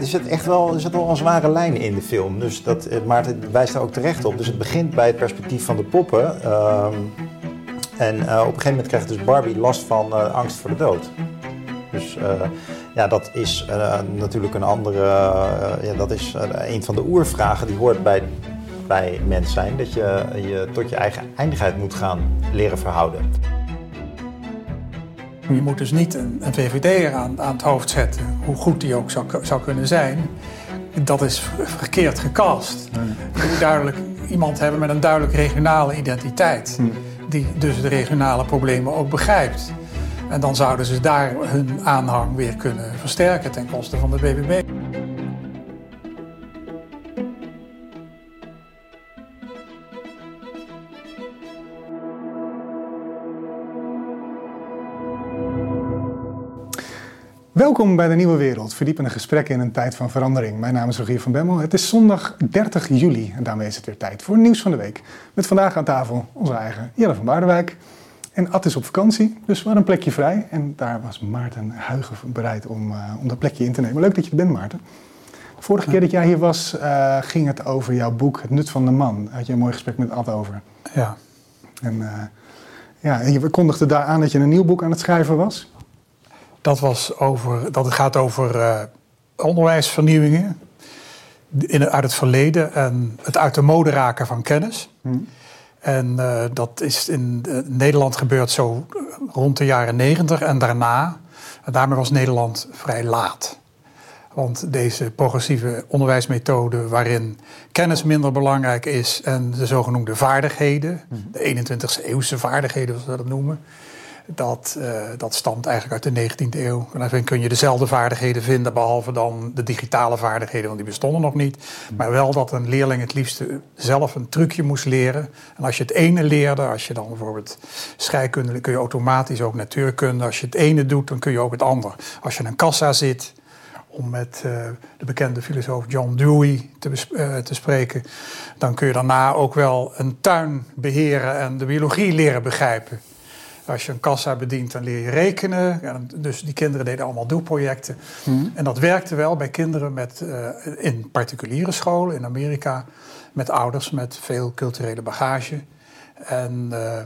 er zit echt wel, er zit wel een zware lijn in de film. Dus dat, eh, Maarten wijst daar ook terecht op. Dus het begint bij het perspectief van de poppen. Ehm, en uh, op een gegeven moment krijgt dus Barbie last van uh, angst voor de dood. Dus ja, dat is natuurlijk een andere. ja, dat is een van de oervragen die hoort bij, bij mens zijn. Dat je je tot je eigen eindigheid moet gaan leren verhouden. Je moet dus niet een, een VVD'er aan, aan het hoofd zetten, hoe goed die ook zou, zou kunnen zijn. Dat is verkeerd gecast. Je moet duidelijk iemand hebben met een duidelijk regionale identiteit. Die dus de regionale problemen ook begrijpt. En dan zouden ze daar hun aanhang weer kunnen versterken ten koste van de BBB. Welkom bij de Nieuwe Wereld, verdiepende gesprekken in een tijd van verandering. Mijn naam is Rogier van Bemmel. Het is zondag 30 juli en daarmee is het weer tijd voor Nieuws van de Week. Met vandaag aan tafel onze eigen Jelle van Baardenwijk. En Ad is op vakantie, dus we hadden een plekje vrij. En daar was Maarten Huigen bereid om, uh, om dat plekje in te nemen. Leuk dat je er bent, Maarten. De vorige keer dat jij hier was, uh, ging het over jouw boek Het Nut van de Man. Had je een mooi gesprek met Ad over. Ja. En, uh, ja, en je kondigde daar aan dat je een nieuw boek aan het schrijven was. Dat, was over, dat gaat over uh, onderwijsvernieuwingen in, uit het verleden en het uit de mode raken van kennis. Hmm. En uh, dat is in uh, Nederland gebeurd zo rond de jaren negentig en daarna. En daarmee was Nederland vrij laat. Want deze progressieve onderwijsmethode, waarin kennis minder belangrijk is en de zogenoemde vaardigheden, hmm. de 21ste eeuwse vaardigheden, zoals we dat noemen, dat, uh, dat stamt eigenlijk uit de 19e eeuw. En daarin kun je dezelfde vaardigheden vinden, behalve dan de digitale vaardigheden, want die bestonden nog niet. Maar wel dat een leerling het liefst zelf een trucje moest leren. En als je het ene leerde, als je dan bijvoorbeeld scheikunde, kun je automatisch ook natuurkunde. Als je het ene doet, dan kun je ook het ander. Als je in een kassa zit, om met uh, de bekende filosoof John Dewey te, uh, te, spreken, dan kun je daarna ook wel een tuin beheren en de biologie leren begrijpen. Als je een kassa bedient, dan leer je rekenen. dus die kinderen deden allemaal doelprojecten. Hmm. En dat werkte wel bij kinderen met, uh, in particuliere scholen in Amerika. Met ouders met veel culturele bagage. En, uh,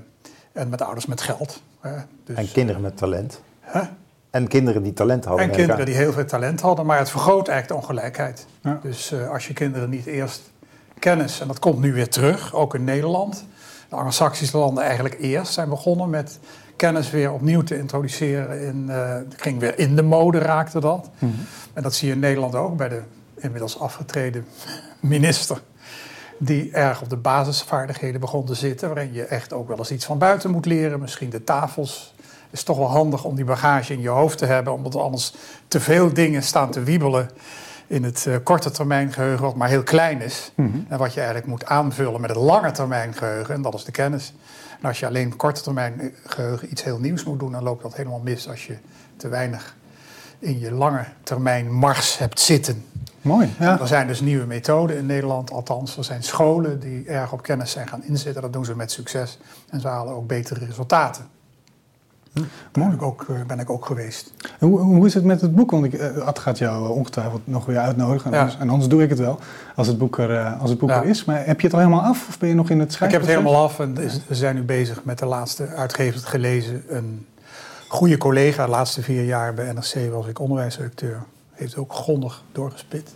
en met ouders met geld. Dus, en kinderen met talent. Huh? En kinderen die talent hadden. En kinderen die heel veel talent hadden. Maar het vergroot eigenlijk de ongelijkheid. Ja. Dus uh, als je kinderen niet eerst kennis, en dat komt nu weer terug, ook in Nederland de Anglo-Saxische landen eigenlijk eerst zijn begonnen met kennis weer opnieuw te introduceren. In, uh, ging weer in de mode raakte dat. Mm -hmm. En dat zie je in Nederland ook bij de inmiddels afgetreden minister. Die erg op de basisvaardigheden begon te zitten. Waarin je echt ook wel eens iets van buiten moet leren. Misschien de tafels. Het is toch wel handig om die bagage in je hoofd te hebben. Omdat er anders te veel dingen staan te wiebelen in het uh, korte termijn geheugen, wat maar heel klein is. Mm -hmm. En wat je eigenlijk moet aanvullen met het lange termijn geheugen, en dat is de kennis. En als je alleen korte termijn geheugen iets heel nieuws moet doen, dan loopt dat helemaal mis als je te weinig in je lange termijn mars hebt zitten. Mooi. Ja. Er zijn dus nieuwe methoden in Nederland, althans. Er zijn scholen die erg op kennis zijn gaan inzetten. Dat doen ze met succes. En ze halen ook betere resultaten. Hm. Daar ben ik, ook, eh, ben ik ook geweest. Hoe, hoe is het met het boek? Want ik, uh, Ad gaat jou ongetwijfeld nog weer uitnodigen. En, ja. anders, en, anders, doe ik het wel, als het boek, er, uh, als het boek ja. er is. Maar heb je het al helemaal af? Of ben je nog in het schrijven? Ik heb het helemaal af. En is, we zijn nu bezig met de laatste uitgevers gelezen. Een goede collega, de laatste vier jaar bij NRC was ik onderwijsredacteur. Heeft ook grondig doorgespit.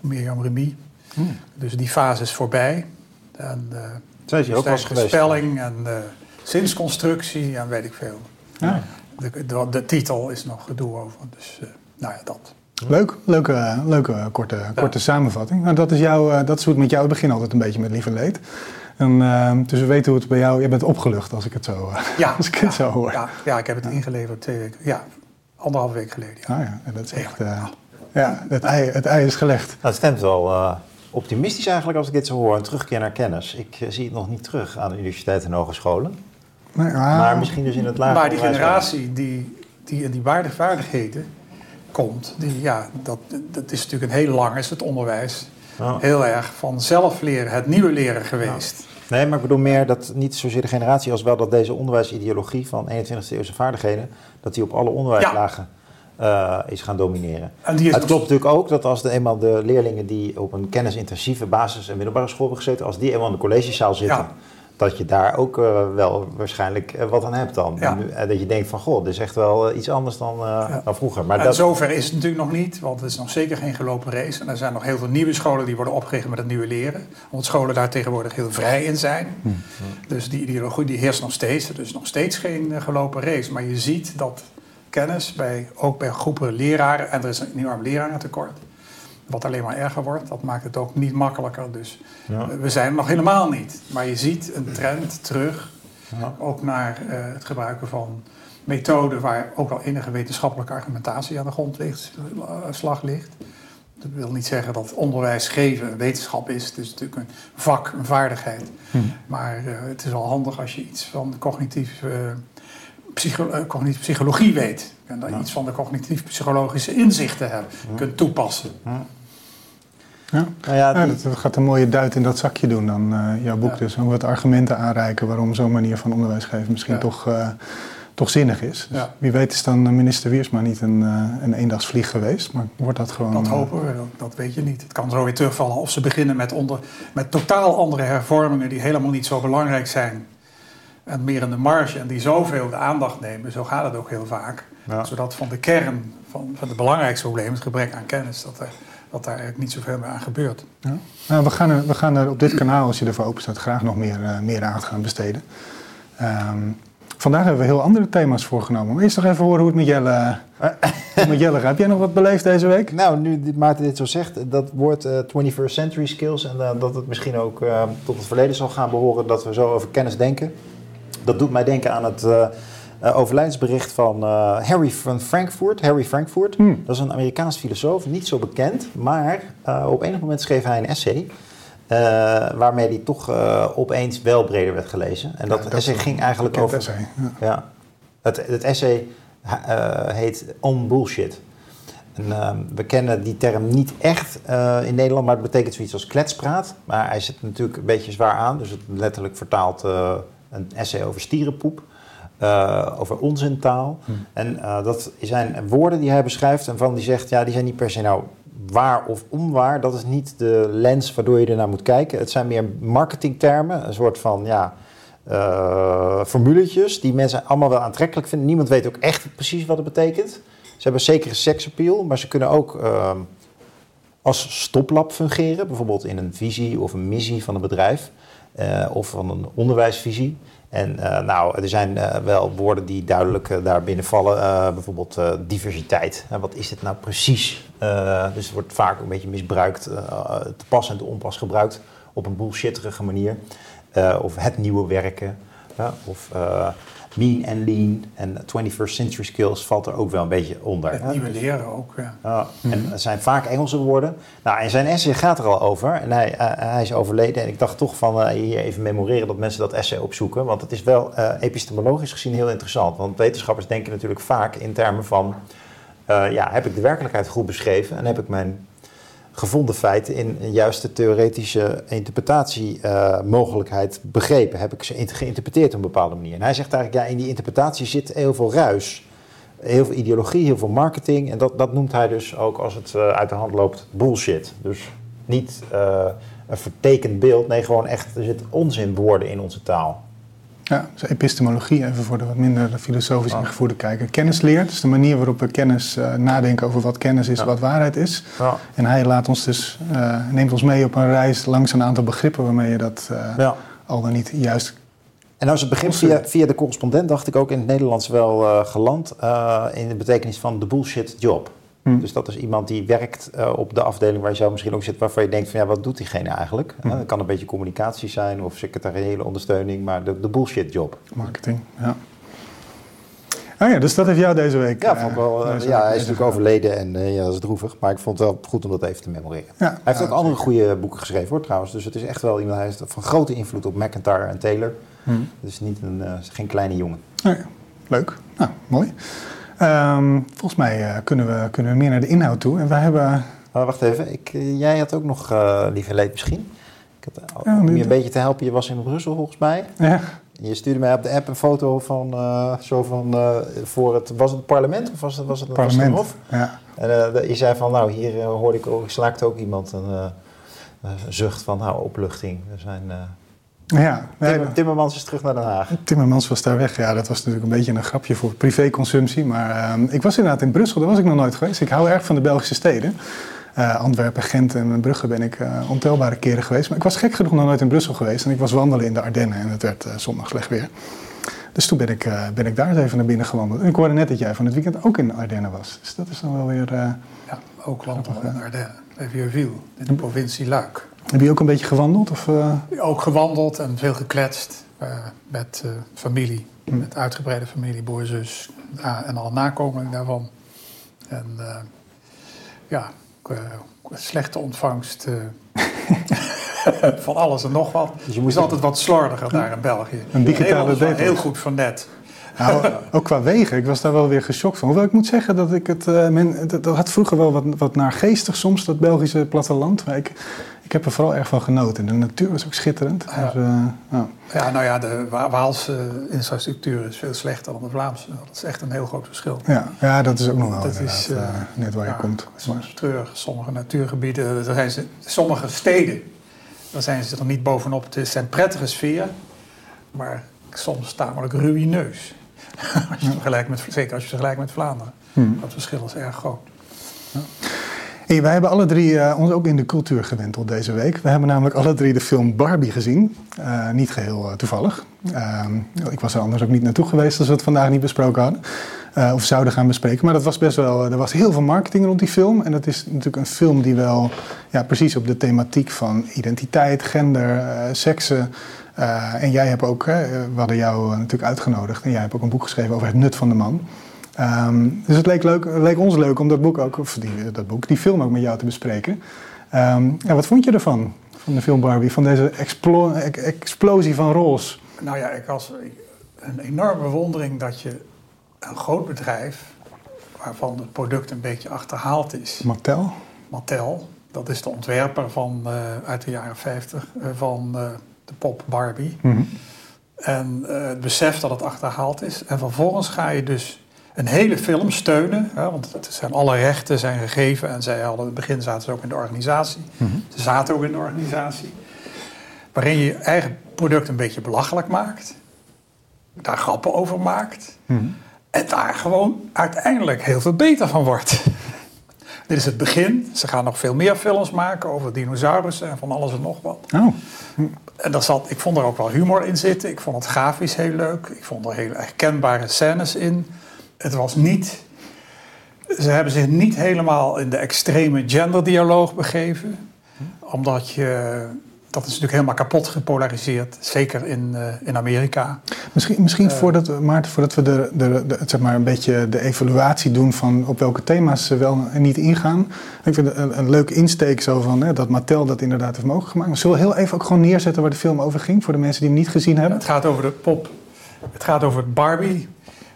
Mirjam Remy. Hm. Dus die fase is voorbij. En, uh, Zij is je ook wel geweest. Spelling en zinsconstructie en weet ik veel. Ja. De, de, de, titel is nog gedoe over. Dus uh, nou ja, dat. Leuk, leuke, leuke korte, ja. korte samenvatting. Nou, dat, is jou, uh, dat is hoe het met jou begint altijd een beetje met lief en leed. En, uh, dus we weten hoe het bij jou... Je bent opgelucht als ik het zo, ja, als ik ja, het zo hoor. Ja, ja, ik heb het ingeleverd twee weken... Ja, anderhalf week geleden. Ja, ah, ja dat is echt... ja, het ei, het ei is gelegd. Nou, het stemt wel optimistisch eigenlijk als ik dit zo hoor. Een terugkeer naar kennis. Ik zie het nog niet terug aan de universiteiten en hogescholen. Nee, maar misschien dus in het lager Maar die generatie die, die in die vaardigheden komt, die, ja, dat, dat is natuurlijk een heel lang, is het onderwijs, oh. heel erg van zelf leren, het nieuwe leren geweest. Nee, maar ik bedoel meer dat niet zozeer de generatie als wel dat deze onderwijsideologie van 21e eeuwse vaardigheden, dat die op alle onderwijslagen uh, is gaan domineren. En die is het klopt natuurlijk ook dat als de, eenmaal de leerlingen die op een kennisintensieve basis- en middelbare school hebben gezeten, als die eenmaal in de collegezaal zitten, Ja. Dat je daar ook eh, wel waarschijnlijk eh, wat aan hebt dan. Ja. En, eh, dat je denkt van, goh, dit is echt wel iets anders dan, Ja. dan vroeger. Maar en dat, zover is het natuurlijk nog niet, want het is nog zeker geen gelopen race. En er zijn nog heel veel nieuwe scholen die worden opgericht met het nieuwe leren. Omdat scholen daar tegenwoordig heel vrij in zijn. Dus die ideologie die heerst nog steeds. Er is nog steeds geen gelopen race. Maar je ziet dat kennis, bij, ook bij groepen leraren, en er is een enorm lerarentekort. Wat alleen maar erger wordt, dat maakt het ook niet makkelijker. Dus Ja. we zijn er nog helemaal niet. Maar je ziet een trend terug Ja. ook naar eh, het gebruiken van methoden waar ook al enige wetenschappelijke argumentatie aan de grond ligt, slag ligt. Dat wil niet zeggen dat onderwijs geven wetenschap is. Het is natuurlijk een vak, een vaardigheid. Maar eh, het is wel handig als je iets van cognitief, eh, psycho- cognitieve psychologie weet. En dan Ja. iets van de cognitief-psychologische inzichten hebt, kunt toepassen. Ja. Nou ja, Ja, dat, dat gaat een mooie duit in dat zakje doen dan, eh, jouw boek Ja. dus. Om wat argumenten aanreiken waarom zo'n manier van onderwijs geven misschien Ja. toch, eh, toch zinnig is. Dus Ja. Wie weet is dan minister Wiersma niet een, eh, een eendagsvlieg geweest, maar wordt dat gewoon... Dat hopen we, dat, weet je niet. Het kan zo weer terugvallen of ze beginnen met, onder, met totaal andere hervormingen die helemaal niet zo belangrijk zijn. En meer in de marge en die zoveel de aandacht nemen. Zo gaat het ook heel vaak. Ja. Zodat van de kern van, van het belangrijkste probleem, het gebrek aan kennis, dat, er, dat daar eigenlijk niet zoveel meer aan gebeurt. Ja. Nou, we, gaan er, we gaan er op dit kanaal, als je ervoor open staat, graag nog meer, eh, meer aan gaan besteden. Ehm, vandaag hebben we heel andere thema's voorgenomen. Maar eerst nog even horen hoe het met Jelle, met Jelle gaat. Heb jij nog wat beleefd deze week? Nou, nu Maarten dit zo zegt, dat woord eh, 21st century skills en eh, dat het misschien ook tot het verleden zal gaan behoren dat we zo over kennis denken. Dat doet mij denken aan het eh, overlijdensbericht van eh, Harry van Frankfurt. Harry Frankfurt, Hmm. dat is een Amerikaans filosoof, niet zo bekend, maar eh, op enig moment schreef hij een essay. waarmee die toch opeens wel breder werd gelezen. En dat, Ja, essay ging eigenlijk over. essay, ja. Ja, het, het essay heet On Bullshit. En, ehm, we kennen die term niet echt in Nederland, maar het betekent zoiets als kletspraat. Maar hij zit natuurlijk een beetje zwaar aan, dus het letterlijk vertaalt een essay over stierenpoep. Eh, over onzintaal. En eh, dat zijn woorden die hij beschrijft en van die zegt, ja, die zijn niet per se nou waar of onwaar. Dat is niet de lens waardoor je ernaar moet kijken. Het zijn meer marketingtermen, een soort van, ja, eh, formuletjes die mensen allemaal wel aantrekkelijk vinden. Niemand weet ook echt precies wat het betekent. Ze hebben zekere seksappeal, maar ze kunnen ook ehm, als stoplap fungeren. Bijvoorbeeld in een visie of een missie van een bedrijf of van een onderwijsvisie. En eh, nou, er zijn eh, wel woorden die duidelijk eh, daar binnen vallen. Bijvoorbeeld diversiteit. Wat is dit nou precies? Dus het wordt vaak een beetje misbruikt, te pas en te onpas gebruikt op een bullshitterige manier. Of het nieuwe werken. of mean and lean. En 21st century skills valt er ook wel een beetje onder. Het nieuwe leren ook. Ja. Ja, en het zijn vaak Engelse woorden. Nou, en zijn essay gaat er al over. En hij, eh, hij is overleden. En ik dacht toch van eh, hier even memoreren dat mensen dat essay opzoeken. Want het is wel eh, epistemologisch gezien heel interessant. Want wetenschappers denken natuurlijk vaak in termen van... eh, ja, heb ik de werkelijkheid goed beschreven? En heb ik mijn gevonden feiten in een juiste theoretische interpretatiemogelijkheid begrepen? Heb ik ze geïnterpreteerd op een bepaalde manier? En hij zegt eigenlijk, ja, in die interpretatie zit heel veel ruis heel veel ideologie, heel veel marketing. En dat, dat noemt hij dus ook als het eh, uit de hand loopt bullshit. Dus niet eh, een vertekend beeld, nee, gewoon echt, er zit onzinwoorden in onze taal. Ja, dus epistemologie, even voor de wat minder filosofisch Ah. ingevoerde kijker. Kennisleer, dus de manier waarop we kennis eh, nadenken over wat kennis is, Ja. wat waarheid is. Ja. En hij laat ons dus, eh, neemt ons mee op een reis langs een aantal begrippen waarmee je dat eh, Ja. al dan niet juist. En als het begint via, via de correspondent, dacht ik ook in het Nederlands wel geland in de betekenis van de bullshit job. Hm. Dus dat is iemand die werkt eh, op de afdeling waar je zelf misschien ook zit, waarvan je denkt van ja, wat doet diegene eigenlijk? Hm. Eh, kan een beetje communicatie zijn of secretariële ondersteuning, maar de, de bullshit job. Marketing, ja. Ah ja, dus dat heeft jou deze week. Ja, vond ik wel, eh, ja, hij is natuurlijk overleden en ja, dat is droevig. Maar ik vond het wel goed om dat even te memoreren. Ja, Hij heeft ja, ook andere goede boeken geschreven hoor trouwens. Dus het is echt wel iemand, hij is van grote invloed op McIntyre en Taylor. Dus niet een, geen kleine jongen. Oh ja, leuk. Nou, mooi. Ehm, volgens mij eh, kunnen, we, kunnen we meer naar de inhoud toe. En wij hebben... Wacht even, ik, eh, jij had ook nog uh, lieve leed misschien. Ik had, Ja, om je een beetje te helpen, je was in Brussel volgens mij. Ja, Je stuurde mij op de app een foto van uh, zo van uh, voor het was het parlement of was het was het, parlement. Was het Hof? Ja. En uh, je zei van nou hier hoorde ik ook slaakte ook iemand een, een zucht van nou opluchting. We zijn ja, Tim, Timmermans is terug naar Den Haag. Timmermans was daar weg. Ja, dat was natuurlijk een beetje een grapje voor privéconsumptie. Maar ik was inderdaad in Brussel, daar was ik nog nooit geweest. Ik hou erg van de Belgische steden. Uh, Antwerpen, Gent en Brugge ben ik uh, ontelbare keren geweest. Maar ik was gek genoeg nog nooit in Brussel geweest. En ik was wandelen in de Ardennen en het werd uh, zondag slecht weer. Dus toen ben ik, ben ik daar eens even naar binnen gewandeld. En ik hoorde net dat jij van het weekend ook in de Ardennen was. Dus dat is dan wel weer... ja, ook wandelen in de Ardennen. Bij Vierville, in de provincie Luik. Heb je ook een beetje gewandeld? Of, Ook gewandeld en veel gekletst met familie. Hm. Met uitgebreide familie, broer, zus en al nakomelingen daarvan. En ja, slechte ontvangst van alles en nog wat. Dus je moest altijd wat slordiger daar in België. Een digitale heel, heel goed van net. Nou, ook qua wegen, ik was daar wel weer geschokt van. Hoewel ik moet zeggen dat ik het. Uh, men, dat, dat, had vroeger wel wat, wat naargeestig soms, dat Belgische platteland. Maar ik, ik heb er vooral erg van genoten. De natuur was ook schitterend. Ja, dus, uh, ja. ja nou ja, de Waalse infrastructuur is veel slechter dan de Vlaamse. Dat is echt een heel groot verschil. Ja, ja dat is ook nog wel dat is, uh, net waar je komt. Soms treurig. Sommige natuurgebieden, er zijn ze, sommige steden, daar zijn ze er niet bovenop. Het zijn prettige sfeer, maar soms tamelijk ruïneus. als je vergelijkt met, zeker als je vergelijkt met Vlaanderen. Hmm. Dat verschil is erg groot. Ja. Hey, wij hebben alle drie uh, ons ook in de cultuur gewenteld deze week. We hebben namelijk alle drie de film Barbie gezien. Uh, niet geheel uh, toevallig. Ehm, ik was er anders ook niet naartoe geweest als we het vandaag niet besproken hadden. of zouden gaan bespreken. Maar dat was best wel, er was heel veel marketing rond die film. En dat is natuurlijk een film die wel ja, precies op de thematiek van identiteit, gender, seksen. En jij hebt ook, we hadden jou natuurlijk uitgenodigd. En jij hebt ook een boek geschreven over het nut van de man. Um, dus het leek, leuk, leek, ons leuk om dat boek ook, of die, dat boek, die film ook met jou te bespreken. Um, ja, wat vond je ervan, van de film Barbie, van deze explo explosie van roles? Nou ja, ik was een enorme bewondering dat je een groot bedrijf, waarvan het product een beetje achterhaald is. Mattel? Mattel, dat is de ontwerper van, uh, uit de jaren 50 uh, van pop Barbie. Mm -hmm. En het besef dat het achterhaald is. En vervolgens ga je dus een hele film steunen. Hè, want het zijn alle rechten zijn gegeven. En zij hadden in het begin zaten ze ook in de organisatie. Mhm. Ze zaten ook in de organisatie. Waarin je je eigen product een beetje belachelijk maakt. Daar grappen over maakt. Mhm. En daar gewoon uiteindelijk heel veel beter van wordt. Dit is het begin. Ze gaan nog veel meer films maken over dinosaurussen en van alles en nog wat. Oh. En daar zat, ik vond er ook wel humor in zitten. Ik vond het grafisch heel leuk. Ik vond er heel herkenbare scènes in het was niet. Ze hebben zich niet helemaal in de extreme genderdialoog begeven. Omdat je. Dat is natuurlijk helemaal kapot gepolariseerd, zeker in, uh, in Amerika. Misschien, misschien uh, voordat, Maarten, voordat we de, de, de, zeg maar een beetje de evaluatie doen van op welke thema's ze wel en niet ingaan. Ik vind het een, een leuke insteek zo van hè, dat Mattel dat inderdaad heeft mogelijk gemaakt. Maar zullen we heel even ook gewoon neerzetten waar de film over ging voor de mensen die hem niet gezien hebben? Het gaat over de pop. Het gaat over Barbie,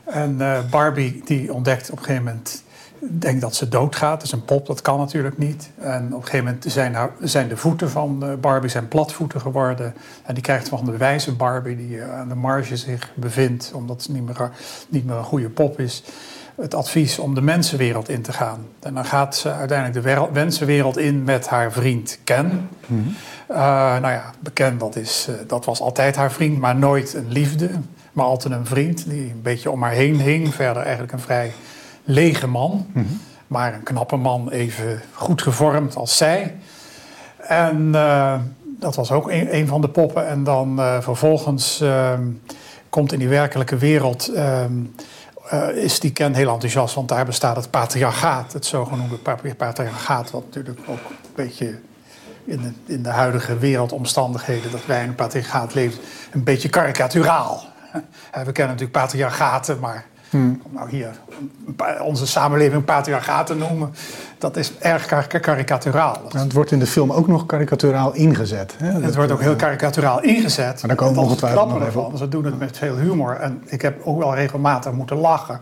en uh, Barbie die ontdekt op een gegeven moment, denkt dat ze doodgaat. Dat is een pop, dat kan natuurlijk niet. En op een gegeven moment zijn, zijn de voeten van uh, Barbie zijn platvoeten geworden. En die krijgt van de wijze Barbie die uh, aan de marge zich bevindt, omdat ze niet meer, niet meer een goede pop is. Het advies om de mensenwereld in te gaan. En dan gaat ze uiteindelijk de wereld, mensenwereld in met haar vriend Ken. Mm -hmm. nou ja, bekend, dat, is, dat was altijd haar vriend, maar nooit een liefde. Maar altijd een vriend die een beetje om haar heen hing. Verder eigenlijk een vrij lege man. Mhm. Maar een knappe man, even goed gevormd als zij. En uh, dat was ook een, een, van de poppen. En dan uh, vervolgens uh, komt in die werkelijke wereld. Ehm, is die Ken heel enthousiast, want daar bestaat het patriarchaat, het zogenoemde patriarchaat, wat natuurlijk ook een beetje in de, in de huidige wereldomstandigheden dat wij in een patriarchaat leven, een beetje karikaturaal. We kennen natuurlijk patriarchaten, maar hmm. om nou hier onze samenleving patriarchaten noemen, dat is erg karikaturaal. Het wordt in de film ook nog karikaturaal ingezet. Hè? Het wordt ook heel karikaturaal ingezet. Maar daar komen we ongetwijfeld nog even van. Ze doen het met veel humor en ik heb ook wel regelmatig moeten lachen.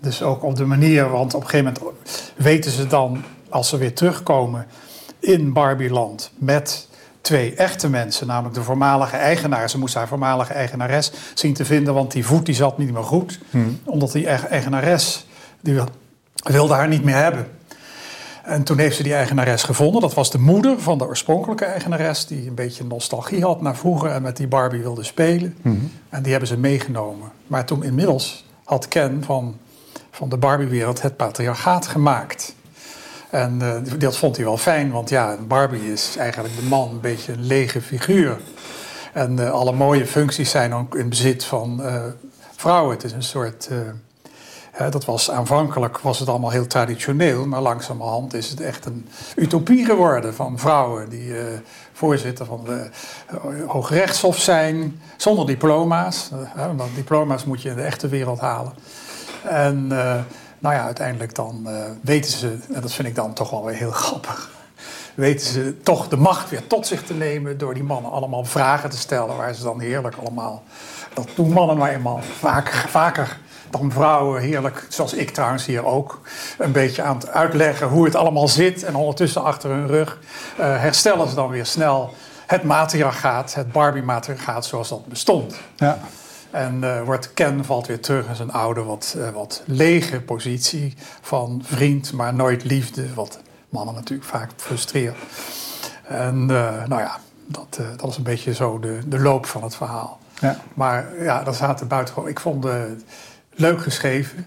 Dus ook op de manier, want op een gegeven moment weten ze dan, als ze weer terugkomen in Barbieland met twee echte mensen, namelijk de voormalige eigenaar. Ze moest haar voormalige eigenares zien te vinden, want die voet die zat niet meer goed. Omdat die eigenares, die wilde haar niet meer hebben. En toen heeft ze die eigenares gevonden. Dat was de moeder van de oorspronkelijke eigenares, die een beetje nostalgie had naar vroeger en met die Barbie wilde spelen. En die hebben ze meegenomen. Maar toen inmiddels had Ken van, van de Barbie-wereld het patriarchaat gemaakt. En uh, dat vond hij wel fijn, want ja, Barbie is eigenlijk de man een beetje een lege figuur. En uh, alle mooie functies zijn ook in bezit van uh, vrouwen. Het is een soort. Hè, dat was aanvankelijk was het allemaal heel traditioneel, maar langzamerhand is het echt een utopie geworden van vrouwen die voorzitter van de Hoogrechtshof zijn, zonder diploma's. want diploma's moet je in de echte wereld halen. En nou ja, uiteindelijk dan uh, weten ze, en dat vind ik dan toch wel weer heel grappig, weten ze toch de macht weer tot zich te nemen door die mannen allemaal vragen te stellen waar ze dan heerlijk allemaal, dat doen mannen nou eenmaal vaker, vaker dan vrouwen heerlijk, zoals ik trouwens hier ook, een beetje aan het uitleggen hoe het allemaal zit en ondertussen achter hun rug uh, herstellen ze dan weer snel het matriarchaat, het Barbie-matriarchaat zoals dat bestond. Ja. En uh, wordt Ken valt weer terug in zijn oude, wat, uh, wat lege positie van vriend, maar nooit liefde. Wat mannen natuurlijk vaak frustreert. En uh, nou ja, dat, dat is een beetje zo de, de loop van het verhaal. Ja. Maar ja, dat zaten buitengewoon. Ik vond het leuk geschreven.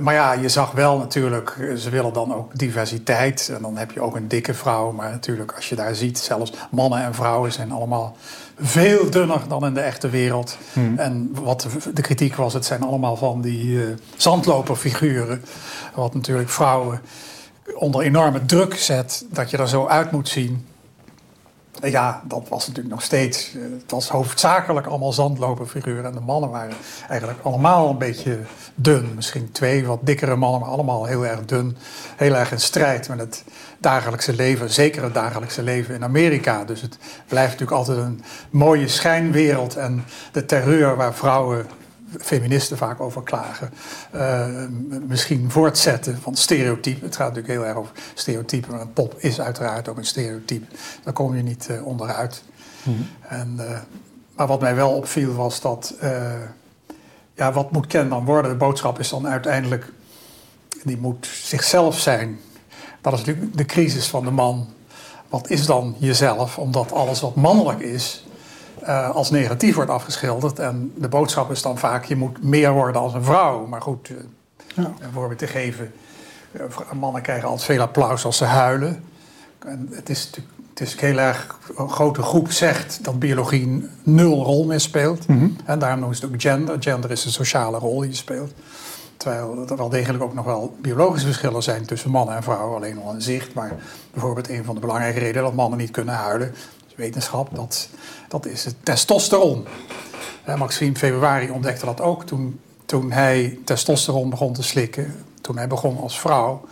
maar ja, je zag wel natuurlijk, ze willen dan ook diversiteit. En dan heb je ook een dikke vrouw. Maar natuurlijk, als je daar ziet, zelfs mannen en vrouwen zijn allemaal veel dunner dan in de echte wereld. Hmm. En wat de kritiek was, het zijn allemaal van die uh, zandloperfiguren. Wat natuurlijk vrouwen onder enorme druk zet dat je er zo uit moet zien. Ja, dat was natuurlijk nog steeds. Het was hoofdzakelijk allemaal zandloperfiguren. En de mannen waren eigenlijk allemaal een beetje dun. Misschien twee wat dikkere mannen, maar allemaal heel erg dun. Heel erg in strijd met het dagelijkse leven. Zeker het dagelijkse leven in Amerika. Dus het blijft natuurlijk altijd een mooie schijnwereld. En de terreur waar vrouwen feministen vaak over klagen. Uh, misschien voortzetten van stereotypen. Het gaat natuurlijk heel erg over stereotypen, maar een pop is uiteraard ook een stereotype. Daar kom je niet uh, onderuit. Mm-hmm. En, uh, maar wat mij wel opviel was dat, ja, wat moet Ken dan worden? De boodschap is dan uiteindelijk, die moet zichzelf zijn. Dat is natuurlijk de crisis van de man. Wat is dan jezelf? Omdat alles wat mannelijk is, uh, als negatief wordt afgeschilderd. En de boodschap is dan vaak, je moet meer worden als een vrouw. Maar goed, uh, ja. een voorbeeld te geven. Uh, mannen krijgen altijd veel applaus als ze huilen. En het is natuurlijk het is heel erg, een grote groep zegt dat biologie nul rol meer speelt. Mm-hmm. En daarom noemen ze het ook gender. Gender is een sociale rol die je speelt. Terwijl er wel degelijk ook nog wel biologische verschillen zijn tussen mannen en vrouwen, alleen al in zicht. Maar bijvoorbeeld een van de belangrijke redenen dat mannen niet kunnen huilen, wetenschap, dat, dat is het testosteron. Uh, Maxime Februari ontdekte dat ook toen, toen hij testosteron begon te slikken. Toen hij begon als vrouw.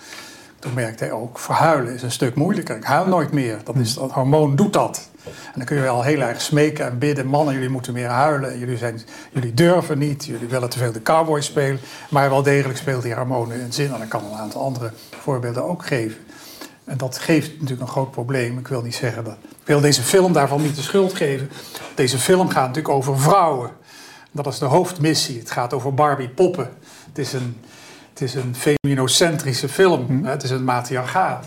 Toen merkte hij ook, verhuilen is een stuk moeilijker. Ik huil nooit meer. Dat, is, dat hormoon doet dat. En dan kun je wel heel erg smeken en bidden. Mannen, jullie moeten meer huilen. Jullie, zijn, jullie durven niet. Jullie willen te veel de cowboy spelen. Maar wel degelijk speelt die hormonen een zin. En ik kan een aantal andere voorbeelden ook geven. En dat geeft natuurlijk een groot probleem. Ik wil niet zeggen dat. Ik wil deze film daarvan niet de schuld geven. Deze film gaat natuurlijk over vrouwen. Dat is de hoofdmissie. Het gaat over Barbie poppen. Het is een, het is een feminocentrische film. Hm. Het is een matriarchaat.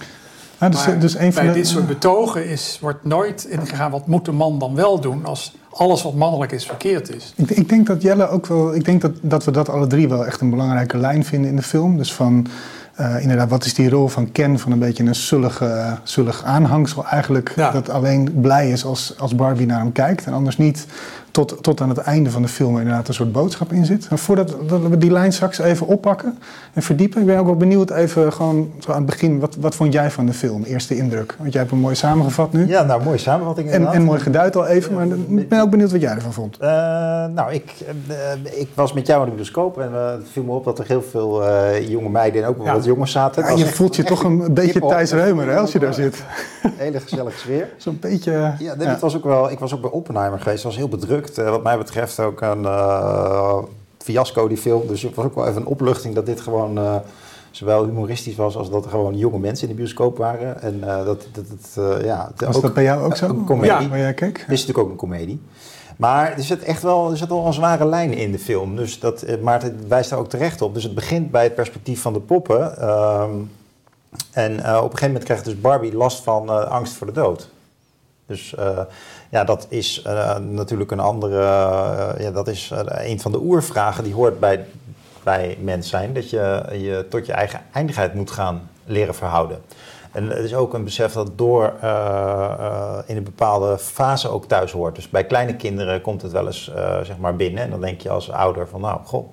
Ah, dus, Maar dus een bij de, dit soort betogen is, wordt nooit ingegaan wat moet de man dan wel doen als alles wat mannelijk is verkeerd is. Ik, ik denk dat Jelle ook wel. Ik denk dat, dat we dat alle drie wel echt een belangrijke lijn vinden in de film. Dus van. Eh, inderdaad, wat is die rol van Ken van een beetje een zullig, eh, zullig aanhangsel eigenlijk? Ja. Dat alleen blij is als, als Barbie naar hem kijkt en anders niet tot, tot aan het einde van de film inderdaad een soort boodschap in zit. En voordat dat we die lijn straks even oppakken en verdiepen, ik ben ook wel benieuwd even gewoon zo aan het begin, wat, wat vond jij van de film? Eerste indruk? Want jij hebt hem mooi samengevat nu. Ja, nou, mooie samenvatting En, inderdaad. en mooi geduid al even, maar ik ben ook benieuwd wat jij ervan vond. Eh, nou, ik, eh, ik was met jou in de bioscoop en eh, het viel me op dat er heel veel jonge meiden en ook wel Ja. wat jongens zaten. Ja, je echt- voelt je toch een beetje. Thijs Reumer hè, als je daar zit. Hele gezellige sfeer. Zo'n beetje... Ja. dit was ook wel, ik was ook bij Oppenheimer geweest. Dat was heel bedrukt. Eh, wat mij betreft ook een eh, fiasco, die film. Dus het was ook wel even een opluchting dat dit gewoon eh, zowel humoristisch was als dat er gewoon jonge mensen in de bioscoop waren. En uh, dat, dat, dat uh, ja, was dat bij jou ook zo? Een comedie. Ja, waar jij keek? Het is natuurlijk ook een komedie. Maar er zit echt wel, er zit een zware lijn in de film. Dus dat, eh, Maarten wijst daar ook terecht op. Dus het begint bij het perspectief van de poppen. Uh, en uh, op een gegeven moment krijgt dus Barbie last van angst voor de dood. Dus ja, dat is natuurlijk een andere. ja, dat is een van de oervragen die hoort bij, bij mens zijn. Dat je je tot je eigen eindigheid moet gaan leren verhouden. En het is ook een besef dat door in een bepaalde fase ook thuis hoort. Dus bij kleine kinderen komt het wel eens zeg maar binnen. En dan denk je als ouder van nou, goh,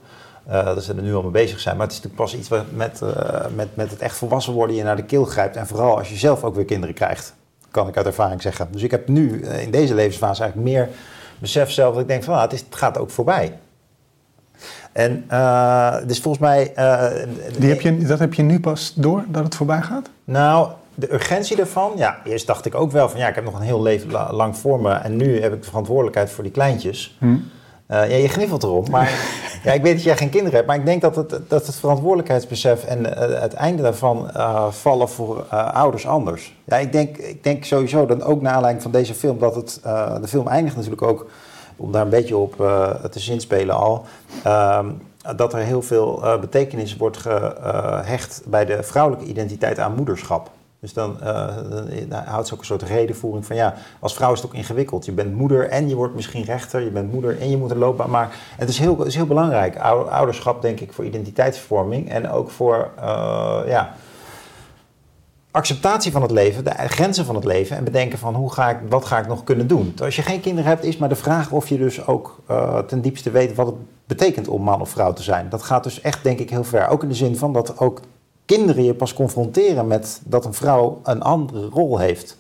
dat ze er nu al mee bezig zijn. Maar het is natuurlijk pas iets wat met, met, met het echt volwassen worden je naar de keel grijpt. En vooral als je zelf ook weer kinderen krijgt, kan ik uit ervaring zeggen. Dus ik heb nu in deze levensfase eigenlijk meer besef zelf dat ik denk van nou, het, is, het gaat ook voorbij. En uh, dus volgens mij. Uh, Die heb je, dat heb je nu pas door dat het voorbij gaat? Nou, de urgentie daarvan. Ja, eerst dacht ik ook wel van ja, ik heb nog een heel leven lang voor me. En nu heb ik de verantwoordelijkheid voor die kleintjes. Hm. Uh, ja, je gniffelt erom. Maar ja, ik weet dat jij geen kinderen hebt. Maar ik denk dat het, dat het verantwoordelijkheidsbesef en het einde daarvan vallen voor ouders anders. Ja, ik denk, ik denk sowieso dat ook naar aanleiding van deze film. dat het. de film eindigt natuurlijk ook om daar een beetje op te zinspelen al, uh, dat er heel veel betekenis wordt gehecht bij de vrouwelijke identiteit aan moederschap. Dus dan, dan houdt ze ook een soort redenvoering van ja, als vrouw is het ook ingewikkeld. Je bent moeder en je wordt misschien rechter, je bent moeder en je moet een loopbaan maken. Het is heel, het is heel belangrijk, ouderschap denk ik, voor identiteitsvorming en ook voor ja, acceptatie van het leven, de grenzen van het leven en bedenken van hoe ga ik, wat ga ik nog kunnen doen. Als je geen kinderen hebt, is maar de vraag of je dus ook ten diepste weet wat het betekent om man of vrouw te zijn. Dat gaat dus echt denk ik heel ver. Ook in de zin van dat ook kinderen je pas confronteren met dat een vrouw een andere rol heeft.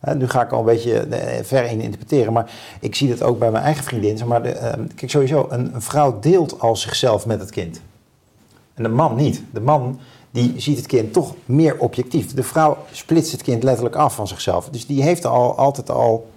He, nu ga ik al een beetje eh, ver in interpreteren, maar ik zie dat ook bij mijn eigen vriendin. Maar de, uh, kijk, sowieso, een, een vrouw deelt al zichzelf met het kind. En de man niet. De man die ziet het kind toch meer objectief. De vrouw splitst het kind letterlijk af van zichzelf. Dus die heeft al altijd al.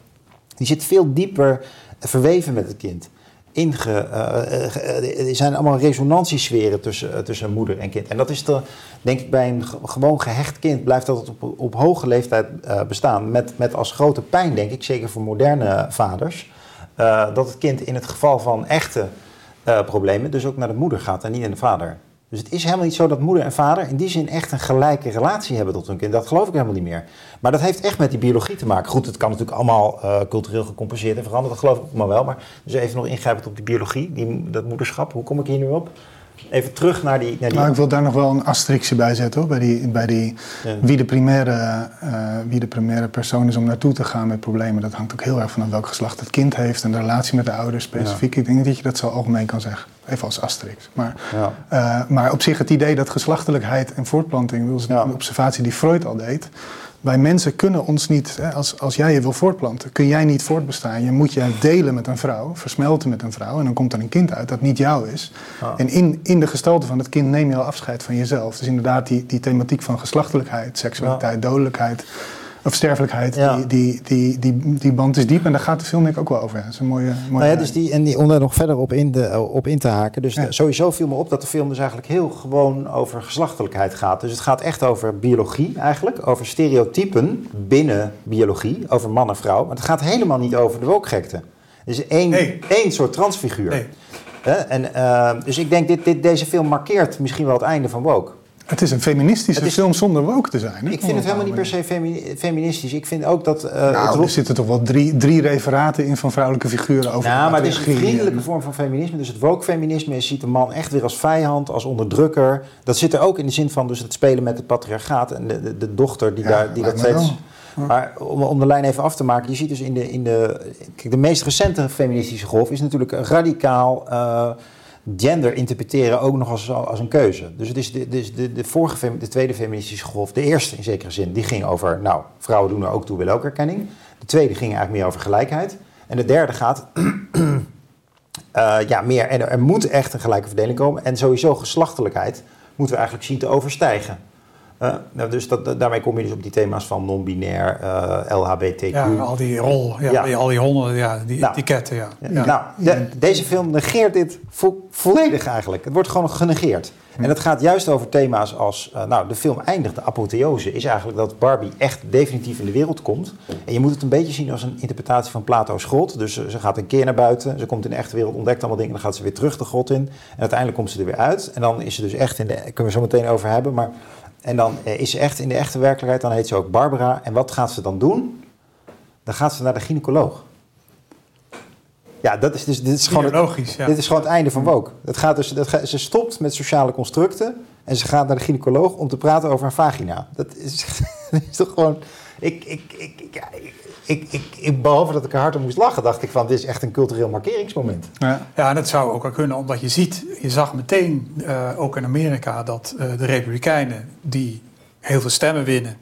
Die zit veel dieper verweven met het kind. Inge, uh, er zijn allemaal resonantiesferen tussen, tussen moeder en kind. En dat is de, denk ik, bij een gewoon gehecht kind blijft dat op, op hoge leeftijd bestaan. Met, met als grote pijn, denk ik, zeker voor moderne vaders, dat het kind in het geval van echte problemen dus ook naar de moeder gaat en niet naar de vader. Dus het is helemaal niet zo dat moeder en vader in die zin echt een gelijke relatie hebben tot hun kind. Dat geloof ik helemaal niet meer. Maar dat heeft echt met die biologie te maken. Goed, het kan natuurlijk allemaal uh, cultureel gecompenseerd en veranderd, dat geloof ik maar wel. Maar dus even nog ingrijpend op die biologie, die, dat moederschap. Hoe kom ik hier nu op? Even terug naar die... Naar die... Nou, ik wil daar nog wel een asterixje bij zetten, hoor. Bij, die, bij die, ja. wie, de primaire, uh, wie de primaire persoon is om naartoe te gaan met problemen. Dat hangt ook heel erg vanaf welk geslacht het kind heeft en de relatie met de ouders specifiek. Ja. Ik denk niet dat je dat zo algemeen kan zeggen. Even als asterix. Maar, ja. uh, maar op zich het idee dat geslachtelijkheid en voortplanting, dat is een observatie die Freud al deed. Wij mensen kunnen ons niet, als, als jij je wil voortplanten, kun jij niet voortbestaan. Je moet je delen met een vrouw, versmelten met een vrouw. En dan komt er een kind uit dat niet jou is. Ah. En in, in de gestalte van het kind neem je al afscheid van jezelf. Dus inderdaad, die, die thematiek van geslachtelijkheid, seksualiteit, ja. dodelijkheid of sterfelijkheid, ja. die, die, die, die, die band is diep. En daar gaat de film denk ik ook wel over. Dat is een mooie, mooie nou ja, dus die, en die, om daar nog verder op in, de, op in te haken. Dus ja. sowieso viel me op dat de film dus eigenlijk heel gewoon over geslachtelijkheid gaat. Dus het gaat echt over biologie eigenlijk. Over stereotypen binnen biologie. Over man en vrouw. Maar het gaat helemaal niet over de wokgekte. Het is één, nee. één soort transfiguur. Nee. En, uh, dus ik denk, dit, dit, deze film markeert misschien wel het einde van woke. Het is een feministische is, film zonder woke te zijn. Hè? Ik vind het helemaal niet per se femi feministisch. Ik vind ook dat... Uh, nou, er zitten toch wel drie, drie referaten in van vrouwelijke figuren over Nou, maar het is een vriendelijke vorm van feminisme. Dus het woke-feminisme ziet de man echt weer als vijand, als onderdrukker. Dat zit er ook in de zin van dus het spelen met het patriarchaat. En de, de, de dochter die, ja, daar, die dat steeds... Maar om, om, de lijn even af te maken, je ziet dus in de, in de... Kijk, de meest recente feministische golf is natuurlijk radicaal... Uh, gender interpreteren ook nog als, als een keuze. Dus het is de, de, de, vorige, de tweede feministische golf, de eerste in zekere zin, die ging over, nou, vrouwen doen er ook toe, willen ook erkenning. De tweede ging eigenlijk meer over gelijkheid. En de derde gaat, uh, ja, meer, en er, moet echt een gelijke verdeling komen. En sowieso geslachtelijkheid moeten we eigenlijk zien te overstijgen. Uh, nou, dus dat, daarmee kom je dus op die thema's van non-binair, uh, LHBTQ. Ja, al die rol, ja, ja. al die honderden, ja, die nou, etiketten. Ja. ja. Nou, de, deze film negeert dit vo volledig eigenlijk. Het wordt gewoon genegeerd. En het gaat juist over thema's als, uh, nou, de film eindigt, de apotheose, is eigenlijk dat Barbie echt definitief in de wereld komt. En je moet het een beetje zien als een interpretatie van Plato's grot. Dus ze gaat een keer naar buiten, ze komt in de echte wereld, ontdekt allemaal dingen, dan gaat ze weer terug de grot in. En uiteindelijk komt ze er weer uit. En dan is ze dus echt in de, kunnen we zo meteen over hebben, maar en dan eh, is ze echt in de echte werkelijkheid, dan heet ze ook Barbara. En wat gaat ze dan doen? Dan gaat ze naar de gynaecoloog. Ja, dat is dus, dit is gewoon het, ja. dit is gewoon het einde van Woke. Het gaat dus, dat, ze stopt met sociale constructen en ze gaat naar de gynaecoloog om te praten over haar vagina. Dat is, dat is toch gewoon... Ik, ik, ik, ik, ik, ik, behalve dat ik er hard om moest lachen, dacht ik van dit is echt een cultureel markeringsmoment. Ja, ja en dat zou ook al kunnen, omdat je ziet, je zag meteen uh, ook in Amerika dat uh, de Republikeinen die heel veel stemmen winnen,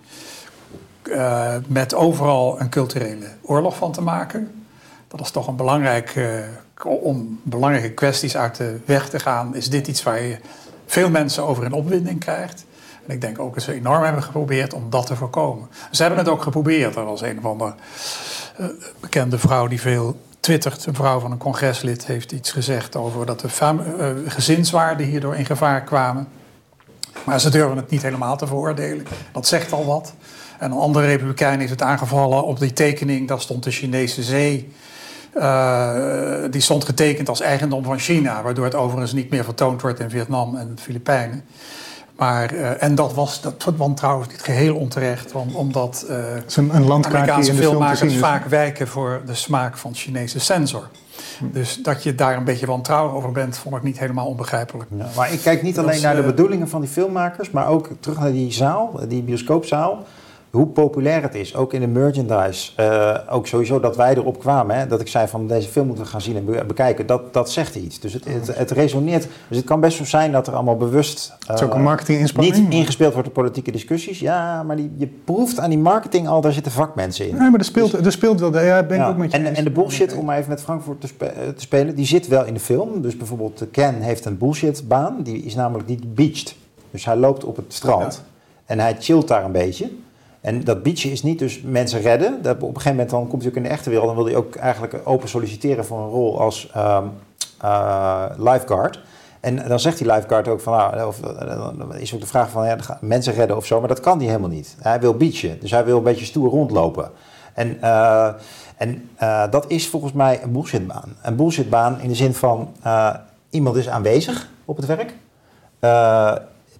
uh, met overal een culturele oorlog van te maken. Dat is toch een belangrijk, om belangrijke kwesties uit de weg te gaan, is dit iets waar je veel mensen over in opwinding krijgt. En ik denk ook dat ze enorm hebben geprobeerd om dat te voorkomen. Ze hebben het ook geprobeerd. Er was een van de uh, bekende vrouw die veel twittert. Een vrouw van een congreslid heeft iets gezegd over dat de uh, gezinswaarden hierdoor in gevaar kwamen. Maar ze durven het niet helemaal te veroordelen. Dat zegt al wat. En een andere republikein heeft het aangevallen op die tekening. Daar stond de Chinese zee. Uh, die stond getekend als eigendom van China. Waardoor het overigens niet meer vertoond wordt in Vietnam en de Filipijnen. Maar, uh, en dat was dat wantrouwen niet geheel onterecht, want, omdat uh, een, een Amerikaanse filmmakers vaak wijken voor de smaak van Chinese censor. Hm. Dus dat je daar een beetje wantrouwen over bent, vond ik niet helemaal onbegrijpelijk. Ja, maar ik kijk niet alleen dus, naar de bedoelingen van die filmmakers, maar ook terug naar die zaal, die bioscoopzaal hoe populair het is, ook in de merchandise. Uh, ook sowieso dat wij erop kwamen, hè, dat ik zei van deze film moeten we gaan zien en bekijken, dat, dat zegt iets. Dus het, het, het, resoneert. Dus het kan best zo zijn dat er allemaal bewust uh, ook een marketinginspanning. niet ingespeeld wordt op politieke discussies. Ja, maar die, je proeft aan die marketing al, daar zitten vakmensen in. Nee, maar er speelt, dus, er speelt wel, ja, ben ja, ook met je en, en de bullshit, om maar even met Frankfurt te, spe, te, spelen, die zit wel in de film. Dus bijvoorbeeld Ken heeft een bullshitbaan, die is namelijk niet beached. Dus hij loopt op het strand en hij chillt daar een beetje. En dat beachen is niet dus mensen redden. Dat op een gegeven moment dan komt hij ook in de echte wereld. Dan wil hij ook eigenlijk open solliciteren voor een rol als um, uh, lifeguard. En dan zegt die lifeguard ook van, nou, of, dan is ook de vraag van, ja, mensen redden of zo, maar dat kan hij helemaal niet. Hij wil beachen, dus hij wil een beetje stoer rondlopen. En, uh, en dat is volgens mij een bullshitbaan. Een bullshitbaan in de zin van, iemand is aanwezig op het werk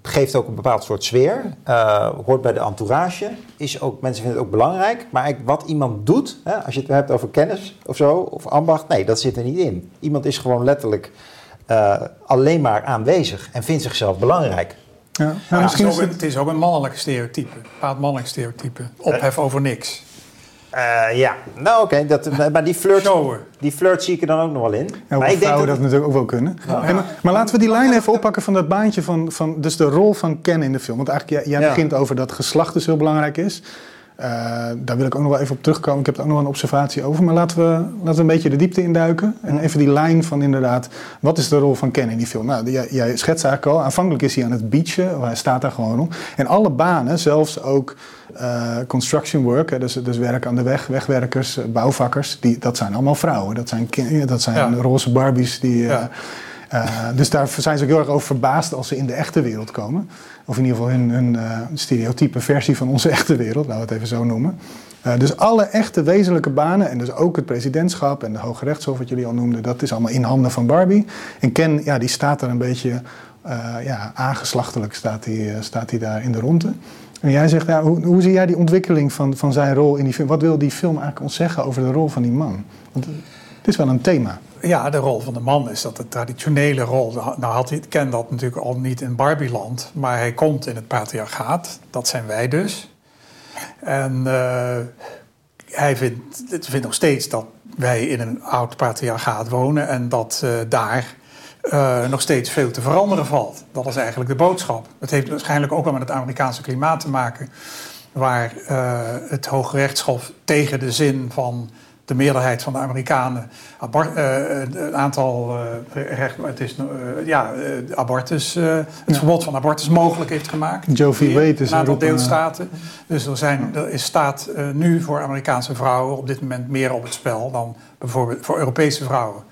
geeft ook een bepaald soort sfeer. Uh, hoort bij de entourage. Is ook, mensen vinden het ook belangrijk. Maar wat iemand doet, hè, als je het hebt over kennis of zo, of ambacht, nee, dat zit er niet in. Iemand is gewoon letterlijk uh, alleen maar aanwezig en vindt zichzelf belangrijk. Ja, nou, misschien het, is ook, het is ook een mannelijk stereotype, een bepaald mannelijk stereotype. Ophef over niks. Uh, ja, nou oké, okay, maar die flirt, die flirt zie ik er dan ook nog wel in. Ja, maar ik denk dat dat natuurlijk ook wel kunnen. Ja. maar, maar, laten we die lijn even oppakken van dat baantje van, van dus de rol van Ken in de film. Want eigenlijk, jij, jij begint over dat geslacht dus heel belangrijk is. Uh, daar wil ik ook nog wel even op terugkomen. Ik heb er ook nog wel een observatie over. Maar laten we, laten we een beetje de diepte induiken. En even die lijn van inderdaad, wat is de rol van Ken in die film? Nou, jij, jij schetst eigenlijk al, aanvankelijk is hij aan het beachen. Hij staat daar gewoon om. En alle banen, zelfs ook uh, construction work, dus, dus werk aan de weg, wegwerkers, bouwvakkers, die, dat zijn allemaal vrouwen. Dat zijn, dat zijn roze Barbies. Die, uh, dus daar zijn ze ook heel erg over verbaasd als ze in de echte wereld komen. Of in ieder geval hun, hun stereotype versie van onze echte wereld, laten we het even zo noemen. dus alle echte wezenlijke banen, en dus ook het presidentschap en de Hoge Rechtshof, wat jullie al noemden, dat is allemaal in handen van Barbie. En Ken, ja, die staat er een beetje ja, aangeslachtelijk, staat hij staat daar in de ronde. En jij zegt, ja, hoe, hoe, zie jij die ontwikkeling van, van zijn rol in die film? Wat wil die film eigenlijk ons zeggen over de rol van die man? Want het is wel een thema. Ja, de rol van de man is dat de traditionele rol. Nou had hij, ken dat natuurlijk al niet in Barbieland, maar hij komt in het patriarchaat. Dat zijn wij dus. En uh, hij vindt, vindt nog steeds dat wij in een oud patriarchaat wonen en dat uh, daar uh, nog steeds veel te veranderen valt. Dat is eigenlijk de boodschap. Het heeft waarschijnlijk ook wel met het Amerikaanse klimaat te maken, waar uh, het Hoge Rechtshof tegen de zin van de meerderheid van de Amerikanen een aantal uh, recht, het is, ja, abortus, het ja. verbod van abortus mogelijk heeft gemaakt. Joe V. Wade is een aantal deelstaten. Dus er, zijn, er is staat nu voor Amerikaanse vrouwen op dit moment meer op het spel dan bijvoorbeeld voor Europese vrouwen.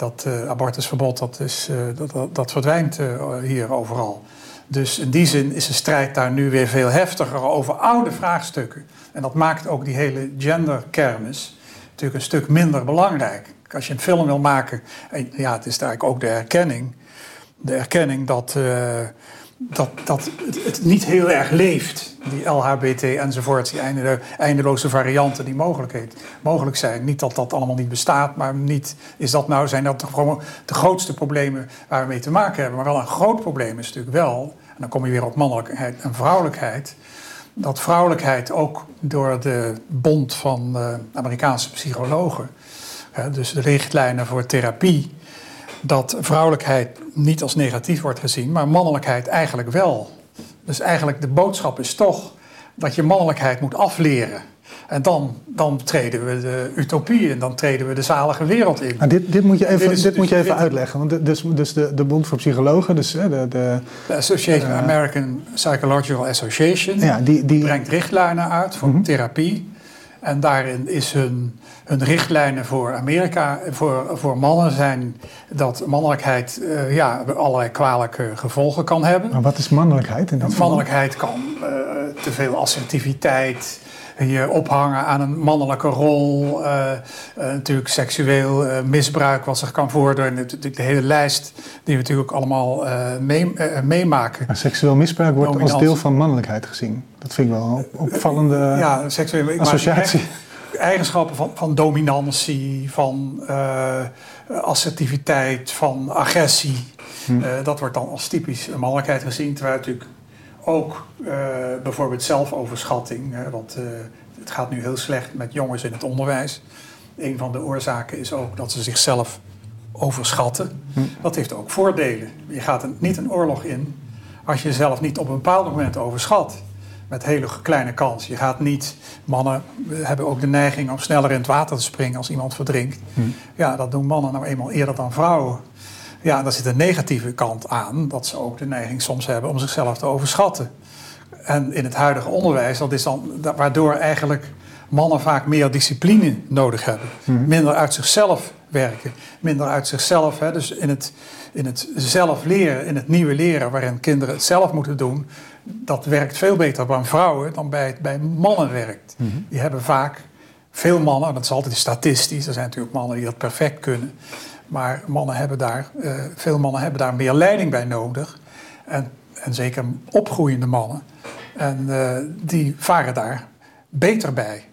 Dat abortusverbod dat is, dat, dat, dat verdwijnt hier overal. Dus in die zin is de strijd daar nu weer veel heftiger over oude vraagstukken. En dat maakt ook die hele genderkermis natuurlijk een stuk minder belangrijk. Als je een film wil maken, en ja, het is eigenlijk ook de erkenning, de erkenning dat, uh, dat, dat het, niet heel erg leeft, die LHBT enzovoort, die eindeloze varianten die mogelijk, mogelijk zijn. Niet dat dat allemaal niet bestaat, maar niet, is dat nou, zijn dat de grootste problemen waar we mee te maken hebben. Maar wel een groot probleem is natuurlijk wel, en dan kom je weer op mannelijkheid en vrouwelijkheid, dat vrouwelijkheid ook door de Bond van uh, Amerikaanse psychologen, dus de richtlijnen voor therapie, dat vrouwelijkheid niet als negatief wordt gezien, maar mannelijkheid eigenlijk wel. Dus eigenlijk de boodschap is toch dat je mannelijkheid moet afleren. En dan, dan treden we de utopie en dan treden we de zalige wereld in. Nou, dit, dit moet je even, dit, dit moet je even uitleggen. Want dus, dus de, de Bond voor Psychologen, dus de... De, de Association, uh, American Psychological Association, ja, die, die brengt richtlijnen uit voor uh therapie. En daarin is hun, hun richtlijnen voor Amerika, voor, voor mannen zijn dat mannelijkheid uh, ja, allerlei kwalijke gevolgen kan hebben. Maar wat is mannelijkheid in dat Mannelijkheid kan uh, te veel assertiviteit, je ophangen aan een mannelijke rol. Uh, uh, natuurlijk seksueel uh, misbruik wat zich kan voordoen. Natuurlijk de hele lijst die we natuurlijk allemaal mee, meemaken. Maar seksueel misbruik wordt als deel van mannelijkheid gezien. Dat vind ik wel een opvallende ja, seksueel, associatie. Eigenschappen van, van dominantie, van assertiviteit, van agressie. Hm. dat wordt dan als typisch mannelijkheid gezien. Terwijl natuurlijk ook uh, bijvoorbeeld zelfoverschatting. Hè, want uh, het gaat nu heel slecht met jongens in het onderwijs. Een van de oorzaken is ook dat ze zichzelf overschatten. Hm. Dat heeft ook voordelen. Je gaat een, niet een oorlog in als je jezelf niet op een bepaald moment overschat. Met hele kleine kans. Je gaat niet. Mannen hebben ook de neiging om sneller in het water te springen als iemand verdrinkt. Hm. Ja, dat doen mannen nou eenmaal eerder dan vrouwen. Ja, daar zit een negatieve kant aan, dat ze ook de neiging soms hebben om zichzelf te overschatten. En in het huidige onderwijs, dat is dan waardoor eigenlijk mannen vaak meer discipline nodig hebben. Mhm. Minder uit zichzelf werken, minder uit zichzelf. Hè, dus in het, in het zelf leren, in het nieuwe leren, waarin kinderen het zelf moeten doen, dat werkt veel beter bij vrouwen dan bij bij mannen werkt. Mhm. Die hebben vaak, veel mannen, dat is altijd statistisch, er zijn natuurlijk mannen die dat perfect kunnen. Maar mannen hebben daar, uh, veel mannen hebben daar meer leiding bij nodig. En, en zeker opgroeiende mannen. En uh, die varen daar beter bij.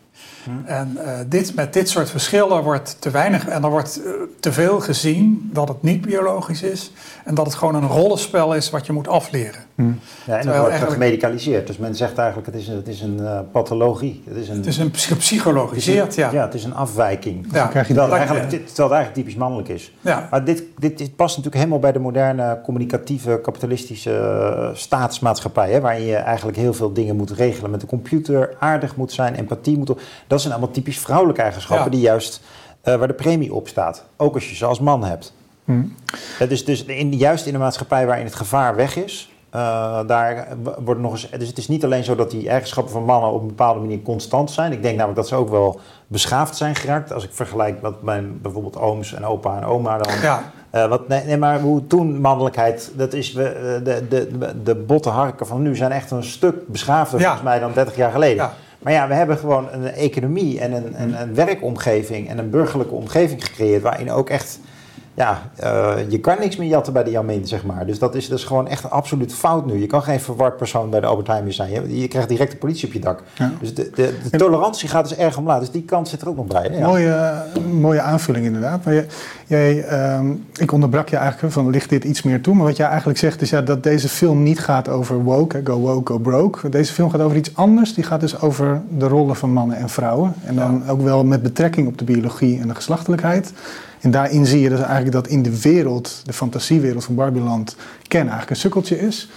Hm. En uh, dit, met dit soort verschillen wordt te weinig en er wordt te veel gezien dat het niet biologisch is en dat het gewoon een rollenspel is wat je moet afleren. Hm. Ja, en Terwijl dat wordt gemedicaliseerd. Dus men zegt eigenlijk het is een, het is een uh, pathologie. Het is een, het is een psychologiseerd, ja. Ja, het is een afwijking. Ja. Dus krijg je terwijl, het eigenlijk, terwijl het eigenlijk typisch mannelijk is. Ja. Maar dit, dit, dit, past natuurlijk helemaal bij de moderne communicatieve kapitalistische staatsmaatschappij. Hè, waarin je eigenlijk heel veel dingen moet regelen met de computer, aardig moet zijn, empathie moet... Dat zijn allemaal typisch vrouwelijke eigenschappen die juist uh, waar de premie op staat. Ook als je ze als man hebt. Hmm. dus dus in, juist in een maatschappij waarin het gevaar weg is, uh, daar wordt nog eens. Dus het is niet alleen zo dat die eigenschappen van mannen op een bepaalde manier constant zijn. Ik denk namelijk dat ze ook wel beschaafd zijn geraakt. Als ik vergelijk met mijn bijvoorbeeld ooms en opa en oma dan. Ja. Uh, wat, nee, nee, maar hoe toen mannelijkheid, dat is we, de, de, de, de botte harken van nu zijn echt een stuk beschaafder ja. volgens mij dan 30 jaar geleden. Ja. Maar ja, we hebben gewoon een economie en een, een, een werkomgeving en een burgerlijke omgeving gecreëerd waarin ook echt ja, uh, je kan niks meer jatten bij de Jamin, zeg maar. Dus dat is, dat is gewoon echt absoluut fout nu. Je kan geen verward persoon bij de Albert Heijn meer zijn. Je, je krijgt direct de politie op je dak. Ja. Dus de, de, de, tolerantie gaat dus erg omlaag. Dus die kant zit er ook nog bij. Ja. Mooie, mooie aanvulling inderdaad. Maar jij, jij um, ik onderbrak je eigenlijk van ligt dit iets meer toe. Maar wat jij eigenlijk zegt is ja, dat deze film niet gaat over woke, go woke, go broke. Deze film gaat over iets anders. Die gaat dus over de rollen van mannen en vrouwen. En dan ja. ook wel met betrekking op de biologie en de geslachtelijkheid. En daarin zie je dus eigenlijk dat in de wereld, de fantasiewereld van Barbieland, Ken eigenlijk een sukkeltje is.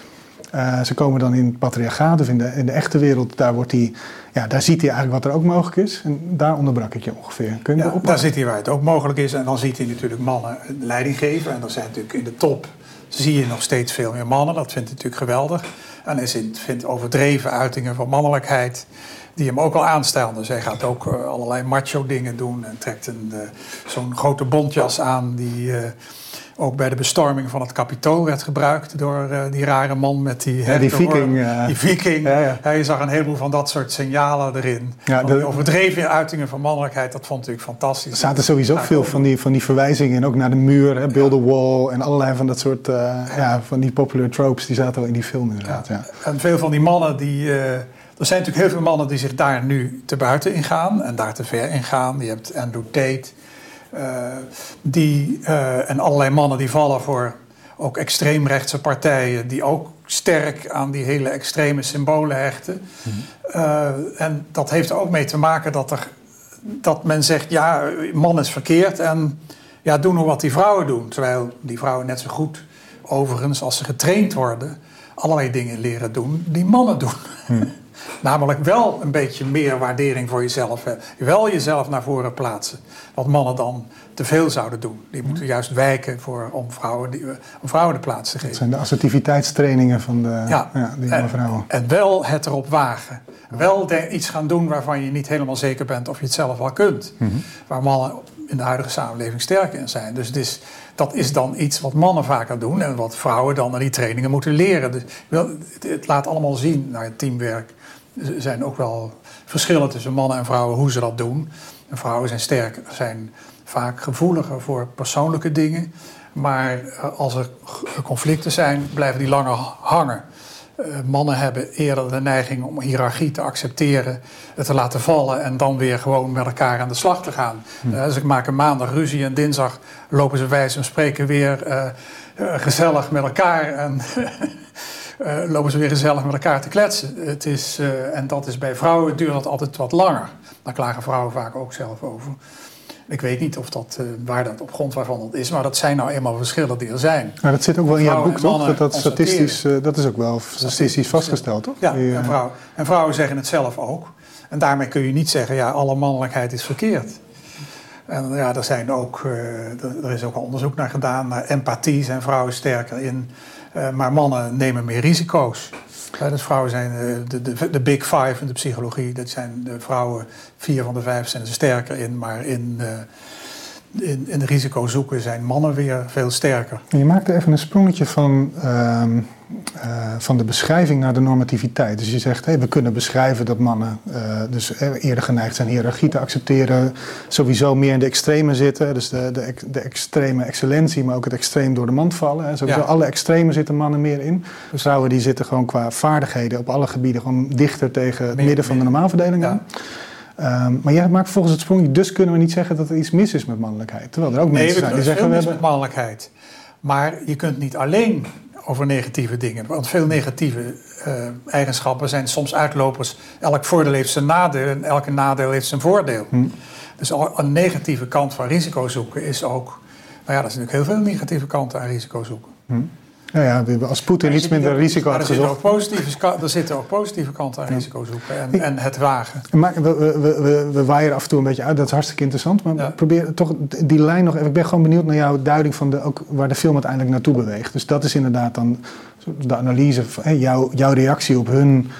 Uh, ze komen dan in het patriarchaat of in de, in de echte wereld. Daar, wordt hij, ja, daar ziet hij eigenlijk wat er ook mogelijk is. En daar onderbrak ik je ongeveer. Kun je ja, daar zit hij waar het ook mogelijk is. En dan ziet hij natuurlijk mannen leiding geven. En dan zijn natuurlijk in de top zie je nog steeds veel meer mannen. Dat vindt hij natuurlijk geweldig. En hij vindt overdreven uitingen van mannelijkheid die hem ook al aanstaan. Dus hij gaat ook uh, allerlei macho dingen doen en trekt een, uh, zo'n grote bontjas aan die uh, ook bij de bestorming van het kapitool werd gebruikt door die rare man met die, ja, die viking. Die viking. Ja, ja. Hij zag een heleboel van dat soort signalen erin. Ja, de, overdreven uitingen van mannelijkheid, dat vond ik fantastisch. Er zaten sowieso veel van die, van die verwijzingen en ook naar de muur, hè, Build a Wall en allerlei van dat soort ja. van die popular tropes, die zaten al in die film inderdaad. Ja. En veel van die mannen die er zijn natuurlijk heel veel mannen die zich daar nu te buiten in gaan en daar te ver in gaan. Je hebt Andrew Tate, uh, die, uh, en allerlei mannen die vallen voor ook extreemrechtse partijen, die ook sterk aan die hele extreme symbolen hechten. Mm -hmm. uh, en dat heeft er ook mee te maken dat, er, dat men zegt: ja, man is verkeerd en ja, doen we wat die vrouwen doen. Terwijl die vrouwen net zo goed, overigens, als ze getraind worden, allerlei dingen leren doen die mannen doen. Mm. Namelijk wel een beetje meer waardering voor jezelf. Wel jezelf naar voren plaatsen. Wat mannen dan te veel zouden doen. Die moeten juist wijken voor, om, vrouwen, die, om vrouwen de plaats te geven. Dat zijn de assertiviteitstrainingen van de, ja, ja die jonge vrouwen. En, wel het erop wagen. Wel iets gaan doen waarvan je niet helemaal zeker bent of je het zelf wel kunt. Mm -hmm. Waar mannen in de huidige samenleving sterk in zijn. Dus het is, dat is dan iets wat mannen vaker doen en wat vrouwen dan aan die trainingen moeten leren. Dus, het laat allemaal zien naar het teamwerk er zijn ook wel verschillen tussen mannen en vrouwen hoe ze dat doen. En vrouwen zijn sterk, zijn vaak gevoeliger voor persoonlijke dingen. Maar eh, als er conflicten zijn, blijven die langer hangen. Uh, mannen hebben eerder de neiging om hiërarchie te accepteren, het te laten vallen en dan weer gewoon met elkaar aan de slag te gaan. Hm. Uh, dus ik maak een maandag ruzie en dinsdag lopen ze wijs en spreken weer gezellig met elkaar. En lopen ze weer gezellig met elkaar te kletsen. Het is, uh, en dat is bij vrouwen duurt dat altijd wat langer. Daar klagen vrouwen vaak ook zelf over. Ik weet niet of dat, uh, waar dat op grond waarvan dat is, maar dat zijn nou eenmaal verschillen die er zijn. Maar dat zit ook wel in jouw boek, toch? Dat, dat, statistisch, dat is ook wel statistisch vastgesteld, toch? Ja, en, vrouwen, en vrouwen zeggen het zelf ook. En daarmee kun je niet zeggen, ja, alle mannelijkheid is verkeerd. En ja, er, zijn ook, er is ook al onderzoek naar gedaan, naar empathie zijn vrouwen sterker in. Uh, maar mannen nemen meer risico's. Dus vrouwen zijn de, de, de, big five in de psychologie. Dat zijn de vrouwen, vier van de vijf zijn er sterker in. Maar in, in, in risico zoeken zijn mannen weer veel sterker. Je maakte even een sprongetje van, uh, uh, van de beschrijving naar de normativiteit. Dus je zegt, hey, we kunnen beschrijven dat mannen uh, dus eerder geneigd zijn hiërarchie te accepteren, sowieso meer in de extreme zitten, dus de, de, de extreme excellentie, maar ook het extreem door de mand vallen. Hè. Sowieso ja. alle extremen zitten mannen meer in. Vrouwen die zitten gewoon qua vaardigheden op alle gebieden gewoon dichter tegen het midden van de normaalverdeling aan. Ja. Um, maar jij maakt volgens het sprongje, dus kunnen we niet zeggen dat er iets mis is met mannelijkheid. Terwijl er ook nee, mensen zijn die zeggen... Nee, we hebben... met mannelijkheid. Maar je kunt niet alleen over negatieve dingen. Want veel negatieve uh, eigenschappen zijn soms uitlopers. Elk voordeel heeft zijn nadeel en elke nadeel heeft zijn voordeel. Hm. Dus een negatieve kant van risico zoeken is ook... Nou ja, er zijn natuurlijk heel veel negatieve kanten aan risico zoeken. Hm. Ja, ja, als Poetin iets minder risico had gezocht. Er zitten ook positieve kanten aan ja. risico zoeken en, en, het wagen. Maar we, we, we, we waaien af en toe een beetje uit, dat is hartstikke interessant. Maar ja. probeer toch die lijn nog even. Ik ben gewoon benieuwd naar jouw duiding van de, ook waar de film uiteindelijk naartoe beweegt. Dus dat is inderdaad dan de analyse, van, jouw, jouw reactie op hun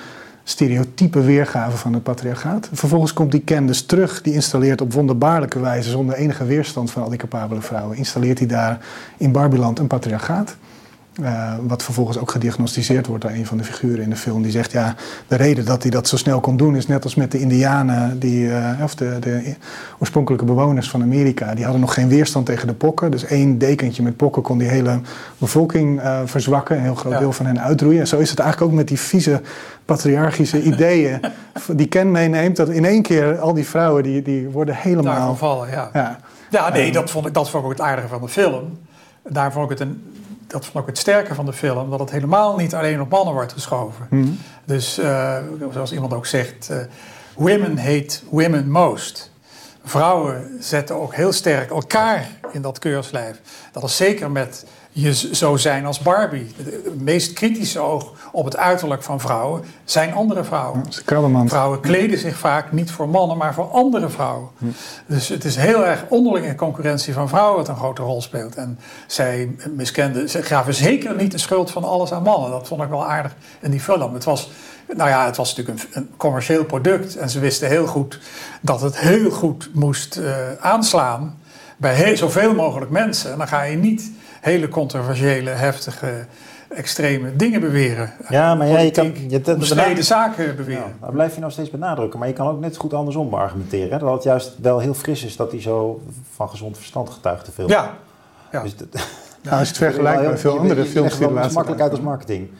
stereotype weergave van het patriarchaat. Vervolgens komt die Ken dus terug, die installeert op wonderbaarlijke wijze, zonder enige weerstand van al die capabele vrouwen, installeert hij daar in Barbieland een patriarchaat. Uh, wat vervolgens ook gediagnosticeerd wordt door een van de figuren in de film. Die zegt, ja, de reden dat hij dat zo snel kon doen... is net als met de indianen, die, uh, of de, de, oorspronkelijke bewoners van Amerika... die hadden nog geen weerstand tegen de pokken. Dus één dekentje met pokken kon die hele bevolking uh, verzwakken... een heel groot ja. deel van hen uitroeien. En zo is het eigenlijk ook met die vieze patriarchische ideeën... die Ken meeneemt, dat in één keer al die vrouwen... die, die worden helemaal... Daarvan vallen, ja. Ja, ja nee, dat vond, ik, dat vond ik ook het aardige van de film. Daar vond ik het een dat vond ik het sterke van de film, dat het helemaal niet alleen op mannen wordt geschoven. Mm. Dus uh, zoals iemand ook zegt, uh, women hate women most. Vrouwen zetten ook heel sterk elkaar in dat keurslijf. Dat is zeker met je zo zijn als Barbie. Het meest kritische oog op het uiterlijk van vrouwen zijn andere vrouwen. Vrouwen kleden zich vaak niet voor mannen, maar voor andere vrouwen. Hm. Dus het is heel erg onderlinge concurrentie van vrouwen wat een grote rol speelt. En zij miskenden, ze gaven zeker niet de schuld van alles aan mannen. Dat vond ik wel aardig in die film. Het was, nou ja, het was natuurlijk een, een commercieel product. En ze wisten heel goed dat het heel goed moest uh, aanslaan bij heel, zoveel mogelijk mensen. En dan ga je niet hele controversiële, heftige, extreme dingen beweren. Ja, maar ja, je kan... Je, zaken beweren. Ja, dat blijf je nog steeds benadrukken. Maar je kan ook net goed andersom argumenteren. Dat het juist wel heel fris is dat hij zo van gezond verstand getuigt te veel. Ja. ja. Dus dat, nou, als je het vergelijkt met veel andere films die de laatste makkelijk uit als marketing.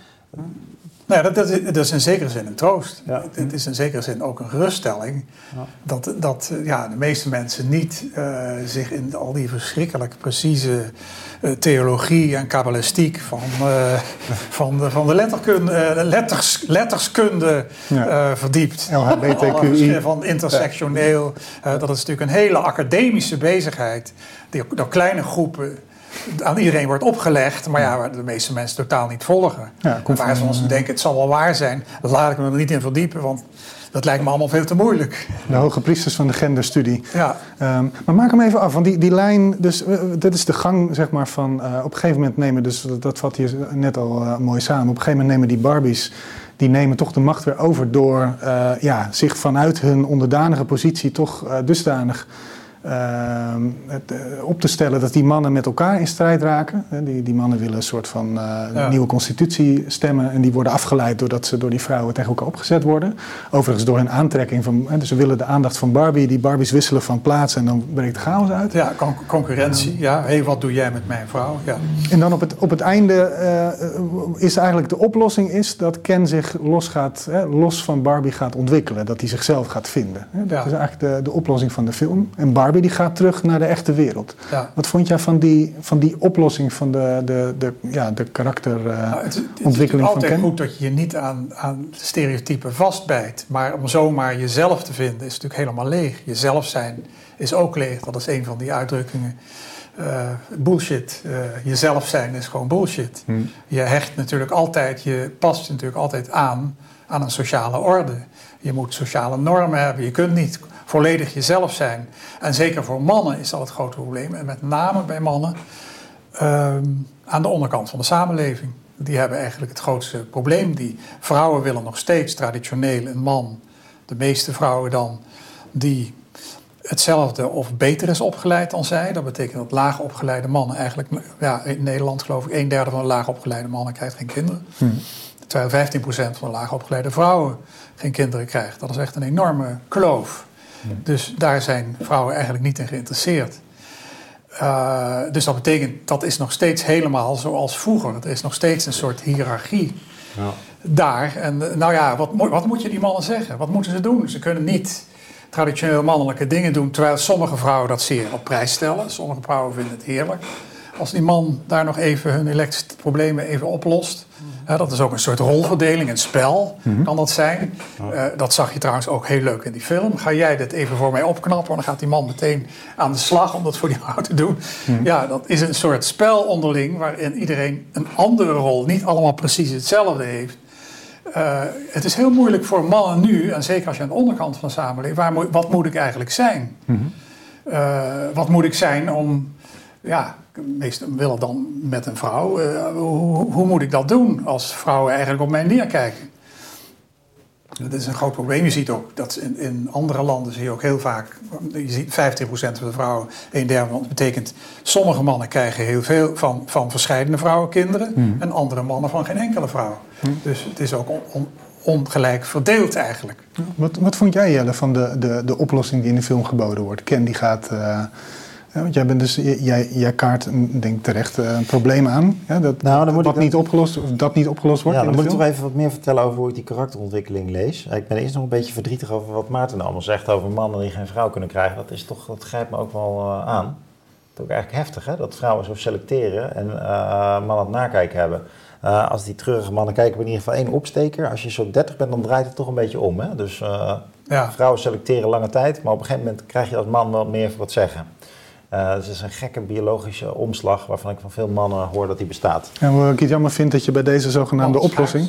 Nou, dat, dat, dat, is in zekere zin een troost. Ja. Het is in zekere zin ook een geruststelling. Ja. Dat, dat ja, de meeste mensen niet uh, zich in al die verschrikkelijk precieze uh, theologie en kabbalistiek van, uh, van, de, van de letterkunde, letters, letterskunde ja. verdiept. LHBTQI. Van intersectioneel. dat is natuurlijk een hele academische bezigheid. Die door kleine groepen aan iedereen wordt opgelegd, maar ja, waar de meeste mensen totaal niet volgen. Ja, waar ze ons denken, het zal wel waar zijn, dat laat ik me er niet in verdiepen, want dat lijkt me allemaal veel te moeilijk. De hoge priesters van de genderstudie. Ja. Um, maar maak hem even af, want die, die lijn, dus uh, dit is de gang zeg maar van, uh, op een gegeven moment nemen, dus dat, dat vat hier net al uh, mooi samen, op een gegeven moment nemen die Barbies, die nemen toch de macht weer over door ja, zich vanuit hun onderdanige positie toch dusdanig Ehm, het, eh, op te stellen dat die mannen met elkaar in strijd raken. Die, die mannen willen een soort van uh, nieuwe constitutie stemmen en die worden afgeleid doordat ze door die vrouwen tegen elkaar opgezet worden. Overigens door hun aantrekking van, dus ze willen de aandacht van Barbie, die Barbies wisselen van plaats en dan breekt de chaos uit. Ja, concurrentie, ja. Hé, hey, wat doe jij met mijn vrouw? Ja. En dan op het, op het einde uh, is eigenlijk de oplossing is dat Ken zich los, gaat, los van Barbie gaat ontwikkelen, dat hij zichzelf gaat vinden. Dat is eigenlijk de, de oplossing van de film. En Barbie die gaat terug naar de echte wereld. Ja. Wat vond jij van die, van die oplossing van de, de, de, ja, de karakterontwikkeling nou, van Ken? Het is altijd goed dat je je niet aan, aan stereotypen vastbijt. Maar om zomaar jezelf te vinden is natuurlijk helemaal leeg. Jezelf zijn is ook leeg. Dat is een van die uitdrukkingen. Uh, bullshit. Uh, jezelf zijn is gewoon bullshit. Hm. Je hecht natuurlijk altijd, je past natuurlijk altijd aan aan een sociale orde. Je moet sociale normen hebben. Je kunt niet volledig jezelf zijn. En zeker voor mannen is dat het grote probleem. En met name bij mannen ehm, aan de onderkant van de samenleving. Die hebben eigenlijk het grootste probleem. Die vrouwen willen nog steeds traditioneel een man, de meeste vrouwen dan, die hetzelfde of beter is opgeleid dan zij. Dat betekent dat laag opgeleide mannen eigenlijk, ja, in Nederland geloof ik, een derde van de laag opgeleide mannen krijgt geen kinderen. Hm. Terwijl 15% van de laag opgeleide vrouwen geen kinderen krijgt. Dat is echt een enorme kloof. Dus daar zijn vrouwen eigenlijk niet in geïnteresseerd. Uh, dus dat betekent, dat is nog steeds helemaal zoals vroeger. Er is nog steeds een soort hiërarchie ja. daar. En eh, nou ja, wat, wat moet je die mannen zeggen? Wat moeten ze doen? Ze kunnen niet traditioneel mannelijke dingen doen, terwijl sommige vrouwen dat zeer op prijs stellen. Sommige vrouwen vinden het heerlijk. Als die man daar nog even hun elektrische problemen even oplost, dat is ook een soort rolverdeling, een spel mhm. kan dat zijn. Uh, dat zag je trouwens ook heel leuk in die film. Ga jij dit even voor mij opknappen? Dan gaat die man meteen aan de slag om dat voor die vrouw te doen. Mhm. Ja, dat is een soort spel onderling waarin iedereen een andere rol, niet allemaal precies hetzelfde heeft. Uh, het is heel moeilijk voor mannen nu, en zeker als je aan de onderkant van de samenleving, waar, wat moet ik eigenlijk zijn? Mm wat moet ik zijn om ja, meesten willen dan met een vrouw. Uh, hoe, hoe, moet ik dat doen als vrouwen eigenlijk op mij neerkijken? Dat is een groot probleem. Je ziet ook dat in, in andere landen zie je ook heel vaak, je ziet 50% van de vrouwen, een derde. Dat betekent, sommige mannen krijgen heel veel van, van verschillende vrouwen kinderen hmm. en andere mannen van geen enkele vrouw. Hmm. Dus het is ook ongelijk verdeeld eigenlijk. Wat, wat vond jij Jelle van de, de, de oplossing die in de film geboden wordt? Ken die gaat... Uh ja, want jij, bent dus, jij, jij kaart denk terecht eh, een probleem aan. Ja, dat, nou, dan moet wat niet opgelost, of dat niet opgelost wordt. Ja, dan moet ik toch even wat meer vertellen over hoe ik die karakterontwikkeling lees. Ik ben eerst nog een beetje verdrietig over wat Maarten allemaal zegt over mannen die geen vrouw kunnen krijgen. Dat, is toch, dat grijpt me ook wel uh, aan. Het is ook eigenlijk heftig hè, dat vrouwen zo selecteren en uh, mannen het nakijken hebben. als die treurige mannen kijken, we in ieder geval één opsteker. Als je zo 30 bent, dan draait het toch een beetje om. Hè? Dus ja. vrouwen selecteren lange tijd, maar op een gegeven moment krijg je als man wel meer voor het zeggen. Uh, dus het is een gekke biologische omslag waarvan ik van veel mannen hoor dat die bestaat. En wat ik het jammer vind dat je bij deze zogenaamde oh, oplossing...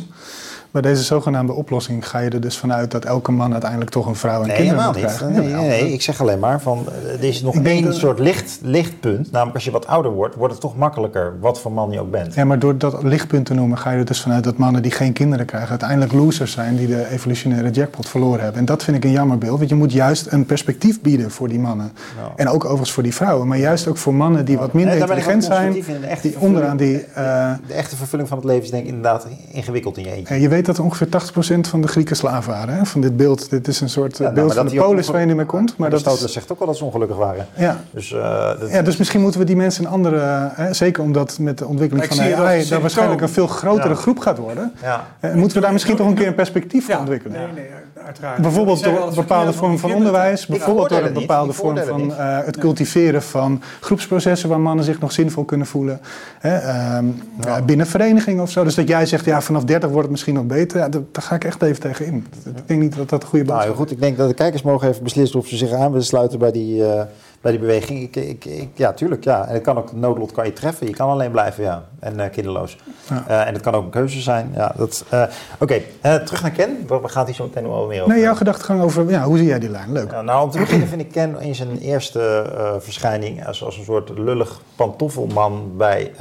Bij deze zogenaamde oplossing ga je er dus vanuit dat elke man uiteindelijk toch een vrouw en nee, kinderen moet krijgen. Nee, nee, nee, ik zeg alleen maar van eh, er is nog één soort licht, lichtpunt. Namelijk als je wat ouder wordt, wordt het toch makkelijker, wat voor man je ook bent. Ja, maar door dat lichtpunt te noemen ga je er dus vanuit dat mannen die geen kinderen krijgen uiteindelijk losers zijn die de evolutionaire jackpot verloren hebben. En dat vind ik een jammer beeld, want je moet juist een perspectief bieden voor die mannen. En ook overigens voor die vrouwen, maar juist ook voor mannen die wat minder intelligent zijn, die onderaan die... Uh, de echte vervulling van het leven is denk ik inderdaad ingewikkeld in je eentje. je weet weet dat ongeveer 80% van de Grieken slaaf waren. Hè? Van dit beeld. Dit is een soort ja, nou, beeld van de polis waar je niet meer komt. Maar dat zegt ook wel dat ze ongelukkig waren. Ja. Dus, uh, ja, dus misschien moeten we die mensen een andere... Hè, zeker omdat met de ontwikkeling van AI... daar waarschijnlijk een veel grotere groep gaat worden. Ja. Uh, moeten we daar misschien toch een keer een perspectief voor ontwikkelen? Nee, nee, uiteraard. Bijvoorbeeld door een bepaalde vorm van onderwijs. Bijvoorbeeld door een bepaalde vorm van uh, het cultiveren van groepsprocessen... waar mannen zich nog zinvol kunnen voelen. Hè, um, binnen verenigingen of zo. Dus dat jij zegt, ja, vanaf 30 wordt het misschien nog beter. Ja, daar, ga ik echt even tegen in. Ik denk niet dat dat een goede boodschap is. Nou, goed, ik denk dat de kijkers mogen even beslissen of ze zich aan willen sluiten bij die, uh, bij die beweging. Ik, ik, ik, ja, tuurlijk, ja. En het kan ook, noodlot kan je treffen. Je kan alleen blijven, ja. En uh, kinderloos. Ja. Uh, en het kan ook een keuze zijn. Ja, dat, Oké, okay. terug naar Ken. We gaan hier zo meteen nog wel meer over. Nee, jouw gedachtegang over, ja, hoe zie jij die lijn? Leuk. Ja, nou, om te beginnen vind ik Ken in zijn eerste verschijning als, als een soort lullig pantoffelman bij...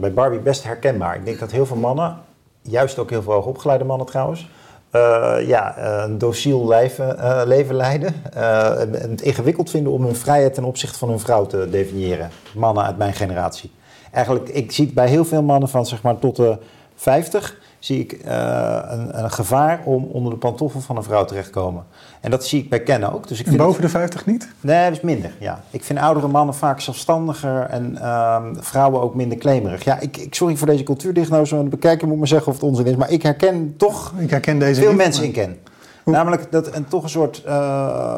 Bij Barbie best herkenbaar. Ik denk dat heel veel mannen juist ook heel veel hoogopgeleide mannen trouwens. Uh, ja, een dociel leven, uh, leven leiden. Uh, het ingewikkeld vinden om hun vrijheid ten opzichte van hun vrouw te definiëren. Mannen uit mijn generatie. Eigenlijk, ik zie het bij heel veel mannen van zeg maar tot de 50 zie ik uh, een, een, gevaar om onder de pantoffel van een vrouw terecht te komen. En dat zie ik bij Ken ook. Dus ik vind boven de 50 niet? Nee, dat is minder. Ja. Ik vind oudere mannen vaak zelfstandiger en uh, vrouwen ook minder claimerig. Ja, ik, ik sorry voor deze cultuurdiagnose, maar de bekijker moet me zeggen of het onzin is. Maar ik herken toch ik herken deze veel niet, mensen in Ken. Namelijk dat een toch een soort. Uh,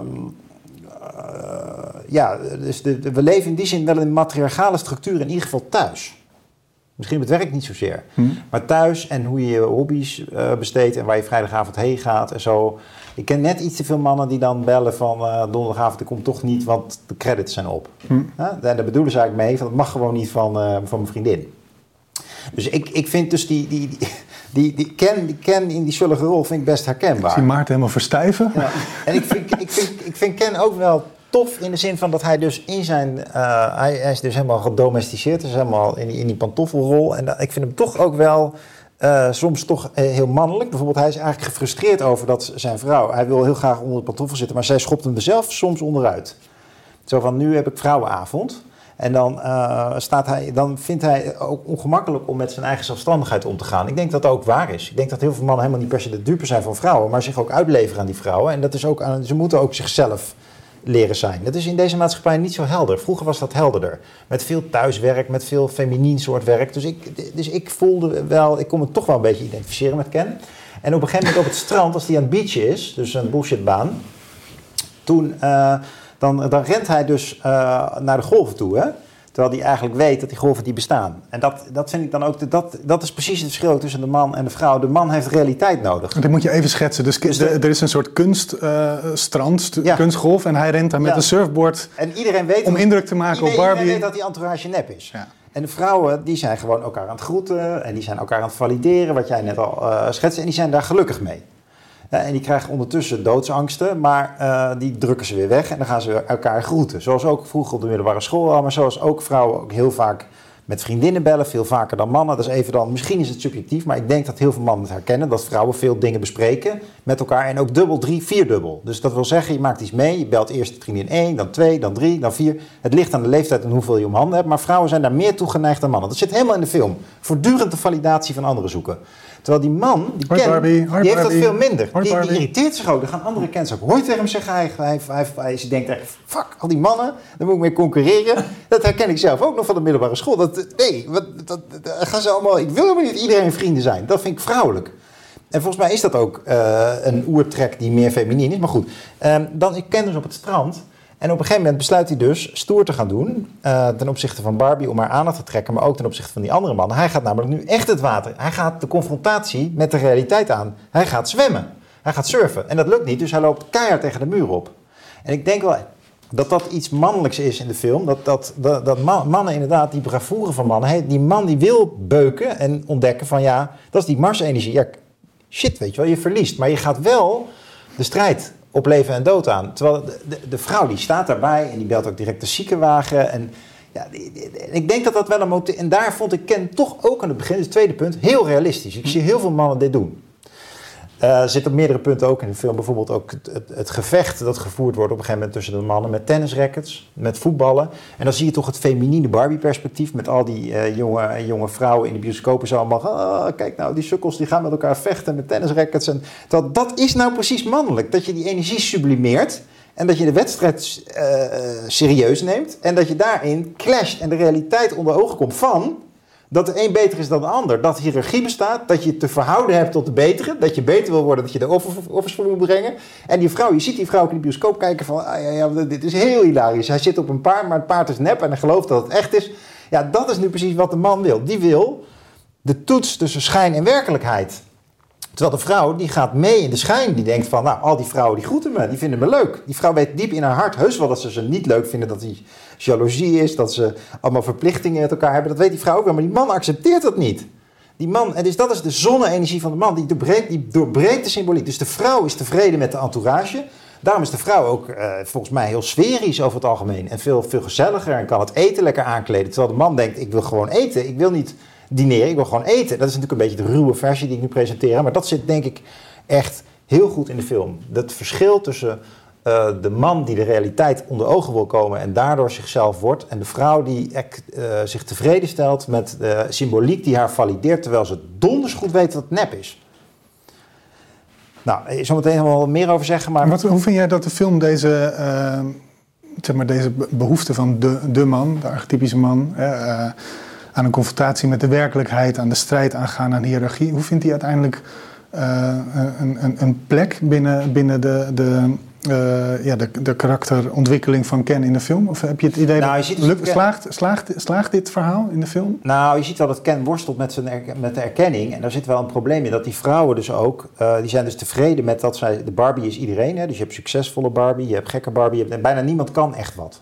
ja, dus de, we leven in die zin wel in een matriarchale structuur, in ieder geval thuis. Misschien op het werk niet zozeer. Hm. Maar thuis en hoe je je hobby's uh, besteedt en waar je vrijdagavond heen gaat en zo. Ik ken net iets te veel mannen die dan bellen van uh, donderdagavond, ik kom toch niet, want de credits zijn op. Hm. En daar bedoelen ze eigenlijk mee, van het mag gewoon niet van, uh, van mijn vriendin. Dus ik, ik vind dus die, die, die, die, die, Ken, die Ken in die zullige rol vind ik best herkenbaar. Ik zie Maarten helemaal verstijven. Ja. En ik vind, ik, vind, ik vind Ken ook wel tof in de zin van dat hij dus in zijn... Uh, hij, is dus helemaal gedomesticeerd, is helemaal in die, in die pantoffelrol. En dat, ik vind hem toch ook wel... Uh, soms toch uh, heel mannelijk. Bijvoorbeeld, hij is eigenlijk gefrustreerd over dat zijn vrouw... Hij wil heel graag onder de pantoffel zitten, maar zij schopt hem er zelf soms onderuit. Zo van, nu heb ik vrouwenavond. En dan, staat hij, dan vindt hij ook ongemakkelijk om met zijn eigen zelfstandigheid om te gaan. Ik denk dat dat ook waar is. Ik denk dat heel veel mannen helemaal niet per se de dupe zijn van vrouwen, maar zich ook uitleveren aan die vrouwen. En dat is ook aan, ze moeten ook zichzelf leren zijn. Dat is in deze maatschappij niet zo helder. Vroeger was dat helderder. Met veel thuiswerk, met veel feminien soort werk. Dus ik, dus ik voelde wel, ik kon me toch wel een beetje identificeren met Ken. En op een gegeven moment op het strand, als hij aan het beach is, dus een bullshitbaan, toen, uh, dan, dan rent hij dus uh, naar de golven toe. Hè? Terwijl hij eigenlijk weet dat die golven die bestaan. En dat, dat vind ik dan ook, dat, dat is precies het verschil tussen de man en de vrouw. De man heeft realiteit nodig. Dat moet je even schetsen. Dus, dus er is een soort kunststrand, uh, kunstgolf. En hij rent daar met ja. een surfboard en iedereen weet om indruk te maken iedereen, op Barbie. Iedereen weet dat die entourage nep is. Ja. En de vrouwen die zijn gewoon elkaar aan het groeten. En die zijn elkaar aan het valideren, wat jij net al uh, schetste. En die zijn daar gelukkig mee. Uh, en die krijgen ondertussen doodsangsten, maar uh, die drukken ze weer weg en dan gaan ze elkaar groeten. Zoals ook vroeger op de middelbare school, maar zoals ook vrouwen ook heel vaak met vriendinnen bellen, veel vaker dan mannen. Dat is even dan, misschien is het subjectief, maar ik denk dat heel veel mannen het herkennen, dat vrouwen veel dingen bespreken met elkaar en ook dubbel, drie, vierdubbel. Dus dat wil zeggen, je maakt iets mee, je belt eerst vriendin 1, dan 2, dan 3, dan 4. Het ligt aan de leeftijd en hoeveel je om handen hebt, maar vrouwen zijn daar meer toe geneigd dan mannen. Dat zit helemaal in de film. Voortdurend de validatie van anderen zoeken. Terwijl die man, die, Ken, Barbie, die heeft dat veel minder. Die, die, irriteert zich ook. Dan gaan andere kenners ook ooit tegen hem zeggen. Hij, hij, hij, hij, denkt echt, fuck, al die mannen, daar moet ik mee concurreren. dat herken ik zelf ook nog van de middelbare school. Dat, nee, wat, dat, dat, gaan ze allemaal, ik wil helemaal niet iedereen vrienden zijn. Dat vind ik vrouwelijk. En volgens mij is dat ook uh, een oertrek die meer feminien is. Maar goed, um, dan, ik ken dus op het strand en op een gegeven moment besluit hij dus stoer te gaan doen uh, ten opzichte van Barbie om haar aandacht te trekken, maar ook ten opzichte van die andere mannen. Hij gaat namelijk nu echt het water. Hij gaat de confrontatie met de realiteit aan. Hij gaat zwemmen. Hij gaat surfen. En dat lukt niet, dus hij loopt keihard tegen de muur op. En ik denk wel, dat dat iets mannelijks is in de film. Dat, dat, dat, dat mannen inderdaad, die bravoure van mannen, die man die wil beuken en ontdekken van ja, dat is die Mars-energie. Ja, shit, weet je wel, je verliest. Maar je gaat wel de strijd op leven en dood aan. Terwijl de, de, vrouw die staat daarbij en die belt ook direct de ziekenwagen. En ja, ik denk dat dat wel een motief... En daar vond ik Ken toch ook aan het begin, het tweede punt, heel realistisch. Ik zie heel veel mannen dit doen. Uh, zit op meerdere punten ook in de film. Bijvoorbeeld ook het, het, gevecht dat gevoerd wordt op een gegeven moment tussen de mannen met tennisrackets, met voetballen. En dan zie je toch het feminine Barbie-perspectief met al die uh, jonge, jonge vrouwen in de bioscopen zo allemaal. Oh, kijk nou, die sukkels die gaan met elkaar vechten met tennisrackets. En dat, dat is nou precies mannelijk. Dat je die energie sublimeert. En dat je de wedstrijd uh, serieus neemt. En dat je daarin clasht en de realiteit onder ogen komt van dat de een beter is dan de ander. Dat hiërarchie bestaat, dat je te verhouden hebt tot de betere. Dat je beter wil worden, dat je de offers voor moet brengen. En die vrouw, je ziet die vrouw in de bioscoop kijken van... Ah, dit is heel hilarisch. Hij zit op een paard, maar het paard is nep en hij gelooft dat het echt is. Ja, dat is nu precies wat de man wil. Die wil de toets tussen schijn en werkelijkheid. Terwijl de vrouw, die gaat mee in de schijn. Die denkt van, nou, al die vrouwen die groeten me, die vinden me leuk. Die vrouw weet diep in haar hart heus wel dat ze ze niet leuk vinden. Dat die jaloezie is, dat ze allemaal verplichtingen met elkaar hebben. Dat weet die vrouw ook wel, maar die man accepteert dat niet. Die man, en dus dat is de zonne-energie van de man, die doorbreekt, die doorbreekt de symboliek. Dus de vrouw is tevreden met de entourage. Daarom is de vrouw ook uh, volgens mij heel sferisch over het algemeen. En veel, veel gezelliger en kan het eten lekker aankleden. Terwijl de man denkt, ik wil gewoon eten. Ik wil niet dineren, ik wil gewoon eten. Dat is natuurlijk een beetje de ruwe versie die ik nu presenteer. Maar dat zit denk ik echt heel goed in de film. Dat verschil tussen uh, de man die de realiteit onder ogen wil komen en daardoor zichzelf wordt. En de vrouw die uh, zich tevreden stelt met de symboliek die haar valideert, terwijl ze donders goed weet dat het nep is. Nou, ik zal meteen wel meer over zeggen. Maar... Wat, hoe vind jij dat de film deze, zeg maar deze behoefte van de, de man, de archetypische man, aan een confrontatie met de werkelijkheid, aan de strijd aangaan, aan hiërarchie, hoe vindt hij uiteindelijk een, een, een, plek binnen, binnen de, de uh, ja, de, de karakterontwikkeling van Ken in de film? Of heb je het idee nou, dat dus, slaagt, slaagt, slaagt dit verhaal in de film? Nou, je ziet wel dat Ken worstelt met, zijn met de erkenning. En daar zit wel een probleem in. Dat die vrouwen dus ook, uh, die zijn dus tevreden met dat zij... De Barbie is iedereen, hè? dus je hebt succesvolle Barbie, je hebt gekke Barbie. Je hebt, en bijna niemand kan echt wat.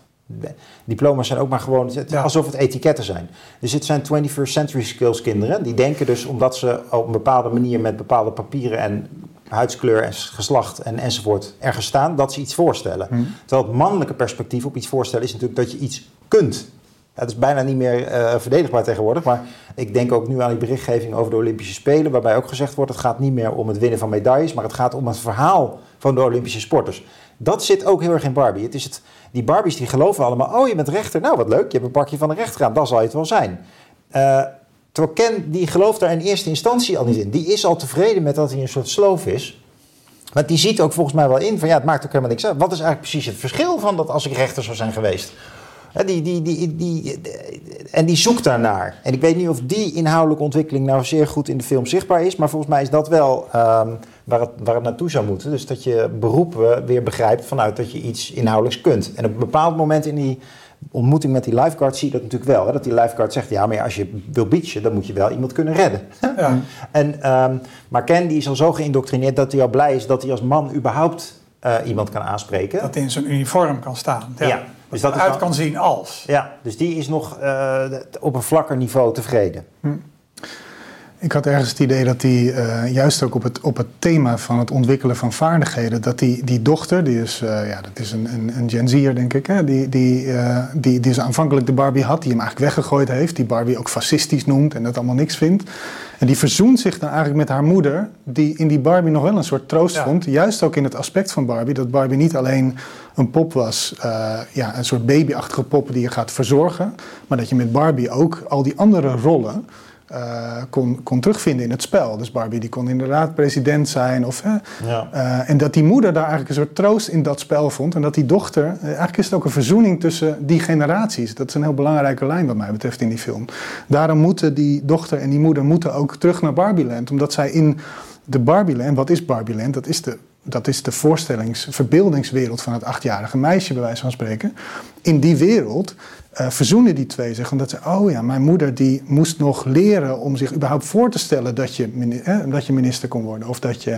Diploma's zijn ook maar gewoon alsof het etiketten zijn. Dus het zijn 21st century skills kinderen. Die denken dus omdat ze op een bepaalde manier met bepaalde papieren en huidskleur en geslacht en, enzovoort ergens staan, dat ze iets voorstellen. Hmm. Terwijl het mannelijke perspectief op iets voorstellen is natuurlijk dat je iets kunt. Het is bijna niet meer uh, verdedigbaar tegenwoordig, maar ik denk ook nu aan die berichtgeving over de Olympische Spelen, waarbij ook gezegd wordt: het gaat niet meer om het winnen van medailles, maar het gaat om het verhaal van de Olympische sporters. Dat zit ook heel erg in Barbie. Het is het, die Barbies die geloven allemaal: oh, je bent rechter, nou wat leuk, je hebt een pakje van de rechter aan, dat zal het wel zijn. Uh, die gelooft daar in eerste instantie al niet in. Die is al tevreden met dat hij een soort sloof is. Maar die ziet ook volgens mij wel in van ja, het maakt ook helemaal niks uit. Wat is eigenlijk precies het verschil van dat als ik rechter zou zijn geweest? die, die, die, die, en die zoekt daarnaar. En ik weet niet of die inhoudelijke ontwikkeling nou zeer goed in de film zichtbaar is. Maar volgens mij is dat wel um, waar, het, waar het naartoe zou moeten. Dus dat je beroepen weer begrijpt vanuit dat je iets inhoudelijks kunt. En op een bepaald moment in die ontmoeting met die lifeguard zie je dat natuurlijk wel. Hè? Dat die lifeguard zegt, ja, maar als je wil beachen, dan moet je wel iemand kunnen redden. Ja. en, um, maar Ken die is al zo geïndoctrineerd dat hij al blij is dat hij als man überhaupt uh, iemand kan aanspreken. Dat hij in zijn uniform kan staan. Ja. Dus dat, uit kan zien als. Ja, dus die is nog uh, op een vlakker niveau tevreden. Hm. Ik had ergens het idee dat hij uh, juist ook op het, op het thema van het ontwikkelen van vaardigheden, dat die, die dochter, die is, uh, ja, dat is een, een, een Gen Z'er denk ik, hè, die, die, uh, die, die dus aanvankelijk de Barbie had, die hem eigenlijk weggegooid heeft, die Barbie ook fascistisch noemt en dat allemaal niks vindt. En die verzoent zich dan eigenlijk met haar moeder, die in die Barbie nog wel een soort troost vond. Juist ook in het aspect van Barbie, dat Barbie niet alleen een pop was, ja, een soort babyachtige pop die je gaat verzorgen, maar dat je met Barbie ook al die andere rollen uh, kon, kon terugvinden in het spel. Dus Barbie die kon inderdaad president zijn. Of, ja. Uh, en dat die moeder daar eigenlijk een soort troost in dat spel vond. En dat die dochter, uh, eigenlijk is het ook een verzoening tussen die generaties. Dat is een heel belangrijke lijn wat mij betreft in die film. Daarom moeten die dochter en die moeder moeten ook terug naar Barbieland. Omdat zij in de Barbieland, wat is Barbieland? Dat is de dat is de voorstellings, verbeeldingswereld van het achtjarige meisje, bij wijze van spreken. In die wereld uh, verzoenen die twee zich. Omdat ze, oh ja, mijn moeder die moest nog leren om zich überhaupt voor te stellen dat je, dat je minister kon worden. Of dat je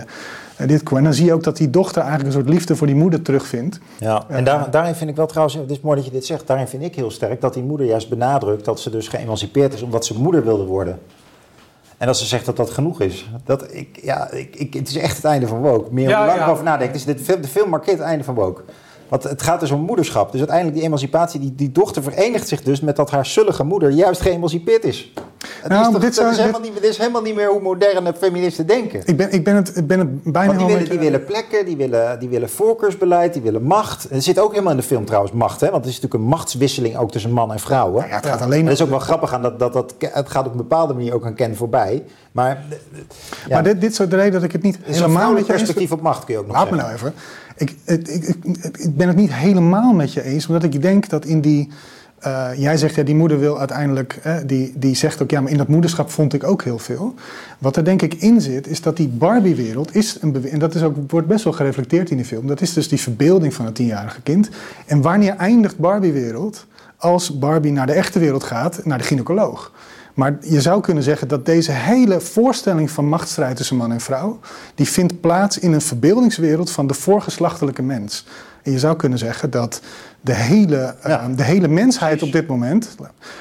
uh, dit kon. En dan zie je ook dat die dochter eigenlijk een soort liefde voor die moeder terugvindt. Ja, en daar, daarin vind ik wel trouwens, het is mooi dat je dit zegt, daarin vind ik heel sterk dat die moeder juist benadrukt dat ze dus geëmancipeerd is omdat ze moeder wilde worden. En dat ze zegt dat dat genoeg is. Dat, ik, ja, ik, ik, het is echt het einde van Woke. Meer ja, lang ja. over nadenken. Dus dit, de film markeert het einde van Woke. Want het gaat dus om moederschap. Dus uiteindelijk die emancipatie, die, die dochter verenigt zich dus met dat haar zullige moeder juist geëmancipeerd is. Het nou, is, toch, dit, is helemaal niet, dit is helemaal niet meer hoe moderne feministen denken. Ik ben, ik ben, het, ik ben het bijna Want die willen, die willen plekken, die willen, die willen voorkeursbeleid, die willen macht. Er zit ook helemaal in de film trouwens macht, hè? want het is natuurlijk een machtswisseling ook tussen man en vrouw. Hè? Ja, het gaat alleen. Dat is ook wel grappig aan dat, dat, dat het gaat op een bepaalde manier ook aan Ken voorbij. Maar, ja. maar dit, dit soort reden dat ik het niet helemaal met je perspectief op macht kun je ook nog Laat me nou even. Ik, ik, ik, ik, ben het niet helemaal met je eens, omdat ik denk dat in die. Uh, jij zegt ja, die moeder wil uiteindelijk. die, die zegt ook ja, maar in dat moederschap vond ik ook heel veel. Wat er denk ik in zit, is dat die Barbie-wereld is een. En dat is ook, wordt best wel gereflecteerd in die film. Dat is dus die verbeelding van het tienjarige kind. En wanneer eindigt Barbie-wereld? Als Barbie naar de echte wereld gaat, naar de gynaecoloog. Maar je zou kunnen zeggen dat deze hele voorstelling van machtsstrijd tussen man en vrouw, die vindt plaats in een verbeeldingswereld van de voorgeslachtelijke mens. En je zou kunnen zeggen dat de hele, ja. uh, de hele mensheid op dit moment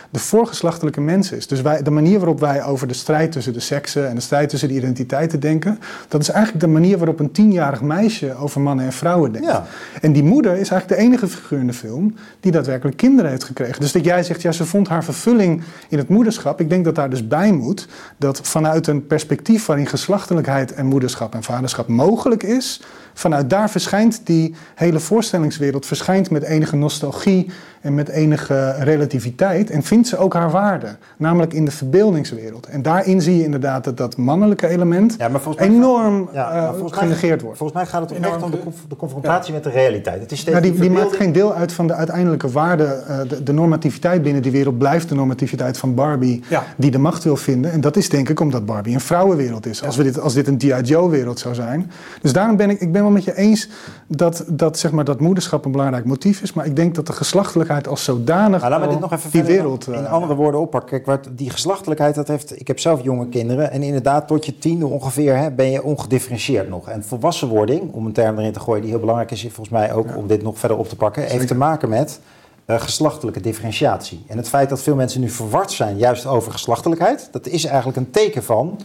de voorgeslachtelijke mens is. Dus wij, de manier waarop wij over de strijd tussen de seksen en de strijd tussen de identiteiten denken, dat is eigenlijk de manier waarop een tienjarig meisje over mannen en vrouwen denkt. Ja. En die moeder is eigenlijk de enige figuur in de film die daadwerkelijk kinderen heeft gekregen. Dus dat jij zegt, ja, ze vond haar vervulling in het moederschap. Ik denk dat daar dus bij moet dat vanuit een perspectief waarin geslachtelijkheid en moederschap en vaderschap mogelijk is, vanuit daar verschijnt die hele voorstellingswereld verschijnt met enige nostalgie en met enige relativiteit. En vindt ze ook haar waarde, namelijk in de verbeeldingswereld. En daarin zie je inderdaad dat dat mannelijke element ja, enorm ja, uh, genegeerd wordt. Volgens mij gaat het enorm echt om de, de confrontatie met de realiteit. Het is steeds die, die, maakt geen deel uit van de uiteindelijke waarde. Uh, de, de, normativiteit binnen die wereld blijft de normativiteit van Barbie, die de macht wil vinden. En dat is denk ik omdat Barbie een vrouwenwereld is. Als, we dit, als dit een G.I. Joe-wereld zou zijn. Dus daarom ben ik, ik ben wel met je eens dat, dat, zeg maar, dat moederschap een belangrijk motief is. Maar ik denk dat de geslachtelijkheid als zodanig nou, laat me dit nog even die wereld... In, eh, andere woorden oppakken. Kijk, die geslachtelijkheid, dat heeft... Ik heb zelf jonge kinderen. En inderdaad, tot je tiende ongeveer hè, ben je ongedifferentieerd nog. En volwassenwording, om een term erin te gooien die heel belangrijk is... volgens mij ook om dit nog verder op te pakken... heeft te maken met... Uh, geslachtelijke differentiatie. En het feit dat veel mensen nu verward zijn juist over geslachtelijkheid, dat is eigenlijk een teken van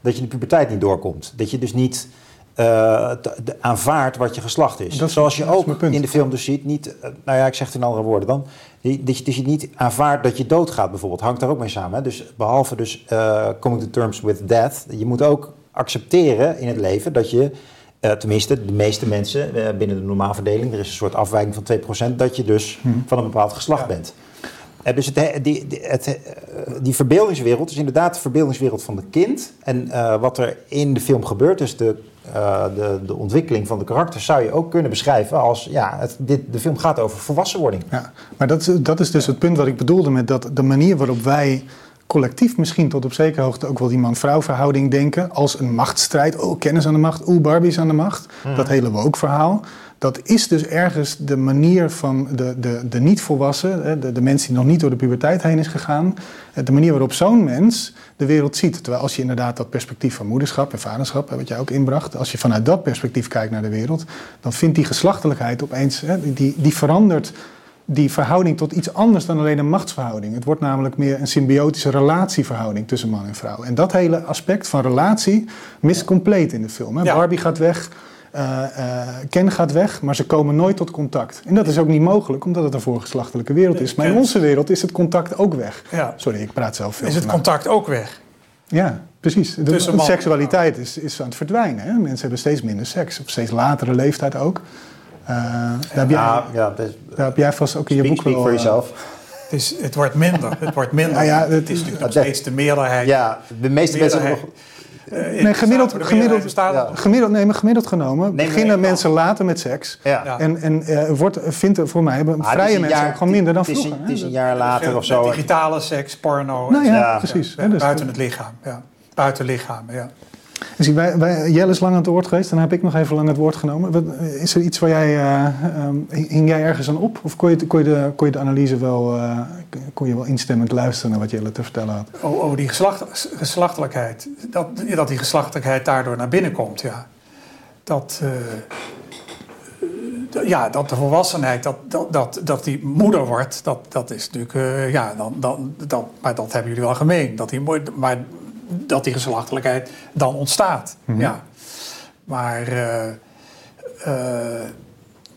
dat je de puberteit niet doorkomt. Dat je dus niet uh, aanvaardt wat je geslacht is. Dat Zoals je ook in de film dus ziet, niet, uh, nou ja, ik zeg het in andere woorden dan, dat je, dat je niet aanvaardt dat je doodgaat bijvoorbeeld, hangt daar ook mee samen. Hè? Dus behalve dus uh, coming to terms with death, je moet ook accepteren in het leven dat je, tenminste de meeste mensen binnen de normaalverdeling, er is een soort afwijking van 2%, dat je dus hmm. van een bepaald geslacht ja. bent. Dus het, die, het, die verbeeldingswereld is inderdaad de verbeeldingswereld van het kind. En wat er in de film gebeurt, dus de uh, de, de ontwikkeling van de karakters zou je ook kunnen beschrijven als, ja, het, dit, de film gaat over volwassenwording. Ja, maar dat, dat is dus het punt wat ik bedoelde met dat de manier waarop wij collectief misschien tot op zekere hoogte ook wel die man-vrouw verhouding denken als een machtsstrijd. Oh, kennis aan de macht, oeh, Barbie is aan de macht. Mhm. Dat hele woke verhaal. Dat is dus ergens de manier van de, de, de niet-volwassen, de, de mensen die nog niet door de puberteit heen is gegaan, de manier waarop zo'n mens de wereld ziet. Terwijl als je inderdaad dat perspectief van moederschap en vaderschap, wat jij ook inbracht, als je vanuit dat perspectief kijkt naar de wereld, dan vindt die geslachtelijkheid opeens, die, die verandert die verhouding tot iets anders dan alleen een machtsverhouding. Het wordt namelijk meer een symbiotische relatieverhouding tussen man en vrouw. En dat hele aspect van relatie mist compleet in de film. Hè? Barbie gaat weg, uh, uh, Ken gaat weg, maar ze komen nooit tot contact. En dat is ook niet mogelijk, omdat het een voorgeslachtelijke wereld is. Maar in onze wereld is het contact ook weg. Ja. Sorry, ik praat zelf veel. Is het contact ook weg? Ja, precies. De, seksualiteit is, is aan het verdwijnen. Hè? Mensen hebben steeds minder seks, op steeds latere leeftijd ook. Uh, daar, heb jij, ja, ja, daar heb jij vast ook in je boek wel... voor jezelf. Het, is, het wordt minder. Het wordt minder. Ja, het, is natuurlijk nog steeds de meerderheid. Ja, de meeste mensen nog nee, gemiddeld, gemiddeld, ja. gemiddeld, nee, maar gemiddeld genomen beginnen mensen later met seks. Ja. En, en uh, wordt, vindt voor mij hebben ah, vrije mensen jaar, gewoon minder dan vroeger. Het is, een jaar later of zo. Digitale seks, porno. Nou ja, precies. Dus, buiten het lichaam. Ja. Buiten lichaam, ja. Dus wij, Jelle is lang aan het woord geweest, dan heb ik nog even lang het woord genomen. Is er iets waar jij, uh, um, hing jij ergens aan op? Of kon je, kon je, de, kon je de analyse wel, uh, kon je wel instemmend luisteren naar wat Jelle te vertellen had? Oh, oh die geslacht, geslachtelijkheid, dat, dat die geslachtelijkheid daardoor naar binnen komt, ja. Dat, uh, ja, dat de volwassenheid, dat, dat, dat, dat die moeder wordt, dat, dat is natuurlijk, ja, dan, dan, dat, maar dat hebben jullie wel gemeen. Dat die, maar dat die geslachtelijkheid dan ontstaat. Mm -hmm. ja. Maar uh, uh,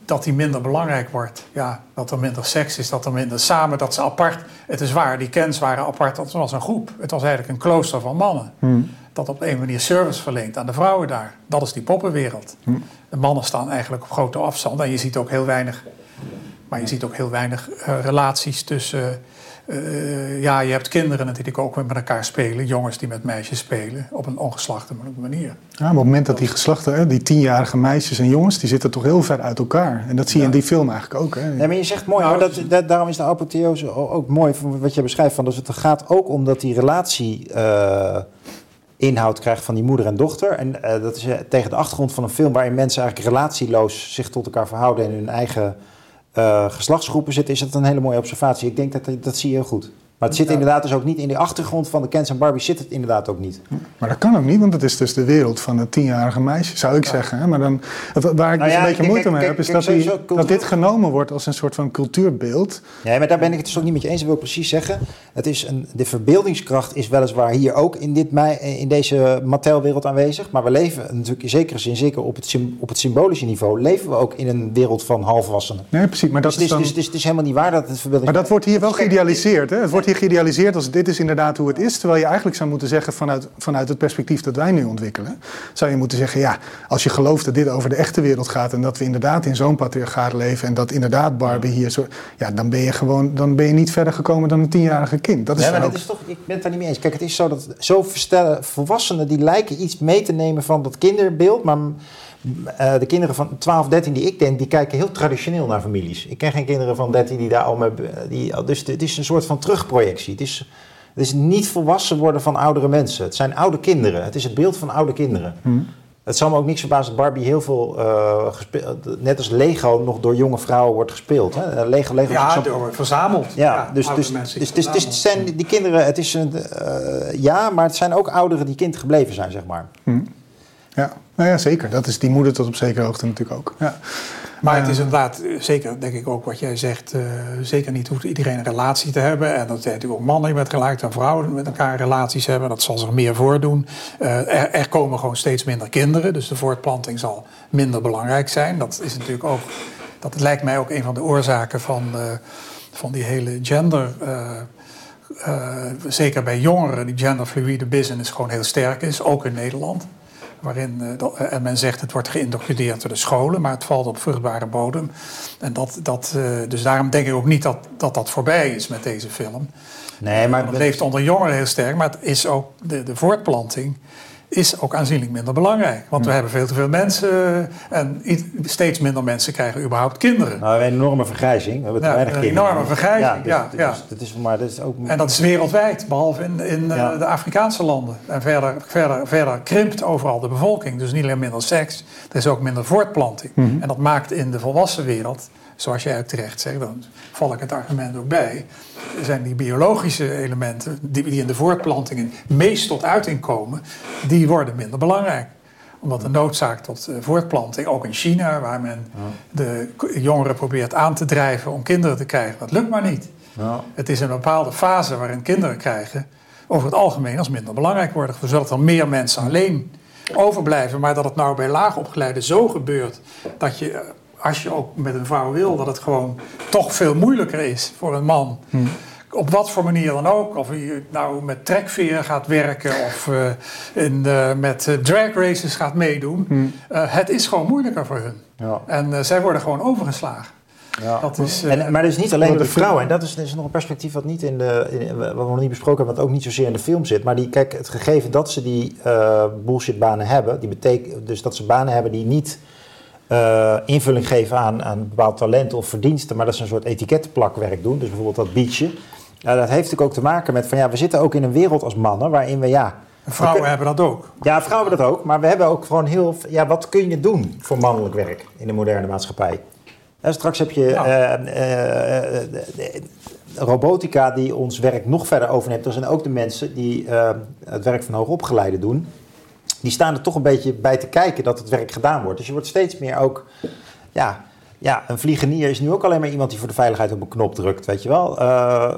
dat die minder belangrijk wordt, ja, dat er minder seks is, dat er minder samen, dat ze apart. Het is waar, die kens waren apart, dat was een groep. Het was eigenlijk een klooster van mannen. Mm. Dat op een manier service verleent aan de vrouwen daar. Dat is die poppenwereld. Mm. De mannen staan eigenlijk op grote afstand en je ziet ook heel weinig, maar je ziet ook heel weinig uh, relaties tussen. Uh, ja, je hebt kinderen natuurlijk ook met elkaar spelen. Jongens die met meisjes spelen op een ongeslachte manier. Ja, maar op het moment dat die geslachten, die tienjarige meisjes en jongens... die zitten toch heel ver uit elkaar. En dat zie je ja. in die film eigenlijk ook. Hè? Nee, maar je zegt mooi, nou, dat, dat, daarom is de apotheose ook mooi... wat je beschrijft, van, dat het gaat ook om dat die relatie... Uh, inhoud krijgt van die moeder en dochter. En uh, dat is uh, tegen de achtergrond van een film... waarin mensen eigenlijk relatieloos zich tot elkaar verhouden... en hun eigen uh, geslachtsgroepen zitten, is dat een hele mooie observatie. Ik denk dat dat zie je heel goed. Maar het zit inderdaad dus ook niet in de achtergrond van de Kens en Barbie zit het inderdaad ook niet. Maar dat kan ook niet, want het is dus de wereld van het tienjarige meisje, zou ik ja. zeggen. Maar dan, waar ik nou dus een beetje moeite mee heb, is dat, die, dat dit genomen wordt als een soort van cultuurbeeld. Ja, maar daar ben ik het dus ook niet met je eens. Ik wil precies zeggen, het is een, de verbeeldingskracht is weliswaar hier ook in, dit, in deze Mattel-wereld aanwezig. Maar we leven natuurlijk in zekere zin, zeker op het, op het symbolische niveau, leven we ook in een wereld van halfwassenen. Nee, precies. Maar dat dus, is dan... dus, dus, dus, het is helemaal niet waar dat het verbeelding... Maar dat wordt hier wel geïdealiseerd, hè? Het wordt hier geïdealiseerd als dit is inderdaad hoe het is. Terwijl je eigenlijk zou moeten zeggen vanuit, vanuit het perspectief dat wij nu ontwikkelen. Zou je moeten zeggen, ja, als je gelooft dat dit over de echte wereld gaat. En dat we inderdaad in zo'n patriarchaat leven. En dat inderdaad Barbie hier zo. Ja, dan ben je gewoon, dan ben je niet verder gekomen dan een tienjarige kind. Dat is ja, maar ook... dat is toch, ik ben het daar niet mee eens. Kijk, het is zo dat zo verstellen, volwassenen die lijken iets mee te nemen van dat kinderbeeld. Maar de kinderen van 12, 13 die ik denk, die kijken heel traditioneel naar families. Ik ken geen kinderen van 13 die daar al mee... Die, dus het is een soort van terugprojectie. Het is, het is niet volwassen worden van oudere mensen. Het zijn oude kinderen. Het is het beeld van oude kinderen. Hmm. Het zal me ook niks verbazen dat Barbie heel veel, uh, gespeeld, net als Lego, nog door jonge vrouwen wordt gespeeld. Hè? Lego, Lego ja, zo... door verzameld. Ja, ja dus, dus, dus, dus, dus, het zijn die kinderen, het is een, uh, ja, maar het zijn ook ouderen die kind gebleven zijn, zeg maar. Hmm. Ja, nou ja, zeker. Dat is die moeder tot op zekere hoogte natuurlijk ook. Ja. Maar het is inderdaad, zeker denk ik ook wat jij zegt, uh, zeker niet hoeft iedereen een relatie te hebben. En dat zijn natuurlijk ook mannen met gelijk en vrouwen met elkaar relaties hebben. Dat zal zich meer voordoen. Uh, er, er, komen gewoon steeds minder kinderen, dus de voortplanting zal minder belangrijk zijn. Dat is natuurlijk ook, dat lijkt mij ook een van de oorzaken van, uh, van die hele gender... zeker bij jongeren, die genderfluide business gewoon heel sterk is, ook in Nederland waarin uh, en men zegt het wordt geïndoctrineerd door de scholen, maar het valt op vruchtbare bodem. En dat, dat, uh, dus daarom denk ik ook niet dat, dat dat voorbij is met deze film. Nee, maar het leeft onder jongeren heel sterk, maar het is ook de, de voortplanting is ook aanzienlijk minder belangrijk. Want we hebben veel te veel mensen en steeds minder mensen krijgen überhaupt kinderen. Nou, een enorme vergrijzing. We hebben te ja, weinig een kinderen. enorme vergrijzing, ja. Dus, ja, dus, dat is, maar dat is ook... En dat is wereldwijd, behalve in, in uh, de Afrikaanse landen. En verder, verder, verder krimpt overal de bevolking. Dus niet alleen minder seks, er is ook minder voortplanting. Mm -hmm. En dat maakt in de volwassen wereld zoals jij ook terecht zegt, dan val ik het argument ook bij, zijn die biologische elementen die, die in de voortplantingen meest tot uiting komen, die worden minder belangrijk omdat de noodzaak tot voortplanting, ook in China, waar men de jongeren probeert aan te drijven om kinderen te krijgen, dat lukt maar niet. Ja. Het is een bepaalde fase waarin kinderen krijgen, over het algemeen als minder belangrijk worden. Zodat er meer mensen alleen overblijven, maar dat het nou bij laagopgeleiden zo gebeurt dat je als je ook met een vrouw wil, dat het gewoon toch veel moeilijker is voor een man. Hmm. Op wat voor manier dan ook. Of je nou met trekveer gaat werken of uh, in, uh, met uh, drag races gaat meedoen. Hmm. het is gewoon moeilijker voor hun. Ja. En zij worden gewoon overgeslagen. Ja. Dat is, en, maar dus niet alleen de vrouwen. En dat is, is nog een perspectief wat, niet in de, in, wat we nog niet besproken hebben, wat ook niet zozeer in de film zit. Maar die, kijk, het gegeven dat ze die bullshitbanen hebben, die betekent dus dat ze banen hebben die niet uh, invulling geven aan, aan bepaald talent of verdiensten, maar dat ze een soort etikettenplakwerk doen. Dus bijvoorbeeld dat beachje. Uh, dat heeft natuurlijk ook te maken met van ja, we zitten ook in een wereld als mannen waarin we ja, Vrouwen hebben dat ook. Ja, vrouwen hebben dat ook, maar we hebben ook gewoon heel... Ja, wat kun je doen voor mannelijk werk in de moderne maatschappij? En straks heb je Ja. eh, eh, eh, robotica die ons werk nog verder overneemt. Er zijn ook de mensen die eh, het werk van hoogopgeleiden doen. Die staan er toch een beetje bij te kijken dat het werk gedaan wordt. Dus je wordt steeds meer ook... Ja, ja, een vliegenier is nu ook alleen maar iemand die voor de veiligheid op een knop drukt, weet je wel. Maar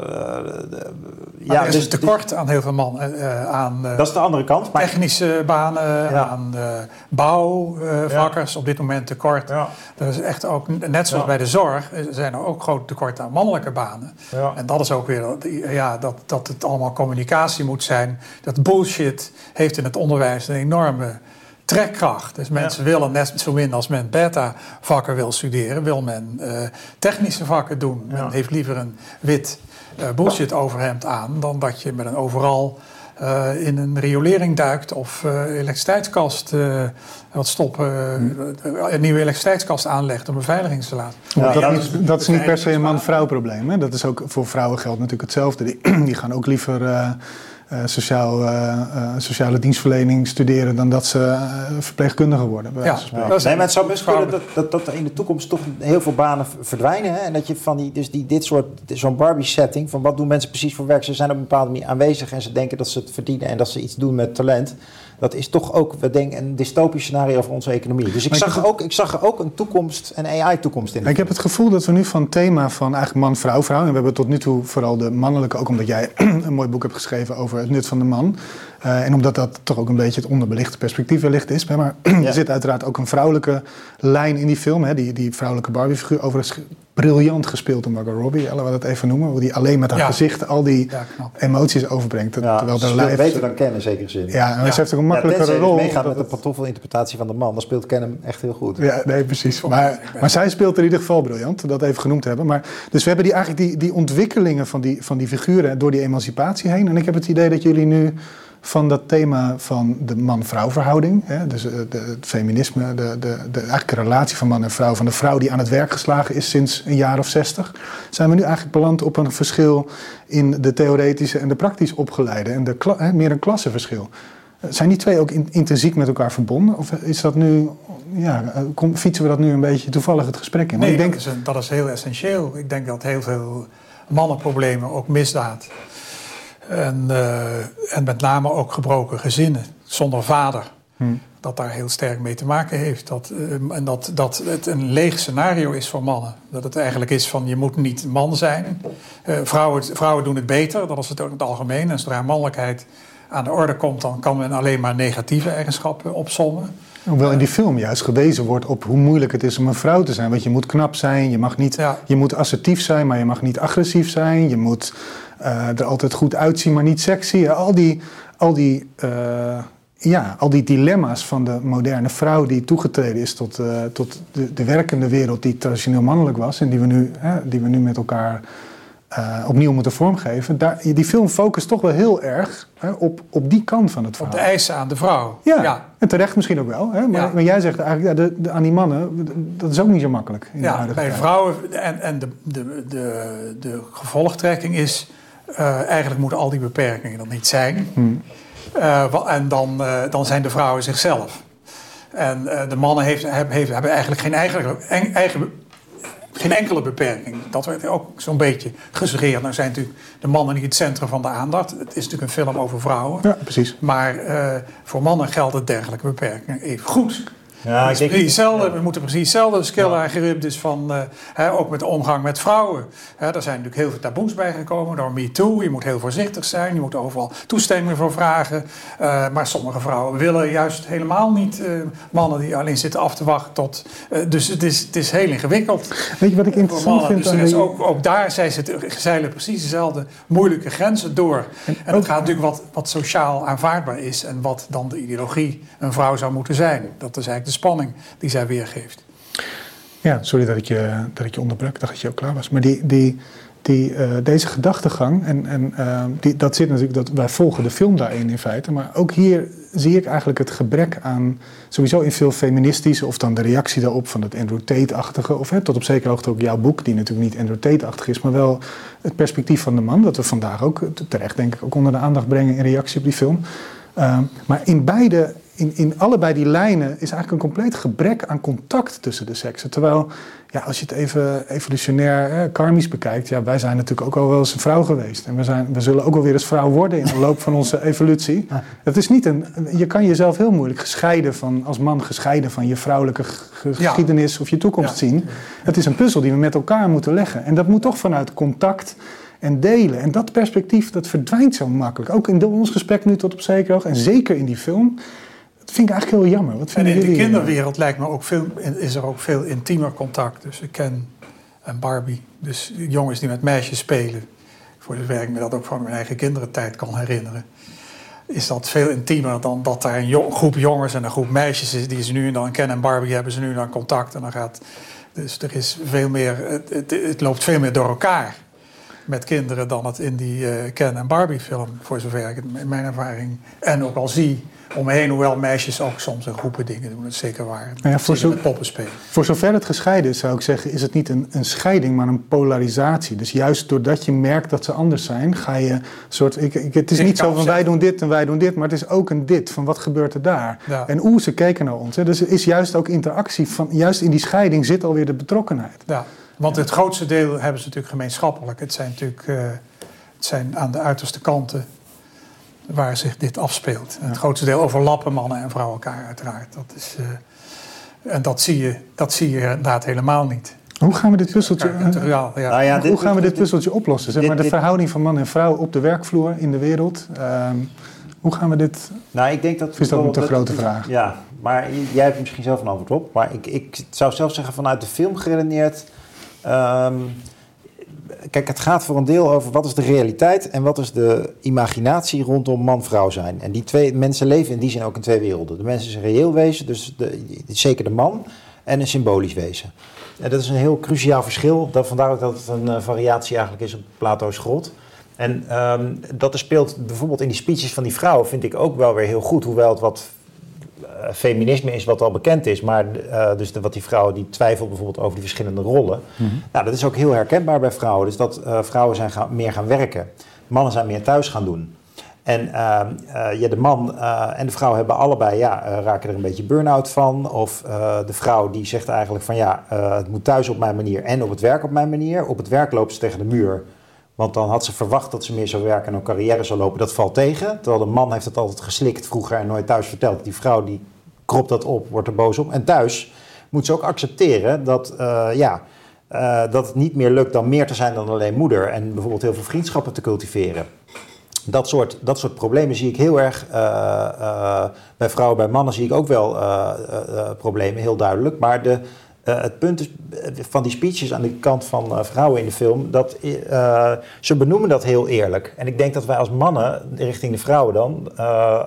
ja, er is dus, een tekort aan heel veel mannen. eh, aan dat is de andere kant. Maar, technische banen, Ja. aan bouwvakkers. Op dit moment tekort. ja, Er is echt ook, net zoals bij de zorg, zijn er ook grote tekorten aan mannelijke banen. En dat is ook weer ja, dat, dat het allemaal communicatie moet zijn. Dat bullshit heeft in het onderwijs een enorme trekkracht. Dus mensen willen net zo min als men beta-vakken wil studeren, wil men eh, technische vakken doen. Men heeft liever een wit eh, bullshit overhemd aan dan dat je met een overal eh, in een riolering duikt of eh elektriciteitskast eh, wat stoppen, eh, een nieuwe elektriciteitskast aanlegt om beveiligingsinstallatie. Want Ja, dat, is, dat is niet per se een man-vrouw probleem. Hè? Dat is ook voor vrouwen geldt natuurlijk hetzelfde. Die, die gaan ook liever sociaal, eh, eh, sociale dienstverlening studeren dan dat ze eh, verpleegkundige worden. bij Ja. Dat is- nee, maar het zou best kunnen dat, dat, dat er in de toekomst toch heel veel banen verdwijnen. Hè? En dat je van die, dus die, dit soort, zo'n Barbie-setting, van wat doen mensen precies voor werk? Ze zijn op een bepaalde manier aanwezig en ze denken dat ze het verdienen en dat ze iets doen met talent. Dat is toch ook, we denken, een dystopisch scenario voor onze economie. Dus ik, Maar zag, er ook, ik zag er ook een toekomst, een AI-toekomst in. Ik heb het gevoel dat we nu van het thema van eigenlijk man-vrouw, vrouw. En we hebben tot nu toe vooral de mannelijke, ook omdat jij een mooi boek hebt geschreven over het nut van de man. Eh, en omdat dat toch ook een beetje het onderbelichte perspectief wellicht is. Maar er zit uiteraard ook een vrouwelijke lijn in die film. Hè? Die, die vrouwelijke Barbie-figuur, overigens briljant gespeeld door Margot Robbie. Laten we dat even noemen. Hoe die alleen met haar Ja. gezicht al die Ja, emoties overbrengt. ja, terwijl speelt lijf... beter dan kennen, in zekere zin. Ja, en Ja. ze heeft ook een Ja, makkelijkere rol. dus meegaat met de pantoffelinterpretatie van de man, dan speelt Ken hem echt heel goed. Ja, nee, precies. Maar, maar zij speelt in ieder geval briljant, dat even genoemd hebben. Maar, dus we hebben die, eigenlijk die, die ontwikkelingen van die, van die figuren door die emancipatie heen. En ik heb het idee dat jullie nu van dat thema van de man-vrouw verhouding, hè, dus eh, de, het feminisme, de, de, de eigenlijk relatie van man en vrouw, van de vrouw die aan het werk geslagen is sinds een jaar of zestig, zijn we nu eigenlijk beland op een verschil in de theoretische en de praktisch opgeleide en de, hè, meer een klassenverschil. Eh, Zijn die twee ook in- intrinsiek met elkaar verbonden? Of is dat nu, ja, eh, kom, fietsen we dat nu een beetje toevallig het gesprek in? Nee, ik denk, dat, is dat is heel essentieel. Ik denk dat heel veel mannenproblemen, ook misdaad... En, eh, en met name ook gebroken gezinnen, zonder vader... Hmm. dat daar heel sterk mee te maken heeft. Dat, eh, en dat, dat het een leeg scenario is voor mannen. Dat het eigenlijk is van je moet niet man zijn. Eh, vrouwen, vrouwen doen het beter, dat is het ook in het algemeen. En zodra mannelijkheid aan de orde komt... dan kan men alleen maar negatieve eigenschappen opsommen. hoewel in die film juist gewezen wordt op hoe moeilijk het is om een vrouw te zijn. Want je moet knap zijn, je, mag niet, Ja. je moet assertief zijn, maar je mag niet agressief zijn. Je moet er altijd goed uitzien, maar niet sexy. Al die, al die, eh, ja, al die dilemma's van de moderne vrouw die toegetreden is tot, eh, tot de, de werkende wereld die traditioneel mannelijk was. En die we nu, die we nu met elkaar eh, opnieuw moeten vormgeven. Daar, die film focust toch wel heel erg hè, op, op die kant van het Op verhaal. de eisen aan de vrouw. Ja, en terecht misschien ook wel. Hè? Maar, Ja. maar jij zegt eigenlijk, ja, de, de, aan die mannen, dat is ook niet zo makkelijk. In Ja, bij vrouwen en, en de, de, de, de gevolgtrekking is... eh, eigenlijk moeten al die beperkingen er niet zijn. Hmm. Eh, en dan, eh, dan zijn de vrouwen zichzelf. En de mannen heeft, hebben, heeft- hebben eigenlijk geen, eigen, en- eigen, geen enkele beperking. Dat werd ook zo'n beetje gesuggereerd. Nou zijn natuurlijk de mannen niet het centrum van de aandacht. Het is natuurlijk een film over vrouwen. Ja, precies. Maar voor mannen gelden dergelijke beperkingen even goed. Ja, is precies hetzelfde. We moeten precies hetzelfde skill aangeript. Dus van, eh, hè, ook met de omgang met vrouwen. Hè, er zijn natuurlijk heel veel taboes bijgekomen door MeToo. Je moet heel voorzichtig zijn. Je moet overal toestemming voor vragen. Eh, maar sommige vrouwen willen juist helemaal niet eh, mannen die alleen zitten af te wachten tot. eh, dus het is, het is heel ingewikkeld. Weet je wat ik Voor interessant mannen. vind Dus er is ook, ook daar zij zeilen precies dezelfde moeilijke grenzen door. En ook- dat gaat natuurlijk wat, wat sociaal aanvaardbaar is en wat dan de ideologie een vrouw zou moeten zijn. Dat is eigenlijk de spanning die zij weergeeft. Ja, sorry dat ik je, dat ik je onderbrak. Dacht dat je ook klaar was. Maar die, die, die, eh, deze gedachtegang, en, en eh, die, dat zit natuurlijk, dat, wij volgen de film daarin in feite. Maar ook hier zie ik eigenlijk het gebrek aan, sowieso in veel feministische, of dan de reactie daarop van het Andrew Tate-achtige, of hè, tot op zekere hoogte ook jouw boek, die natuurlijk niet Andrew Tate-achtig is, maar wel het perspectief van de man, dat we vandaag ook terecht denk ik ook onder de aandacht brengen in reactie op die film. Ehm, maar in beide in, in allebei die lijnen is eigenlijk een compleet gebrek aan contact tussen de seksen. Terwijl, ja, als je het even evolutionair hè, karmisch bekijkt, ja, wij zijn natuurlijk ook al wel eens een vrouw geweest. En we, zijn, we zullen ook wel weer eens vrouw worden in de loop van onze evolutie. Het is niet een, je kan jezelf heel moeilijk gescheiden van, als man gescheiden van je vrouwelijke geschiedenis of je toekomst zien. Het is een puzzel die we met elkaar moeten leggen. En dat moet toch vanuit contact en delen. En dat perspectief dat verdwijnt zo makkelijk. Ook in ons gesprek nu tot op zekere hoogte en zeker in die film. Dat vind ik eigenlijk heel jammer. Wat en in jullie? de kinderwereld lijkt me ook veel, is er ook veel intiemer contact tussen Ken en Barbie. Dus jongens die met meisjes spelen, voor zover ik me dat ook van mijn eigen kinderentijd kan herinneren, is dat veel intiemer dan dat daar een groep jongens en een groep meisjes is die ze nu en dan Ken en Barbie hebben ze nu dan contact en dan gaat. Dus er is veel meer, het, het, het loopt veel meer door elkaar met kinderen dan het in die uh, Ken en Barbie film, voor zover ik het in mijn ervaring en ook al zie om me heen, hoewel meisjes ook soms een groepen dingen doen, dat is zeker waar. Ja, voor, zo, poppen spelen. voor zover het gescheiden is, zou ik zeggen, is het niet een, een, scheiding, maar een polarisatie. Dus juist doordat je merkt dat ze anders zijn, ga je soort. Ik, ik, het is niet zo van wij doen dit en wij doen dit, maar het is ook een dit van wat gebeurt er daar. Ja. En oeh, ze keken naar ons. Hè. Dus er is juist ook interactie van, juist in die scheiding zit alweer de betrokkenheid. Ja, want het grootste deel hebben ze natuurlijk gemeenschappelijk. Het zijn natuurlijk uh, het zijn aan de uiterste kanten waar zich dit afspeelt. Het grootste deel overlappen mannen en vrouwen elkaar uiteraard. Dat is, uh, en dat zie, je, dat zie je inderdaad helemaal niet. Hoe gaan we dit puzzeltje, ja, ja. Nou ja, hoe gaan we dit puzzeltje oplossen? Zeg maar de verhouding van man en vrouw op de werkvloer in de wereld. Um, hoe gaan we dit... Nou, ik denk dat... Is dat een grote vraag? Ja, maar jij hebt misschien zelf een antwoord op. Maar ik, ik zou zelf zeggen vanuit de film geredeneerd... Um, kijk, het gaat voor een deel over wat is de realiteit en wat is de imaginatie rondom man-vrouw zijn. En die twee mensen leven in die zin ook in twee werelden. De mensen is een reëel wezen, dus de, zeker de man, en een symbolisch wezen. En dat is een heel cruciaal verschil. Dat, vandaar ook dat het een uh, variatie eigenlijk is op Plato's grot. En um, dat speelt bijvoorbeeld in die speeches van die vrouwen vind ik ook wel weer heel goed. Hoewel het wat feminisme is wat al bekend is, maar uh, dus de, wat die vrouwen die twijfelt bijvoorbeeld over die verschillende rollen. Mm -hmm. nou, dat is ook heel herkenbaar bij vrouwen. Dus dat uh, vrouwen zijn gaan, meer gaan werken, mannen zijn meer thuis gaan doen. En ja, de man en de vrouw hebben allebei, ja, raken er een beetje burn-out van. Of de vrouw die zegt eigenlijk van ja, het moet thuis op mijn manier en op het werk op mijn manier. Op het werk loopt ze tegen de muur. Want dan had ze verwacht dat ze meer zou werken en een carrière zou lopen. Dat valt tegen. Terwijl de man heeft het altijd geslikt vroeger en nooit thuis verteld. Die vrouw die kropt dat op, wordt er boos op. En thuis moet ze ook accepteren dat, uh, ja, uh, dat het niet meer lukt dan meer te zijn dan alleen moeder. En bijvoorbeeld heel veel vriendschappen te cultiveren. Dat soort, dat soort problemen zie ik heel erg uh, bij vrouwen, bij mannen zie ik ook wel problemen, heel duidelijk. Maar de, uh, het punt is, van die speeches aan de kant van uh, vrouwen in de film, dat ze benoemen dat heel eerlijk. En ik denk dat wij als mannen, richting de vrouwen dan,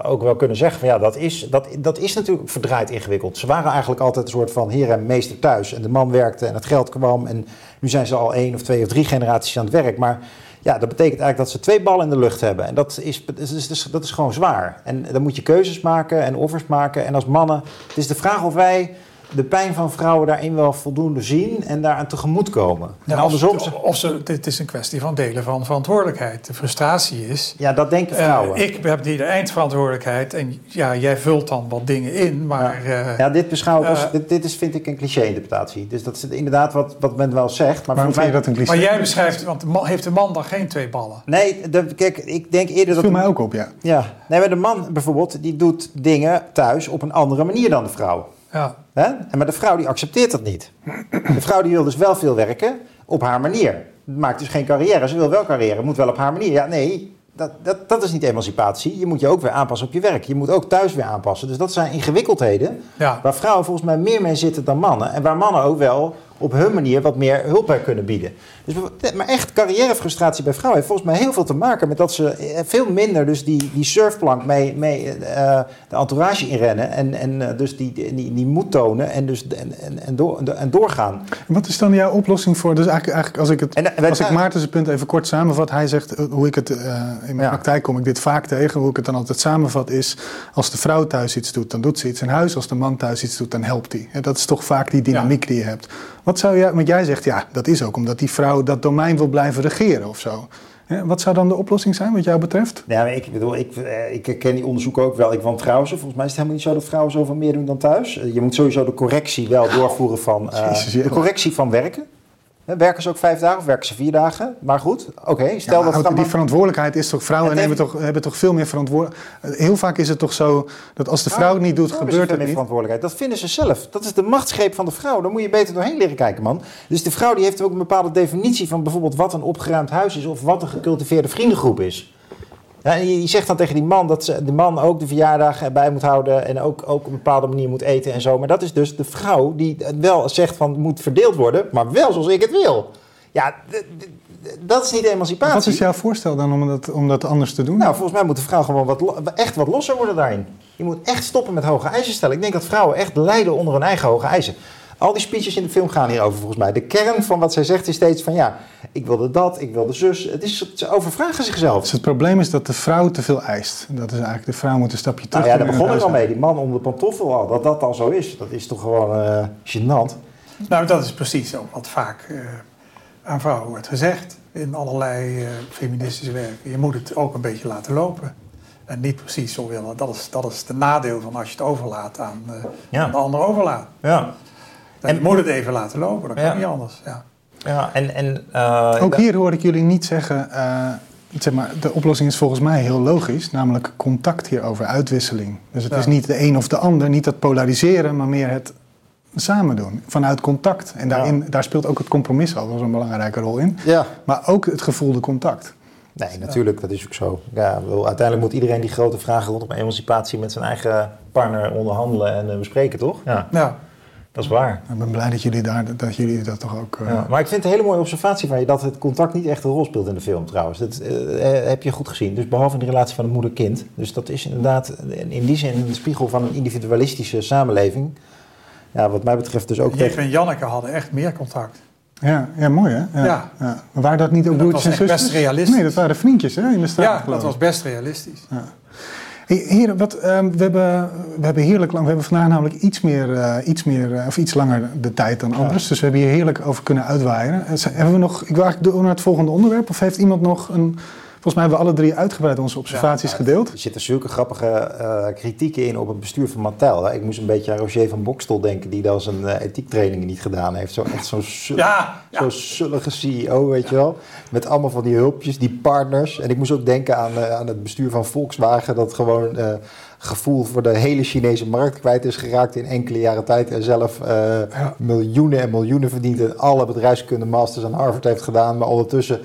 ook wel kunnen zeggen van ja, dat is, dat, dat is natuurlijk verdraaid ingewikkeld. Ze waren eigenlijk altijd een soort van heer en meester thuis. En de man werkte en het geld kwam. En nu zijn ze al één of twee of drie generaties aan het werk. Maar ja, dat betekent eigenlijk dat ze twee ballen in de lucht hebben. En dat is, dat is, dat is gewoon zwaar. En dan moet je keuzes maken en offers maken. En als mannen, het is de vraag of wij de pijn van vrouwen daarin wel voldoende zien en daaraan tegemoet komen. Ja, en andersom. Of, of ze, het is een kwestie van delen van verantwoordelijkheid. De frustratie is. Ja, dat denken vrouwen. Uh, ik heb die de eindverantwoordelijkheid en ja, jij vult dan wat dingen in, maar. Ja, uh, ja dit beschouw ik als. Uh, dit, dit, is, vind ik, een cliché-interpretatie. Dus dat is inderdaad wat, wat men wel zegt. Maar Waarom vind je dat een cliché? Maar jij beschrijft, want de man, heeft de man dan geen twee ballen? Nee, de, kijk, ik denk eerder dat. Dat viel mij ook op, ja. Ja, nee, maar de man bijvoorbeeld, die doet dingen thuis op een andere manier dan de vrouw. Ja. Hè? Maar de vrouw die accepteert dat niet. De vrouw die wil dus wel veel werken op haar manier. Maakt dus geen carrière. Ze wil wel carrière, moet wel op haar manier. Ja, nee, dat, dat, dat is niet emancipatie. Je moet je ook weer aanpassen op je werk. Je moet ook thuis weer aanpassen. Dus dat zijn ingewikkeldheden ja. waar vrouwen volgens mij meer mee zitten dan mannen. En waar mannen ook wel op hun manier wat meer hulp bij kunnen bieden. Dus, maar echt carrièrefrustratie bij vrouwen heeft volgens mij heel veel te maken met dat ze veel minder dus die, die surfplank mee, mee uh, de entourage inrennen en, en uh, dus die, die, die moed tonen en, dus, en, en, en, door, en doorgaan. En wat is dan jouw oplossing voor, dus eigenlijk, eigenlijk als ik, het, en, als ik Maarten's punt even kort samenvat, hij zegt hoe ik het uh, in mijn ja. praktijk kom ik dit vaak tegen, hoe ik het dan altijd samenvat is, als de vrouw thuis iets doet, dan doet ze iets in huis, als de man thuis iets doet, dan helpt hij. Dat is toch vaak die dynamiek ja. die je hebt. Wat zou jij, want jij zegt ja, dat is ook omdat die vrouw dat domein wil blijven regeren of zo. Wat zou dan de oplossing zijn wat jou betreft? Ja, ik bedoel, ik, eh, ik ken die onderzoeken ook wel. Ik wantrouw ze. Volgens mij is het helemaal niet zo dat vrouwen zoveel meer doen dan thuis. Eh, Je moet sowieso de correctie wel doorvoeren van... eh, Jezus, de correctie van werken. Werken ze ook vijf dagen of werken ze vier dagen? Maar goed, oké. stel Ja, dat het die verantwoordelijkheid is toch, vrouwen Het nemen toch, hebben toch veel meer verantwoordelijkheid. Heel vaak is het toch zo dat als de vrouw het niet doet, Vrouwen gebeurt hebben het meer niet. verantwoordelijkheid. Dat vinden ze zelf. Dat is de machtsgreep van de vrouw. Daar moet je beter doorheen leren kijken, man. Dus de vrouw die heeft ook een bepaalde definitie van bijvoorbeeld wat een opgeruimd huis is of wat een gecultiveerde vriendengroep is. Ja, en je, zegt dan tegen die man dat ze, de man ook de verjaardag erbij moet houden en ook, ook op een bepaalde manier moet eten en zo. Maar dat is dus de vrouw die wel zegt van het moet verdeeld worden, maar wel zoals ik het wil. Ja, dat is niet emancipatie. Wat is jouw voorstel dan om dat, om dat anders te doen? Nou, volgens mij moet de vrouw gewoon wat, echt wat losser worden daarin. Je moet echt stoppen met hoge eisen stellen. Ik denk dat vrouwen echt lijden onder hun eigen hoge eisen. Al die speeches in de film gaan hierover volgens mij. De kern van wat zij zegt is steeds van ja, ik wilde dat, ik wilde zus. Het is, ze overvragen zichzelf. Dus het probleem is dat de vrouw te veel eist. Dat is eigenlijk, de vrouw moet een stapje terug Nou ja, daar begon ik al mee. Die man om de pantoffel al. Dat dat al zo is, dat is toch gewoon eh gênant. Nou, dat is precies ook wat vaak eh, aan vrouwen wordt gezegd in allerlei eh, feministische werken. Je moet het ook een beetje laten lopen. En niet precies zo willen. Dat is, dat is de nadeel van als je het overlaat aan, eh, Ja. aan de ander overlaat. Ja, En moet het even laten lopen, dat kan Ja. niet anders. Ja. ja en... en eh, Ook hier hoor ik jullie niet zeggen, eh, zeg maar, de oplossing is volgens mij heel logisch, namelijk contact hierover, uitwisseling. Dus het Ja. is niet de een of de ander, niet dat polariseren, maar meer het samen doen, vanuit contact. En daarin, daar speelt ook het compromis al een belangrijke rol in, Ja, maar ook het gevoelde contact. Nee, natuurlijk, dat is ook zo. Ja, uiteindelijk moet iedereen die grote vragen rondom emancipatie met zijn eigen partner onderhandelen en eh, bespreken, toch? Ja, Ja. Dat is waar. Ik ben blij dat jullie, daar, dat, jullie dat toch ook... eh, Ja. Maar ik vind het een hele mooie observatie van je dat het contact niet echt een rol speelt in de film trouwens. Dat eh, heb je goed gezien. Dus behalve in de relatie van het moeder-kind. Dus dat is inderdaad in die zin een spiegel van een individualistische samenleving. Ja, wat mij betreft dus ook tegen... en Janneke hadden echt meer contact. Ja, ja, mooi hè? Ja. Maar waren dat niet ook Dat broertjes en was best realistisch. Nee, dat waren vriendjes hè, in de straat Ja, dat was best realistisch. Hey, heren, wat, ehm, we, hebben, we hebben heerlijk lang, we hebben vandaag namelijk iets meer, eh, iets meer eh, of iets langer de tijd dan anders. Dus we hebben hier heerlijk over kunnen uitwaaien. Eh, Hebben we nog, ik wil eigenlijk door naar het volgende onderwerp. Of heeft iemand nog een, volgens mij hebben we alle drie uitgebreid onze observaties Ja, gedeeld. Er zitten zulke grappige eh, kritieken in op het bestuur van Mattel. hè. Ik moest een beetje aan Roger van Bokstel denken, die dan zijn eh, ethiektrainingen niet gedaan heeft. Zo, echt zo'n Ja, ja. zo'n zullige CEO, weet je wel. Met allemaal van die hulpjes, die partners. En ik moest ook denken aan, eh, aan het bestuur van Volkswagen, dat gewoon eh, gevoel voor de hele Chinese markt kwijt is geraakt in enkele jaren tijd. En zelf eh, miljoenen en miljoenen verdient en alle bedrijfskunde masters aan Harvard heeft gedaan. Maar ondertussen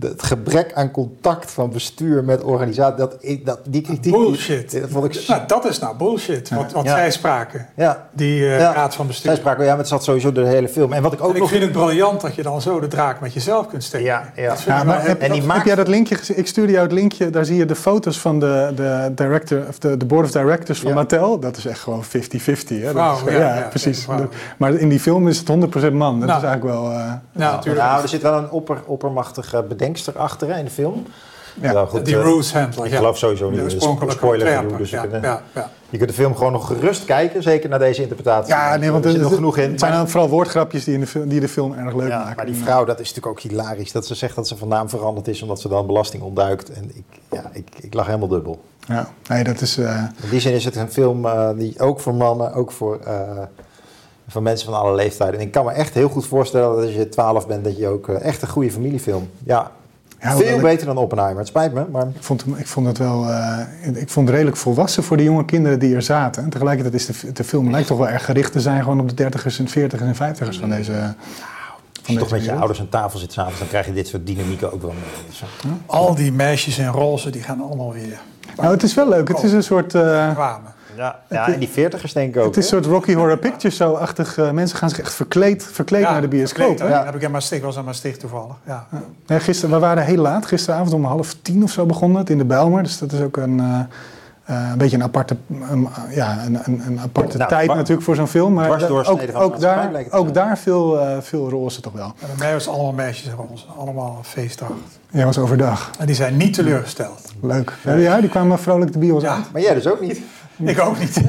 het gebrek aan contact van bestuur met organisatie, dat, ik- dat, die kritiek... Bullshit. Die, dat vond ik... Nou, dat is nou bullshit, wat, wat Ja. zij spraken. Ja, Die eh, Ja. raad van zij bestuur. spraken, ja, maar het zat sowieso door de hele film. En wat ik ook En ik nog... vind het briljant dat je dan zo de draak met jezelf kunt steken. Ja, ja. Dat Ja, maar heb, en die heb maakt- jij dat linkje gezien? Ik stuurde jou het linkje. Daar zie je de foto's van de, de, director, of de, de board of directors van Ja. Mattel. Dat is echt gewoon 50-50. hè? Dat Vrouw, is gewoon- ja, ja, ja, precies. vrouw. Maar in die film is het 100% man. Dat Nou. is eigenlijk wel... eh, Ja, natuurlijk. Nou, er zit wel een opper, oppermachtige bedenkster achter hè, in de film. Ja. Nou, goed, die eh, Rose Handler. ik ja. geloof sowieso niet De in de oorspronkelijke spoiler gedoe, dus ja, kunnen- ja, ja. Je kunt de film gewoon nog gerust kijken, zeker naar deze interpretatie. Ja, nee, want er zit nog genoeg in. Het zijn maar- dan vooral woordgrapjes die, in de, film, die de film erg leuk ja, maken. maar die vrouw, dat is natuurlijk ook hilarisch. Dat ze zegt dat ze van naam veranderd is omdat ze dan belasting ontduikt. En ik, ja, ik, ik lag helemaal dubbel. Ja, nee, dat is... eh, In die zin is het een film eh, die ook voor mannen, ook voor, eh, voor mensen van alle leeftijden. En ik kan me echt heel goed voorstellen dat als je 12 bent, dat je ook eh, echt een goede familiefilm. Ja, Ja, veel ik- beter dan Oppenheimer. Het spijt me, maar ik, vond, hem- ik vond het wel... eh, ik vond het redelijk volwassen voor de jonge kinderen die er zaten. En tegelijkertijd is de, de film lijkt toch wel erg gericht te zijn... gewoon op de dertigers en veertigers en vijftigers van deze... als je toch met je ouders aan tafel zit s'avonds, dan krijg je dit soort dynamieken ook wel mee. Al die meisjes in roze, die gaan allemaal weer Nou, het is wel leuk. Het is een soort... eh. Ja, ja, en die veertigers denk ik ook. Het is een soort Rocky Horror Picture Show-achtig. eh, mensen gaan zich echt verkleed, verkleed naar de bioscoop. verkleed? Ja. Heb ik in Maastricht, was aan Maastricht toevallig. Ja. Nee, gisteren, we waren heel laat. Gisteravond om half tien of zo begonnen het in de Bijlmer. Dus dat is ook een, eh, eh, een beetje een aparte, ja, een, een, een aparte Nou, tijd natuurlijk voor zo'n film. Maar ook, ook, daar, ook daar veel, eh, veel roze toch wel. En bij mij was het allemaal meisjes in roze. Allemaal feestdag. Jij was overdag. En die zijn niet teleurgesteld. Leuk. Ja, ja, die kwamen vrolijk de bios Ja. uit. Maar jij dus ook niet. Ik ook niet.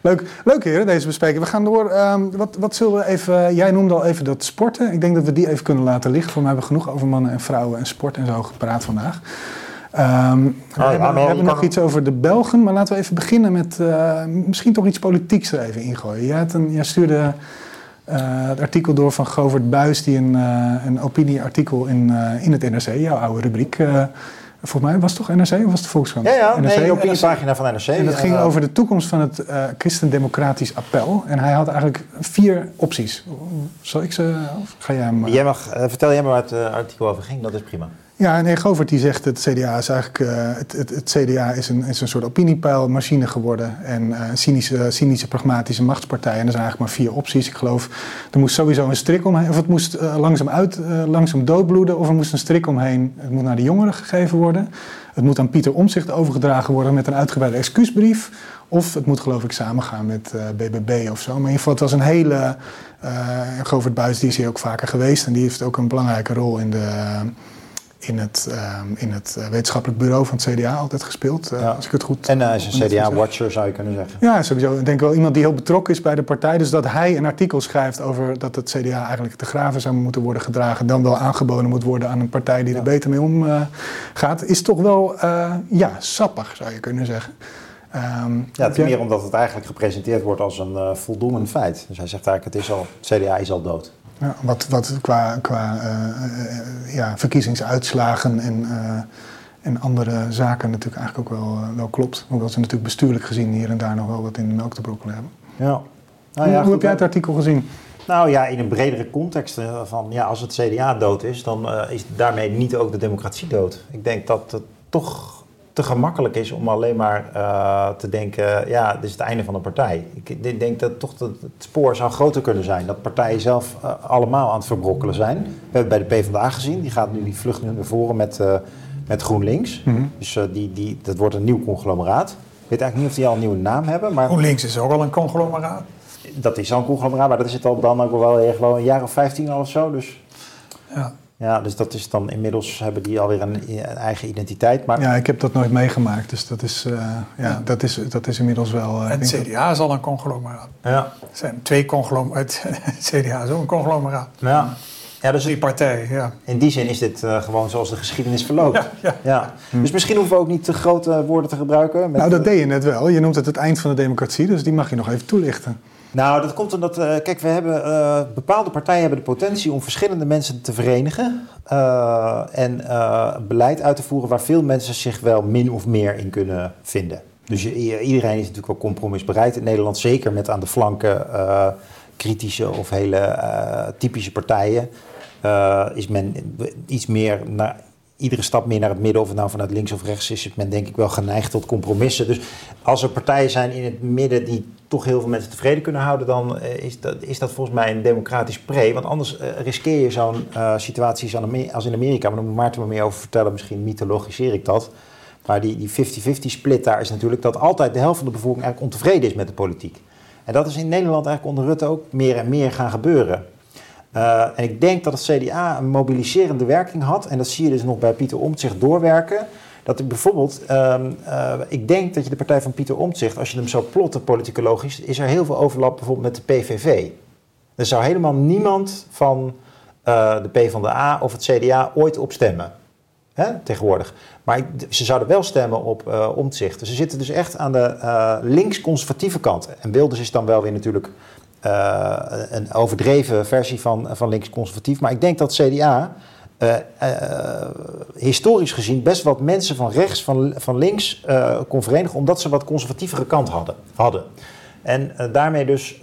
Leuk, leuk heren, deze bespreking. We gaan door. Ehm, wat, wat zullen we even... Jij noemde al even dat sporten. Ik denk dat we die even kunnen laten liggen. Voor mij hebben we genoeg over mannen en vrouwen en sport en zo gepraat vandaag. Ehm, we hebben, maar we hebben nog iets over de Belgen, maar laten we even beginnen met eh, misschien toch iets politieks er even ingooien. Jij, had een, jij stuurde eh, het artikel door van Govert Buis, die een, eh, een opinieartikel in, eh, in het NRC, jouw oude rubriek. Volgens mij was het toch NRC of was het de Volkskrant? Ja, ja, NRC, nee, opiniepagina van NRC. en dat ging over de toekomst van het eh Christendemocratisch appel. En hij had eigenlijk vier opties. Zal ik ze, of ga jij hem... eh, Jij mag, eh, vertel jij maar waar het artikel over ging, dat is prima. Ja, nee, Govert die zegt het CDA is eigenlijk eh, het, het, CDA is een, is een soort opiniepeilmachine geworden en eh, een cynische, cynische pragmatische machtspartij. En er zijn eigenlijk maar vier opties. Ik geloof, er moest sowieso een strik omheen, of het moest eh, langzaam uit, eh, langzaam doodbloeden, of er moest een strik omheen. Het moet naar de jongeren gegeven worden. Het moet aan Pieter Omtzigt overgedragen worden met een uitgebreide excuusbrief. Of het moet geloof ik samengaan met eh, BBB of zo. Maar in ieder geval, het was een hele... eh Govert Buis die is hier ook vaker geweest. En die heeft ook een belangrijke rol in, de, in het, eh, in het eh, wetenschappelijk bureau van het CDA altijd gespeeld. eh, Ja. Als ik het goed... En hij is een. CDA-watcher, zou je kunnen zeggen. Ja, sowieso. Ik denk wel iemand die heel betrokken is bij de partij. Dus dat hij een artikel schrijft over dat het CDA eigenlijk te graven zou moeten worden gedragen. Dan wel aangeboden moet worden aan een partij die er beter mee omgaat. gaat is toch wel, eh, ja, sappig zou je kunnen zeggen. Ehm, Ja, ten jij- meer omdat het eigenlijk gepresenteerd wordt als een eh voldoende feit. Dus hij zegt eigenlijk, het, is al, het CDA is al dood. Ja, wat, wat qua, qua eh, eh, ja, verkiezingsuitslagen en, eh, en andere zaken natuurlijk eigenlijk ook wel, wel klopt. Hoewel ze natuurlijk bestuurlijk gezien hier en daar nog wel wat in de melk te brokkelen hebben. Ja. Nou, hoe ja, hoe heb jij het artikel gezien? Nou ja, in een bredere context van ja, als het CDA dood is, dan is daarmee niet ook de democratie dood. Ik denk dat het toch te gemakkelijk is om alleen maar eh, te denken, ja, dit is het einde van een partij. Ik denk dat toch dat het spoor zou groter kunnen zijn. Dat partijen zelf eh, allemaal aan het verbrokkelen zijn. We hebben bij de PvdA gezien, die gaat nu die vlucht naar voren met, eh, met GroenLinks. Mhm. Dus die, die, dat wordt een nieuw conglomeraat. Ik weet eigenlijk niet of die al een nieuwe naam hebben, maar GroenLinks is ook al een conglomeraat. dat is al een conglomeraat, maar dat is het al dan ook wel wel een jaar of 15 al of zo. Dus Ja. Ja, dus dat is dan inmiddels hebben die alweer een, een eigen identiteit. Maar Ja, ik heb dat nooit meegemaakt, dus dat is, eh, ja, Ja. Dat is, dat is inmiddels wel... eh, En het CDA is al een conglomeraat. ja, Er zijn twee conglomeraat. Het CDA is ook een conglomeraat. ja. ja dus Drie partijen, ja. in die zin is dit eh, gewoon zoals de geschiedenis verloopt. Ja, ja. Ja. Dus misschien hoeven we ook niet te grote woorden te gebruiken. met- dat- nou, dat deed je net wel. Je noemt het het eind van de democratie, dus die mag je nog even toelichten. Nou, dat komt omdat, eh, kijk, we hebben, eh, bepaalde partijen hebben de potentie om verschillende mensen te verenigen eh, en beleid uit te voeren waar veel mensen zich wel min of meer in kunnen vinden. Dus iedereen is natuurlijk wel compromisbereid in Nederland, zeker met aan de flanken kritische of hele typische partijen. is men iets meer naar iedere stap meer naar het midden, of het nou vanuit links of rechts is, is men denk ik wel geneigd tot compromissen. Dus als er partijen zijn in het midden die toch heel veel mensen tevreden kunnen houden, dan eh, is dat, is dat volgens mij een democratisch pre. Want anders eh, riskeer je zo'n eh, situatie als in Amerika, maar daar moet Maarten me meer over vertellen, misschien mythologiseer ik dat. Maar die die 50-50 split daar is natuurlijk dat altijd de helft van de bevolking eigenlijk ontevreden is met de politiek. En dat is in Nederland eigenlijk onder Rutte ook meer en meer gaan gebeuren. En ik denk dat het CDA een mobiliserende werking had. En dat zie je dus nog bij Pieter Omtzigt doorwerken. Dat ik bijvoorbeeld, um, uh, ik denk dat je de partij van Pieter Omtzigt, als je hem zo plotte politicologisch, is er heel veel overlap bijvoorbeeld met de PVV. Er zou helemaal niemand van uh, de PvdA of het CDA ooit op stemmen. Hè, tegenwoordig. Maar ze zouden wel stemmen op uh, Omtzigt. Dus ze zitten dus echt aan de uh, links-conservatieve kant. En Wilders is dan wel weer natuurlijk een overdreven versie van, van links-conservatief. Maar ik denk dat CDA uh, uh, historisch gezien best wat mensen van rechts, van, van links uh, kon verenigen, omdat ze wat conservatievere kant hadden. hadden. En daarmee dus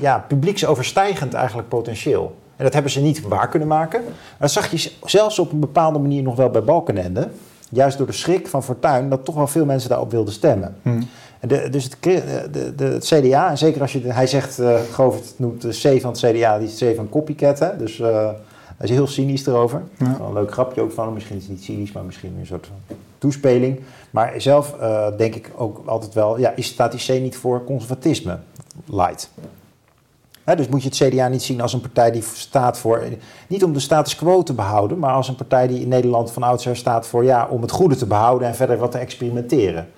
ja, publieksoverstijgend eigenlijk potentieel. En dat hebben ze niet waar kunnen maken. Dat zag je zelfs op een bepaalde manier nog wel bij Balkenende. Juist door de schrik van Fortuyn, dat toch wel veel mensen daarop wilden stemmen. Hmm. De, dus het, de, de, het, CDA, en zeker als je, hij zegt, uh, Govert noemt de C van het CDA, die is C van copycat. Hè? Dus hij is heel cynisch erover. Ja. Een leuk grapje ook van hem. Misschien is het niet cynisch, maar misschien een soort toespeling. Maar zelf uh, denk ik ook altijd wel, ja, is, staat die C niet voor conservatisme? Light. He, dus moet je het CDA niet zien als een partij die staat voor, niet om de status quo te behouden, maar als een partij die in Nederland van oudsher staat voor, ja, om het goede te behouden en verder wat te experimenteren.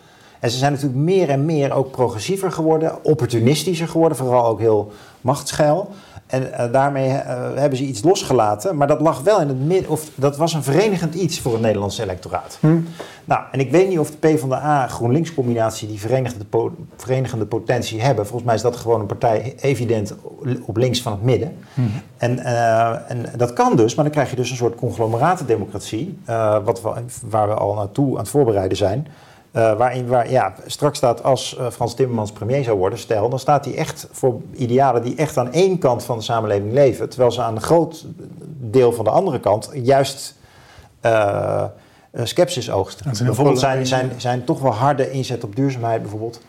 En ze zijn natuurlijk meer en meer ook progressiever geworden, opportunistischer geworden, vooral ook heel machtsgeil. En uh, daarmee uh, hebben ze iets losgelaten. Maar dat lag wel in het midden. Of dat was een verenigend iets voor het Nederlandse electoraat. Hm. Nou, en ik weet niet of de PvdA-GroenLinks-combinatie die verenigende, po verenigende potentie hebben. Volgens mij is dat gewoon een partij evident op links van het midden. Hm. En, uh, en dat kan dus, maar dan krijg je dus een soort conglomeratendemocratie. wat we, waar we al naartoe aan het voorbereiden zijn. Uh, waarin waar, ja, straks staat als uh, Frans Timmermans premier zou worden, stel, dan staat hij echt voor idealen die echt aan één kant van de samenleving leven, terwijl ze aan een groot deel van de andere kant juist uh, sceptisch oogsten. Bijvoorbeeld zijn, zijn, zijn toch wel harde inzet op duurzaamheid bijvoorbeeld.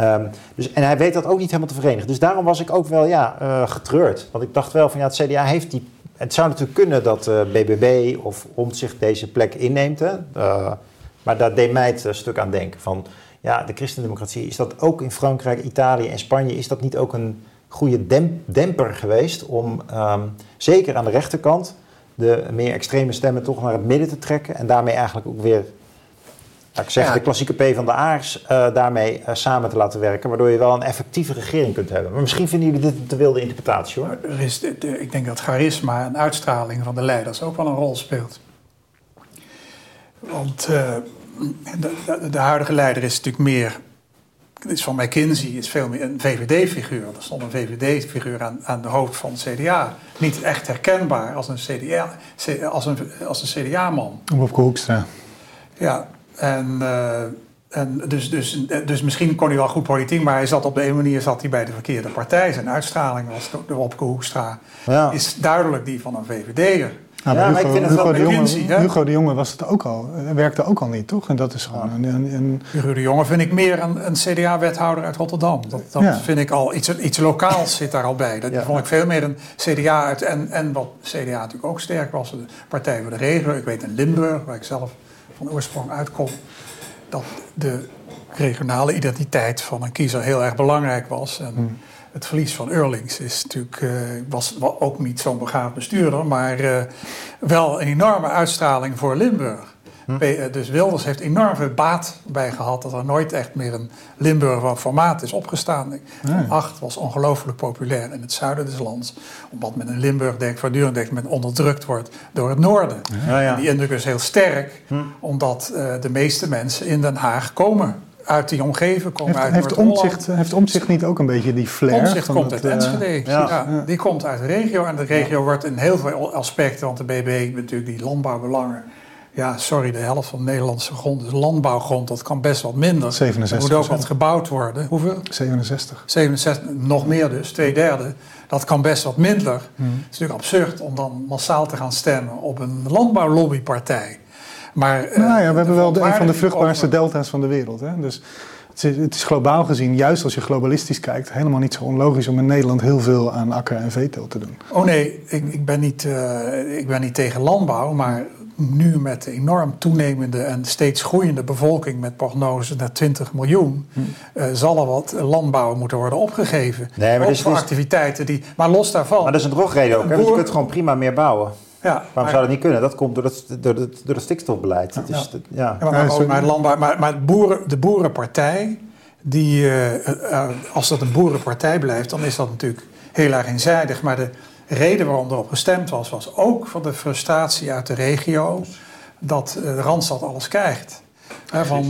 Um, dus, en hij weet dat ook niet helemaal te verenigen. Dus daarom was ik ook wel ja, getreurd. Want ik dacht wel van ja, het CDA heeft die... Het zou natuurlijk kunnen dat BBB of Omtzigt deze plek inneemt. Hè? Maar daar deed mij het een stuk aan denken. Van, ja, de christendemocratie, is dat ook in Frankrijk, Italië en Spanje... is dat niet ook een goede demp demper geweest... om um, zeker aan de rechterkant de meer extreme stemmen toch naar het midden te trekken... en daarmee eigenlijk ook weer, ik ja. de klassieke P van de Aars... Uh, daarmee uh, samen te laten werken... waardoor je wel een effectieve regering kunt hebben. Maar misschien vinden jullie dit een te wilde interpretatie, hoor. Er is, de, de, ik denk dat charisma en uitstraling van de leiders ook wel een rol speelt. Want uh, de, de, de, huidige leider is natuurlijk meer. Is van McKinsey is veel meer een VVD-figuur. Er stond een VVD-figuur aan, aan de hoofd van het CDA. Niet echt herkenbaar als een, CDA, als een, als een CDA-man. Wopke Hoekstra. Ja, en, uh, en dus, dus, dus misschien kon hij wel goed politiek, maar hij zat op de een manier zat hij bij de verkeerde partij. Zijn uitstraling was de Wopke Hoekstra ja. is duidelijk die van een VVD'er. Nou, ja, Hugo, Hugo, Hugo, de Jonge, Hugo de Jonge was het ook al, werkte ook al niet, toch? En dat is gewoon een... een, een... Hugo de Jonge vind ik meer een, een CDA-wethouder uit Rotterdam. Dat, dat ja. vind ik al, iets, iets lokaals zit daar al bij. Dat vond ik veel meer een CDA uit, en, en wat CDA natuurlijk ook sterk was, de Partij voor de Regio. Ik weet in Limburg, waar ik zelf van oorsprong uitkom, dat de regionale identiteit van een kiezer heel erg belangrijk was. En, hmm het verlies van Eurlings is natuurlijk, uh, was ook niet zo'n begaafd bestuurder, maar uh, wel een enorme uitstraling voor Limburg. Hm. Dus Wilders heeft enorm veel baat bij gehad dat er nooit echt meer een Limburg van formaat is opgestaan. Ja. Acht was ongelooflijk populair in het zuiden des lands, omdat men in Limburg denkt, voortdurend denkt men onderdrukt wordt door het noorden. Ja, ja. En die indruk is heel sterk, hm. omdat uh, de meeste mensen in Den Haag komen uit die omgeving komen. Heeft, uit heeft, omzicht, heeft omzicht niet ook een beetje die flair? Omzicht van komt het, uit Enschede. uh, ja. Ja, die komt uit de regio. En de regio wordt in heel veel aspecten, want de BB natuurlijk die landbouwbelangen. Ja, sorry, de helft van de Nederlandse grond is landbouwgrond. Dat kan best wat minder. 67. Er moet ook wat gebouwd worden. Hoeveel? 67. 67, nog meer dus, twee derde. Dat kan best wat minder. Hmm. Het is natuurlijk absurd om dan massaal te gaan stemmen op een landbouwlobbypartij. Maar, uh, nou ja, we hebben wel de, een van de vruchtbaarste over... delta's van de wereld. Hè? Dus het is, het is, globaal gezien, juist als je globalistisch kijkt, helemaal niet zo onlogisch om in Nederland heel veel aan akker- en veeteelt te doen. Oh nee, ik, ik, ben niet, uh, ik ben niet tegen landbouw, maar nu met de enorm toenemende en steeds groeiende bevolking met prognose naar 20 miljoen, hm. uh, zal er wat landbouw moeten worden opgegeven. Nee, maar ook voor activiteiten die. Maar los daarvan. Maar dat is een drogreden ook. Hè? Je kunt gewoon prima meer bouwen. Ja, Waarom maar, zou dat niet kunnen? Dat komt door het, door het, door het stikstofbeleid. Ja, is, ja. ja. maar, maar, maar, landbouw, maar, maar boeren, de boerenpartij, die, uh, uh, als dat een boerenpartij blijft, dan is dat natuurlijk heel erg eenzijdig. Maar de reden waarom erop gestemd was, was ook van de frustratie uit de regio dat uh, de Randstad alles krijgt. He, van, uh,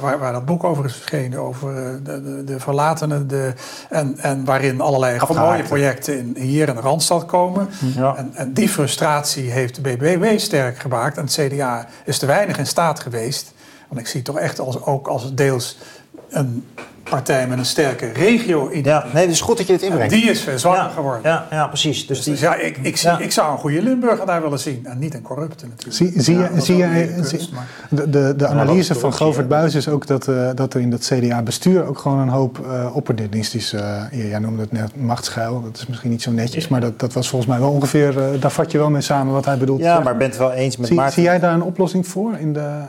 waar, waar, dat boek over is verschenen, over uh, de, de, de verlatenen. De, en, en waarin allerlei mooie projecten in, hier in de Randstad komen. Ja. En, en, die frustratie heeft de BBW sterk gemaakt. En het CDA is te weinig in staat geweest. Want ik zie het toch echt als, ook als deels een partij met een sterke regio Ja, nee, het is goed dat je het inbrengt. Die is veel zwakker ja, geworden. Ja, ja precies. Dus, dus, die, dus ja, ik, ik, zie, ja. ik zou een goede Limburger daar willen zien. En niet een corrupte natuurlijk. Zie, zie, ja, zie jij, de, de, de analyse van Govert Buis is ook dat, uh, dat er in dat CDA-bestuur ook gewoon een hoop uh, opportunistische, uh, jij noemde het net machtsgeil, dat is misschien niet zo netjes, maar dat, dat was volgens mij wel ongeveer, uh, daar vat je wel mee samen wat hij bedoelt. Ja, maar bent het wel eens met zie, Maarten? Zie jij daar een oplossing voor? In de,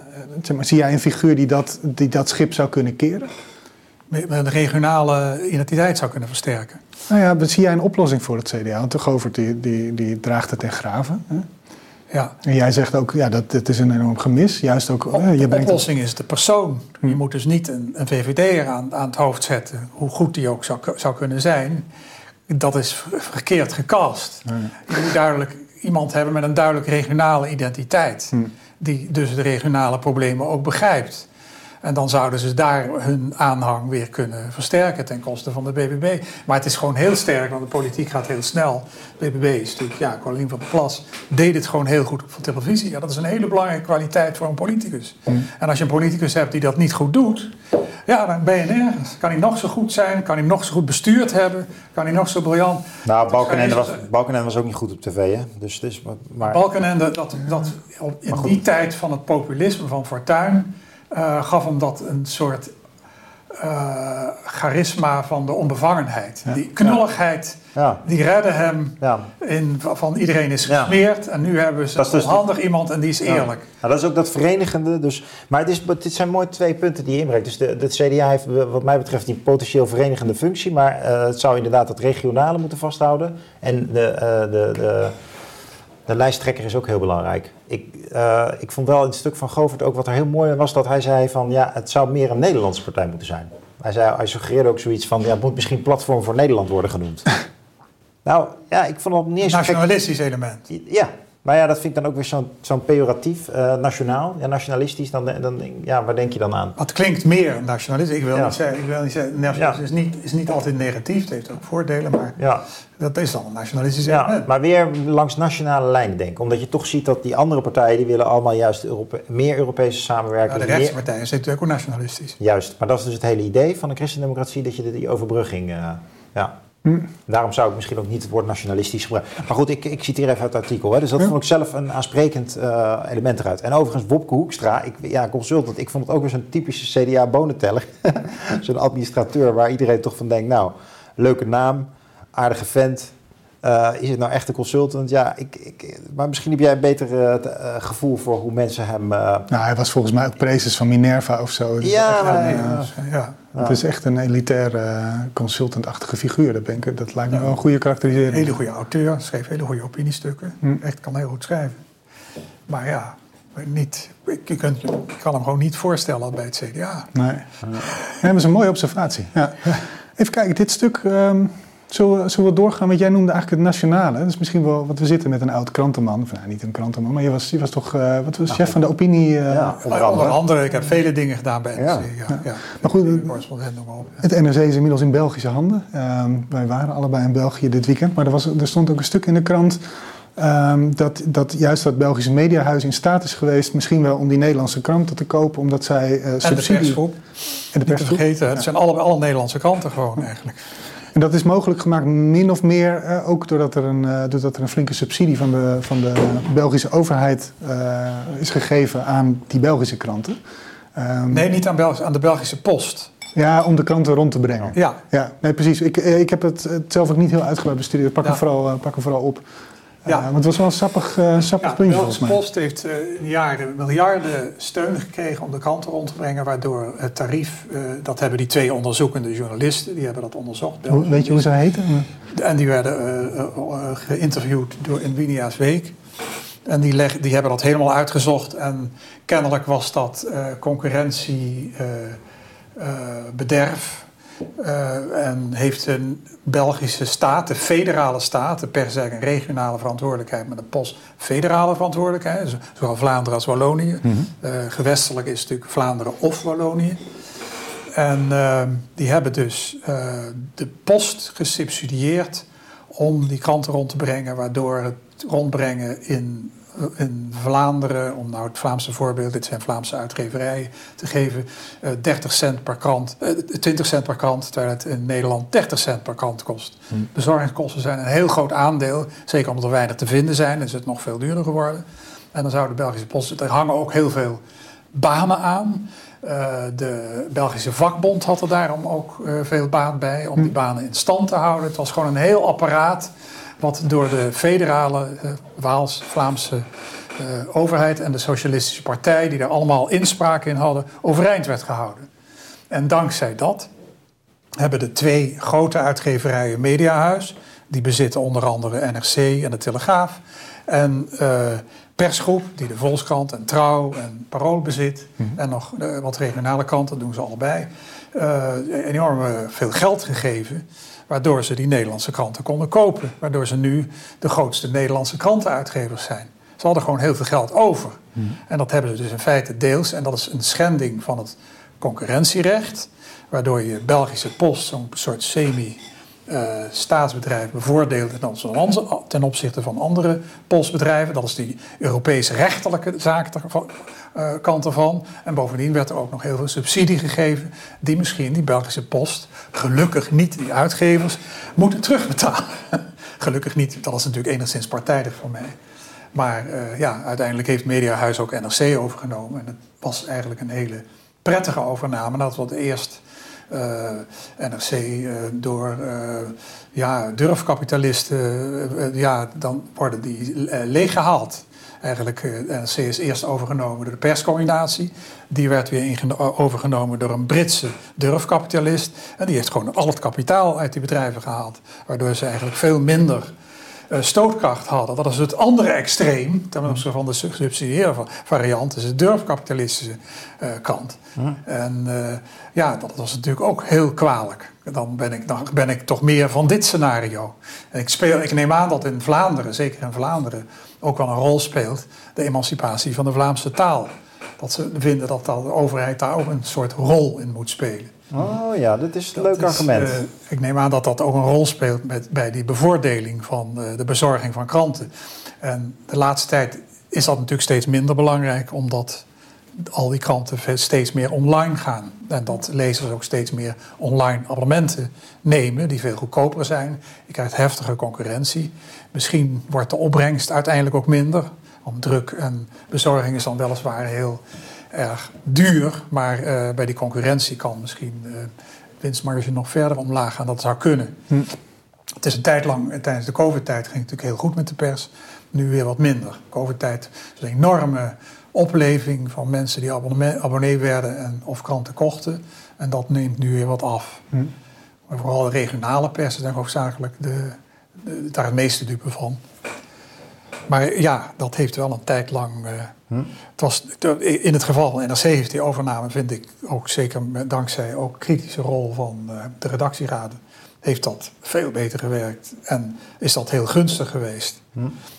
zeg maar, zie jij een figuur die dat, die dat schip zou kunnen keren? De regionale identiteit zou kunnen versterken. Nou ja, zie jij een oplossing voor het CDA? Want de Govert die, die, die draagt het ten graven. Hè? Ja. En jij zegt ook, ja, dat het is een enorm gemis. Juist ook, Op- je de oplossing is de persoon. Je moet dus niet een, een VVD'er aan, aan het hoofd zetten, hoe goed die ook zou, zou kunnen zijn. Dat is ver- verkeerd gecast. Je moet duidelijk iemand hebben met een duidelijk regionale identiteit. Die dus de regionale problemen ook begrijpt. En dan zouden ze daar hun aanhang weer kunnen versterken ten koste van de BBB. Maar het is gewoon heel sterk, want de politiek gaat heel snel. De BBB is natuurlijk, ja, Caroline van der Plas deed het gewoon heel goed op televisie. Ja, dat is een hele belangrijke kwaliteit voor een politicus. En als je een politicus hebt die dat niet goed doet, ja, dan ben je nergens. Kan hij nog zo goed zijn, kan hij nog zo goed bestuurd hebben, kan hij nog zo briljant. Nou, Balkenende was, Balkenende was ook niet goed op tv, hè? Dus, dus, maar, Balkenende, dat, dat in die tijd van het populisme van Fortuyn, eh, gaf hem dat een soort eh, charisma van de onbevangenheid. Die knulligheid, ja, die redde hem ja. in, van iedereen is gesmeerd en nu hebben ze dus een handig iemand en die is eerlijk. Nou, dat is ook dat verenigende. Dus, maar het, is, het zijn mooi twee punten die je inbrengt. Dus de, de CDA heeft wat mij betreft die potentieel verenigende functie. Maar eh, het zou inderdaad het regionale moeten vasthouden. En de, eh, de, de, de lijsttrekker is ook heel belangrijk. Ik, eh, ik vond wel in het stuk van Govert ook wat er heel mooi was... dat hij zei van ja, het zou meer een Nederlandse partij moeten zijn. Hij, zei, hij suggereerde ook zoiets van ja, het moet misschien Platform voor Nederland worden genoemd. nou ja, ik vond dat niet eens. Nationalistisch element. Ja, maar ja, dat vind ik dan ook weer zo'n zo'n pejoratief, eh, nationaal, ja, nationalistisch. Dan, dan, ja, waar denk je dan aan? Het klinkt meer nationalistisch. Ik wil Ja. niet zeggen, ik wil niet zeggen nationalisme is, niet, is niet altijd negatief. Het heeft ook voordelen, maar Ja, dat is dan een nationalistisch ja, element. maar weer langs nationale lijnen denken. Omdat je toch ziet dat die andere partijen, die willen allemaal juist Europe meer Europese Ja, samenwerking. de meer- rechtse partijen zijn natuurlijk ook nationalistisch. Juist, maar dat is dus het hele idee van de christendemocratie, dat je die overbrugging, eh, ja. Hm. Daarom zou ik misschien ook niet het woord nationalistisch gebruiken. Maar goed, ik, ik citeer even uit het artikel. Hè. Dus dat vond ik zelf een aansprekend eh, element eruit. En overigens, Wopke Hoekstra, ik, ja, consultant, ik vond het ook weer zo'n typische CDA-bonenteller. zo'n administrateur waar iedereen toch van denkt, nou, leuke naam, aardige vent. Eh, is het nou echt een consultant? Ja, ik, ik, maar misschien heb jij een beter eh, eh, gevoel voor hoe mensen hem... eh, Nou, hij was volgens mij ook prezes van Minerva of zo. Dus Ja, echt dus, ja. Het is echt een elitair eh, consultantachtige figuur. Dat, ben ik, dat lijkt me wel een goede karakterisering. Hele goede auteur, schreef hele goede opiniestukken. Hm. Echt kan heel goed schrijven. Maar ja, niet, ik, je kunt, je ik kan hem gewoon niet voorstellen bij het CDA. Nee. nee, dat is een mooie observatie. Ja. Even kijken, dit stuk. ehm, zullen, we, zullen we doorgaan? Want jij noemde eigenlijk het nationale. Dat is misschien wel, want we zitten met een oud krantenman. Of nou, niet een krantenman, maar je was, je was toch eh, wat was chef van de opinie. eh, ja, onder andere, andere. ik heb vele dingen gedaan bij NRC. Ja. Ja. Ja, Maar goed, correspondent noem maar op. Het NRC is inmiddels in Belgische handen. Ehm, wij waren allebei in België dit weekend. Maar er, was, er stond ook een stuk in de krant. ehm, dat, dat juist dat Belgische mediahuis in staat is geweest. misschien wel om die Nederlandse kranten te kopen. omdat zij eh En de subsidie. persgroep, en de niet te persgroep. vergeten. Het zijn alle, alle Nederlandse kranten gewoon eigenlijk. En dat is mogelijk gemaakt min of meer eh, ook doordat er, een, eh, doordat er een flinke subsidie van de, van de Belgische overheid eh, is gegeven aan die Belgische kranten. Ehm, Nee, niet aan, Belgisch, aan de Belgische post. Ja, om de kranten rond te brengen. Ja, Ja, nee, precies. Ik, ik heb het, het zelf ook niet heel uitgebreid bestudeerd. Pak, Ja. hem, vooral, pak hem vooral op. Ja. Ja. want het was wel een sappig, eh, sappig ja puntje de volgens mij. Post heeft eh, in jaren miljarden steun gekregen om de kranten rond te brengen. Waardoor het tarief, eh, dat hebben die twee onderzoekende journalisten, die hebben dat onderzocht. Hoe- weet je hoe ze heten? En die werden eh, eh, eh, geïnterviewd door in Winia's Week. En die, leg, die hebben dat helemaal uitgezocht. En kennelijk was dat eh concurrentiebederf. Eh, en heeft een Belgische staat, de federale staat, de per se een regionale verantwoordelijkheid, maar de post federale verantwoordelijkheid, zo- zowel Vlaanderen als Wallonië. Eh, gewestelijk is natuurlijk Vlaanderen of Wallonië. En eh, die hebben dus eh, de post gesubsidieerd om die kranten rond te brengen, waardoor het rondbrengen in, in Vlaanderen, om nou het Vlaamse voorbeeld, dit zijn Vlaamse uitgeverijen, te geven, eh 30 cent per krant, eh, 20 cent per krant, terwijl het in Nederland 30 cent per krant kost. Bezorgingskosten zijn een heel groot aandeel, zeker omdat er weinig te vinden zijn, is het nog veel duurder geworden. En dan zou de Belgische Post, er hangen ook heel veel banen aan. Eh, de Belgische vakbond had er daarom ook eh, veel baat bij om die banen in stand te houden. Het was gewoon een heel apparaat wat door de federale eh, Waals, Vlaamse eh, overheid en de Socialistische Partij, die daar allemaal inspraak in hadden, overeind werd gehouden. En dankzij dat hebben de twee grote uitgeverijen Mediahuis, die bezitten onder andere NRC en de Telegraaf. En eh, persgroep die de Volkskrant en Trouw en Parool bezit. En nog uh, wat regionale kranten, doen ze allebei. Uh, enorm veel geld gegeven. Waardoor ze die Nederlandse kranten konden kopen. Waardoor ze nu de grootste Nederlandse krantenuitgevers zijn. Ze hadden gewoon heel veel geld over. En dat hebben ze dus in feite deels. En dat is een schending van het concurrentierecht. Waardoor je Belgische Post, zo'n soort semi uh, staatsbedrijf bevoordeeld ten opzichte van andere postbedrijven. Dat is die Europese rechterlijke zaak uh, kant ervan. En bovendien werd er ook nog heel veel subsidie gegeven, die misschien die Belgische post, gelukkig niet die uitgevers, moeten terugbetalen. gelukkig niet, dat is natuurlijk enigszins partijdig voor mij. Maar uh, ja, uiteindelijk heeft Mediahuis ook NRC overgenomen. En het was eigenlijk een hele prettige overname. Dat was eerst uh, NRC uh, door ja, durfkapitalisten, ja, dan worden die leeggehaald. Eigenlijk, NRC is eerst overgenomen door de perscombinatie. Die werd weer overgenomen door een Britse durfkapitalist. En die heeft gewoon al het kapitaal uit die bedrijven gehaald. Waardoor ze eigenlijk veel minder stootkracht hadden. Dat is het andere extreem, ten opzichte van de subsidiëre variant, is de durfkapitalistische uh, kant. En uh, ja, dat was natuurlijk ook heel kwalijk. Dan ben, ik, dan ben ik toch meer van dit scenario. En ik, speel, ik neem aan dat in Vlaanderen, zeker in Vlaanderen, ook wel een rol speelt de emancipatie van de Vlaamse taal. Dat ze vinden dat de overheid daar ook een soort rol in moet spelen. Oh ja, dat is een leuk argument. Uh, ik neem aan dat dat ook een rol speelt met, bij die bevoordeling van uh, de bezorging van kranten. En de laatste tijd is dat natuurlijk steeds minder belangrijk, omdat al die kranten steeds meer online gaan. En dat lezers ook steeds meer online abonnementen nemen, die veel goedkoper zijn. Je krijgt heftige concurrentie. Misschien wordt de opbrengst uiteindelijk ook minder. Want druk en bezorging is dan weliswaar heel erg duur, maar uh, bij die concurrentie kan misschien uh, winstmarge nog verder omlaag gaan. Dat zou kunnen. Hm. Het is een tijd lang, tijdens de COVID-tijd ging het natuurlijk heel goed met de pers. Nu weer wat minder. COVID-tijd is een enorme opleving van mensen die abonnee, abonnee werden en of kranten kochten. En dat neemt nu weer wat af. Hm. Maar vooral de regionale pers is hoofdzakelijk de, de, daar het meeste dupe van. Maar ja, dat heeft wel een tijd lang. Hm. het was, in het geval NRC heeft die overname, vind ik ook zeker dankzij ook kritische rol van uh, de redactieraden, heeft dat veel beter gewerkt. En is dat heel gunstig geweest.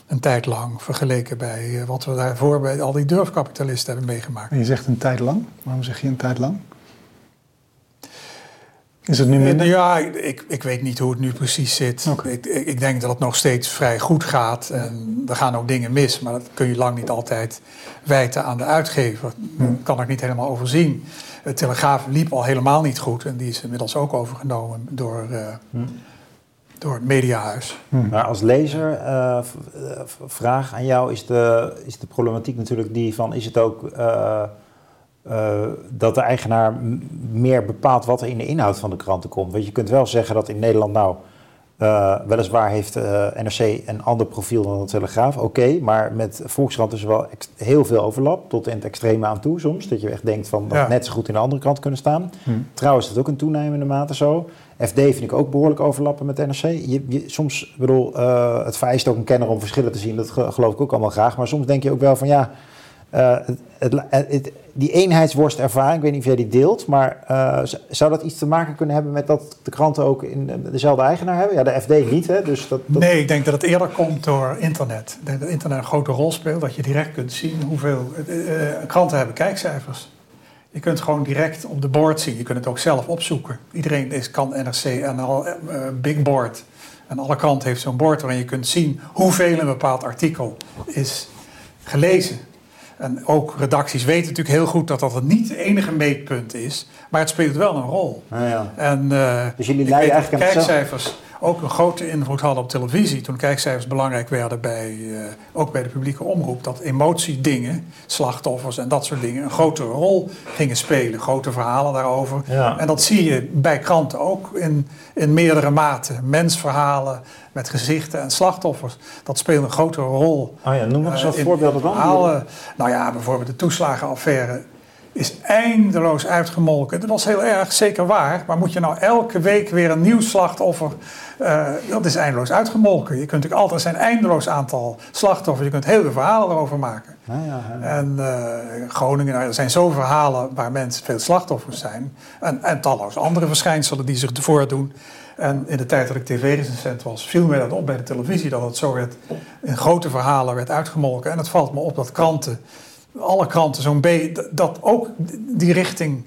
Een tijd lang vergeleken bij uh, wat we daarvoor bij al die durfkapitalisten hebben meegemaakt. En je zegt een tijd lang. Waarom zeg je een tijd lang? Is het nu minder? Ja, ik, ik weet niet hoe het nu precies zit. Okay. Ik, ik, denk dat het nog steeds vrij goed gaat. En er gaan ook dingen mis, maar dat kun je lang niet altijd wijten aan de uitgever. Dat kan ik niet helemaal overzien. Het Telegraaf liep al helemaal niet goed. En die is inmiddels ook overgenomen door, uh, door het Mediahuis. Maar als lezer, uh, vraag aan jou, is de, is de problematiek natuurlijk die van... is het ook... Uh, uh, dat de eigenaar meer bepaalt wat er in de inhoud van de kranten komt. Want je kunt wel zeggen dat in Nederland nou... Uh, weliswaar heeft uh, NRC een ander profiel dan de Telegraaf, oké. maar met Volkskrant is er wel heel veel overlap, tot in het extreme aan toe soms. Dat je echt denkt van dat ja. net zo goed in de andere kant kunnen staan. Hm. Trouwens is dat ook een toenemende mate zo. FD vind ik ook behoorlijk overlappen met NRC. Je, je, soms, bedoel, het vereist ook een kenner om verschillen te zien. Dat geloof ik ook allemaal graag. Maar soms denk je ook wel van ja... Uh, het, het, het, die eenheidsworstervaring, ik weet niet of jij die deelt, maar uh, zou dat iets te maken kunnen hebben met dat de kranten ook in dezelfde eigenaar hebben? Ja, de FD niet, hè? Dus dat, dat... Nee, ik denk dat het eerder komt door internet. Ik denk dat internet een grote rol speelt, dat je direct kunt zien hoeveel kranten hebben kijkcijfers. Je kunt gewoon direct op de board zien. Je kunt het ook zelf opzoeken. Iedereen is, kan NRC en al Big Board. En alle kranten heeft zo'n bord waarin je kunt zien hoeveel een bepaald artikel is gelezen. En ook redacties weten natuurlijk heel goed dat dat het niet het enige meetpunt is. Maar het speelt wel een rol. Ah, ja. En uh, dus jullie leiden eigenlijk aan kijkcijfers ook een grote invloed hadden op televisie. Toen kijkcijfers belangrijk werden, bij, uh, ook bij de publieke omroep. Dat emotiedingen, slachtoffers en dat soort dingen een grotere rol gingen spelen. Grote verhalen daarover. Ja. En dat zie je bij kranten ook in, in meerdere maten. Mensverhalen met gezichten en slachtoffers. Dat speelt een grotere rol. Oh ja, noem maar eens wat uh, voorbeelden dan. Verhalen. Nou ja, bijvoorbeeld de toeslagenaffaire is eindeloos uitgemolken. Dat was heel erg zeker waar, maar moet je nou elke week weer een nieuw slachtoffer? Uh, dat is eindeloos uitgemolken. Je kunt natuurlijk altijd, zijn eindeloos aantal slachtoffers, je kunt heel veel verhalen erover maken. Ja, ja, ja. En uh, Groningen, nou, er zijn zoveel verhalen waar mensen veel slachtoffers zijn. En, en talloze andere verschijnselen die zich voordoen. En in de tijd dat ik tv-recensent was, viel mij dat op bij de televisie dat het zo werd, in grote verhalen werd uitgemolken. En het valt me op dat kranten alle kranten zo'n beetje, dat ook die richting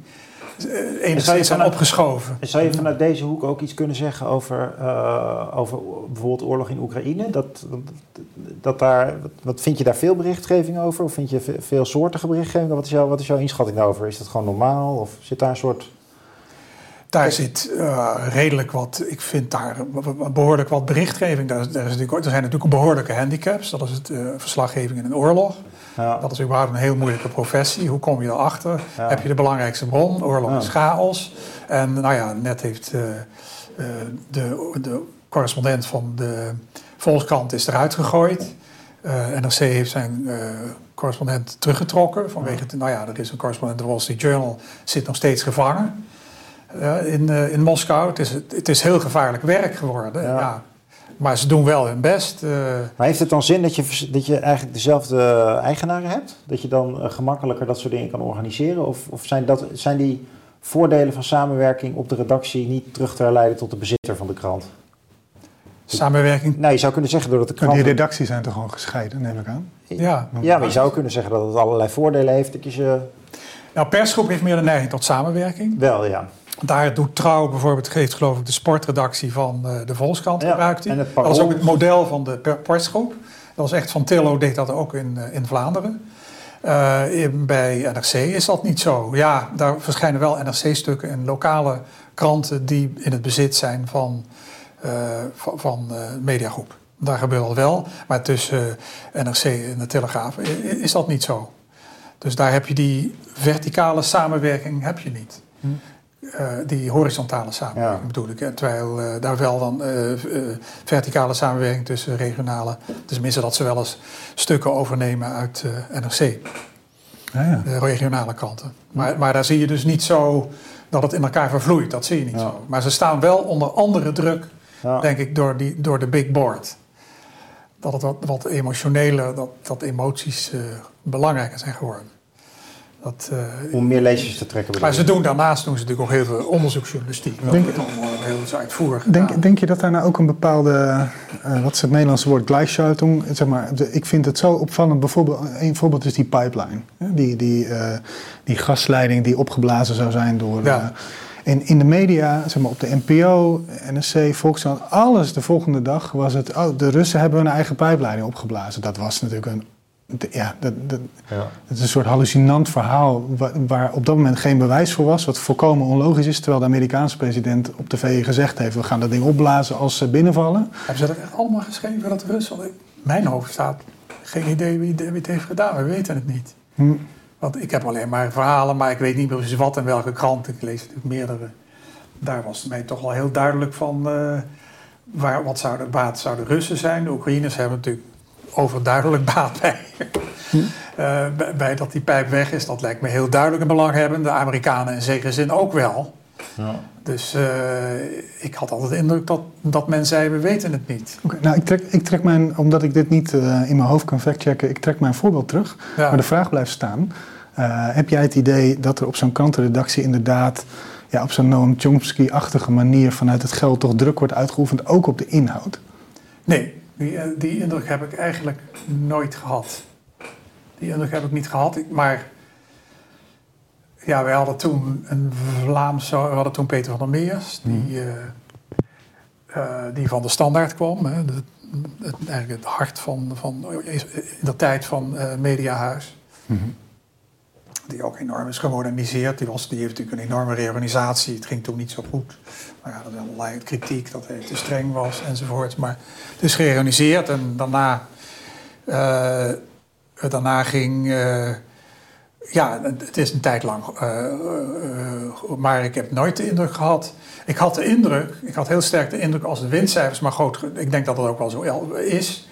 uh, enigszins zijn opgeschoven. Zou je vanuit deze hoek ook iets kunnen zeggen over, uh, over bijvoorbeeld oorlog in Oekraïne? Dat, dat, dat daar, wat vind je daar veel berichtgeving over? Of vind je veel soortige berichtgeving? Wat is, jouw, wat is jouw inschatting daarover? Is dat gewoon normaal? Of zit daar een soort... Daar zit uh, redelijk wat, ik vind daar behoorlijk wat berichtgeving. Daar, daar is natuurlijk, er zijn natuurlijk behoorlijke handicaps. Dat is het uh, verslaggeving in een oorlog. Ja. Dat is überhaupt een heel moeilijke professie. Hoe kom je erachter? Ja. Heb je de belangrijkste bron? Oorlog is chaos. En nou ja, net heeft uh, de, de correspondent van de Volkskrant is eruit gegooid. NRC heeft zijn correspondent teruggetrokken. Vanwege, nou ja, er is een correspondent de Wall Street Journal, zit nog steeds gevangen. Uh, in, uh, in Moskou. Het is, het is heel gevaarlijk werk geworden. Ja. ja. Maar ze doen wel hun best. Uh... Maar heeft het dan zin dat je, dat je eigenlijk dezelfde eigenaren hebt? Dat je dan gemakkelijker dat soort dingen kan organiseren? Of, of zijn, dat, zijn die voordelen van samenwerking op de redactie niet terug te herleiden tot de bezitter van de krant? Samenwerking? Nou, je zou kunnen zeggen doordat de krant... Die redacties zijn toch gewoon gescheiden, neem ik aan? Ja. Ja, maar je zou kunnen zeggen dat het allerlei voordelen heeft. Dat je... Nou, persgroep heeft meer de neiging tot samenwerking. Wel, ja. Daar doet Trouw bijvoorbeeld, geeft geloof ik de sportredactie van uh, de Volkskrant ja, gebruikt die. Dat was ook het model van de persgroep. Dat was echt van Tillo, deed dat ook in, uh, in Vlaanderen. Uh, in, bij NRC is dat niet zo. Ja, daar verschijnen wel NRC-stukken in lokale kranten die in het bezit zijn van, van, van mediagroep. Daar gebeurt dat wel, maar tussen NRC en de Telegraaf is dat niet zo. Dus daar heb je die verticale samenwerking heb je niet. Hm. Uh, die horizontale samenwerking ja. bedoel ik. Terwijl uh, daar wel dan uh, verticale samenwerking tussen regionale... tenminste dat ze wel eens stukken overnemen uit NRC. Ja, ja. De regionale kanten. Maar, maar daar zie je dus niet zo dat het in elkaar vervloeit. Dat zie je niet zo. Maar ze staan wel onder andere druk, denk ik, door, die, door de big board. Dat het wat, wat emotionele, dat, dat emoties belangrijker zijn geworden. Dat, uh, Om meer lezers te trekken. Maar ze doen daarnaast doen ze natuurlijk ook heel veel onderzoeksjournalistiek. Denk, dat allemaal heel uitvoerig. Denk, denk je dat daar nou ook een bepaalde, uh, wat is het Nederlandse woord, Gleichschaltung, zeg maar, de, ik vind het zo opvallend, bijvoorbeeld, een voorbeeld is die pipeline. Die, die, uh, die gasleiding die opgeblazen zou zijn door... Ja. En in de media, zeg maar op de NPO, NSC, Volkskrant, alles de volgende dag was het... oh, de Russen hebben hun eigen pijpleiding opgeblazen. Dat was natuurlijk een ja, dat, dat, ja. Het is een soort hallucinant verhaal waar, op dat moment geen bewijs voor was, wat volkomen onlogisch is, terwijl de Amerikaanse president op tv gezegd heeft: we gaan dat ding opblazen als ze binnenvallen. Hebben ze dat echt allemaal geschreven dat Russen? In mijn hoofd staat geen idee wie, wie het heeft gedaan, we weten het niet. Hm. Want ik heb alleen maar verhalen, maar ik weet niet precies wat en welke krant. Ik lees natuurlijk meerdere. Daar was mij toch wel heel duidelijk van. Uh, waar, wat zou de baat zouden Russen zijn? De Oekraïners hebben natuurlijk overduidelijk baat bij. Uh, bij dat die pijp weg is, dat lijkt me heel duidelijk een belang De Amerikanen in zekere zin ook wel. Ja. Dus uh, ik had altijd de indruk dat, dat men zei, we weten het niet. Nou ik trek, ik trek mijn, omdat ik dit niet uh, in mijn hoofd kan factchecken, ik trek mijn voorbeeld terug. Ja. Maar de vraag blijft staan. heb jij het idee dat er op zo'n krantenredactie inderdaad ja, op zo'n Noam Chomsky-achtige manier vanuit het geld toch druk wordt uitgeoefend, ook op de inhoud? Nee, die, eh, die indruk heb ik eigenlijk nooit gehad. Die indruk heb ik niet gehad. Ik, maar ja, wij hadden toen een Vlaamse, we hadden toen Peter van der Meers, die, uh, uh, die van de standaard kwam. Hè, de, het, eigenlijk het hart van, van in de tijd van uh, Mediahuis. Mm -hmm. Die ook enorm is gemoderniseerd. Die, was, die heeft natuurlijk een enorme reorganisatie. Het ging toen niet zo goed. Maar ja, dat is allerlei kritiek dat hij te streng was enzovoort. Maar het is gereorganiseerd en daarna, uh, daarna ging. Uh, ja, het is een tijd lang. Uh, maar ik heb nooit de indruk gehad. Ik had de indruk, ik had heel sterk de indruk als de winstcijfers maar groot. Ik denk dat dat ook wel zo is.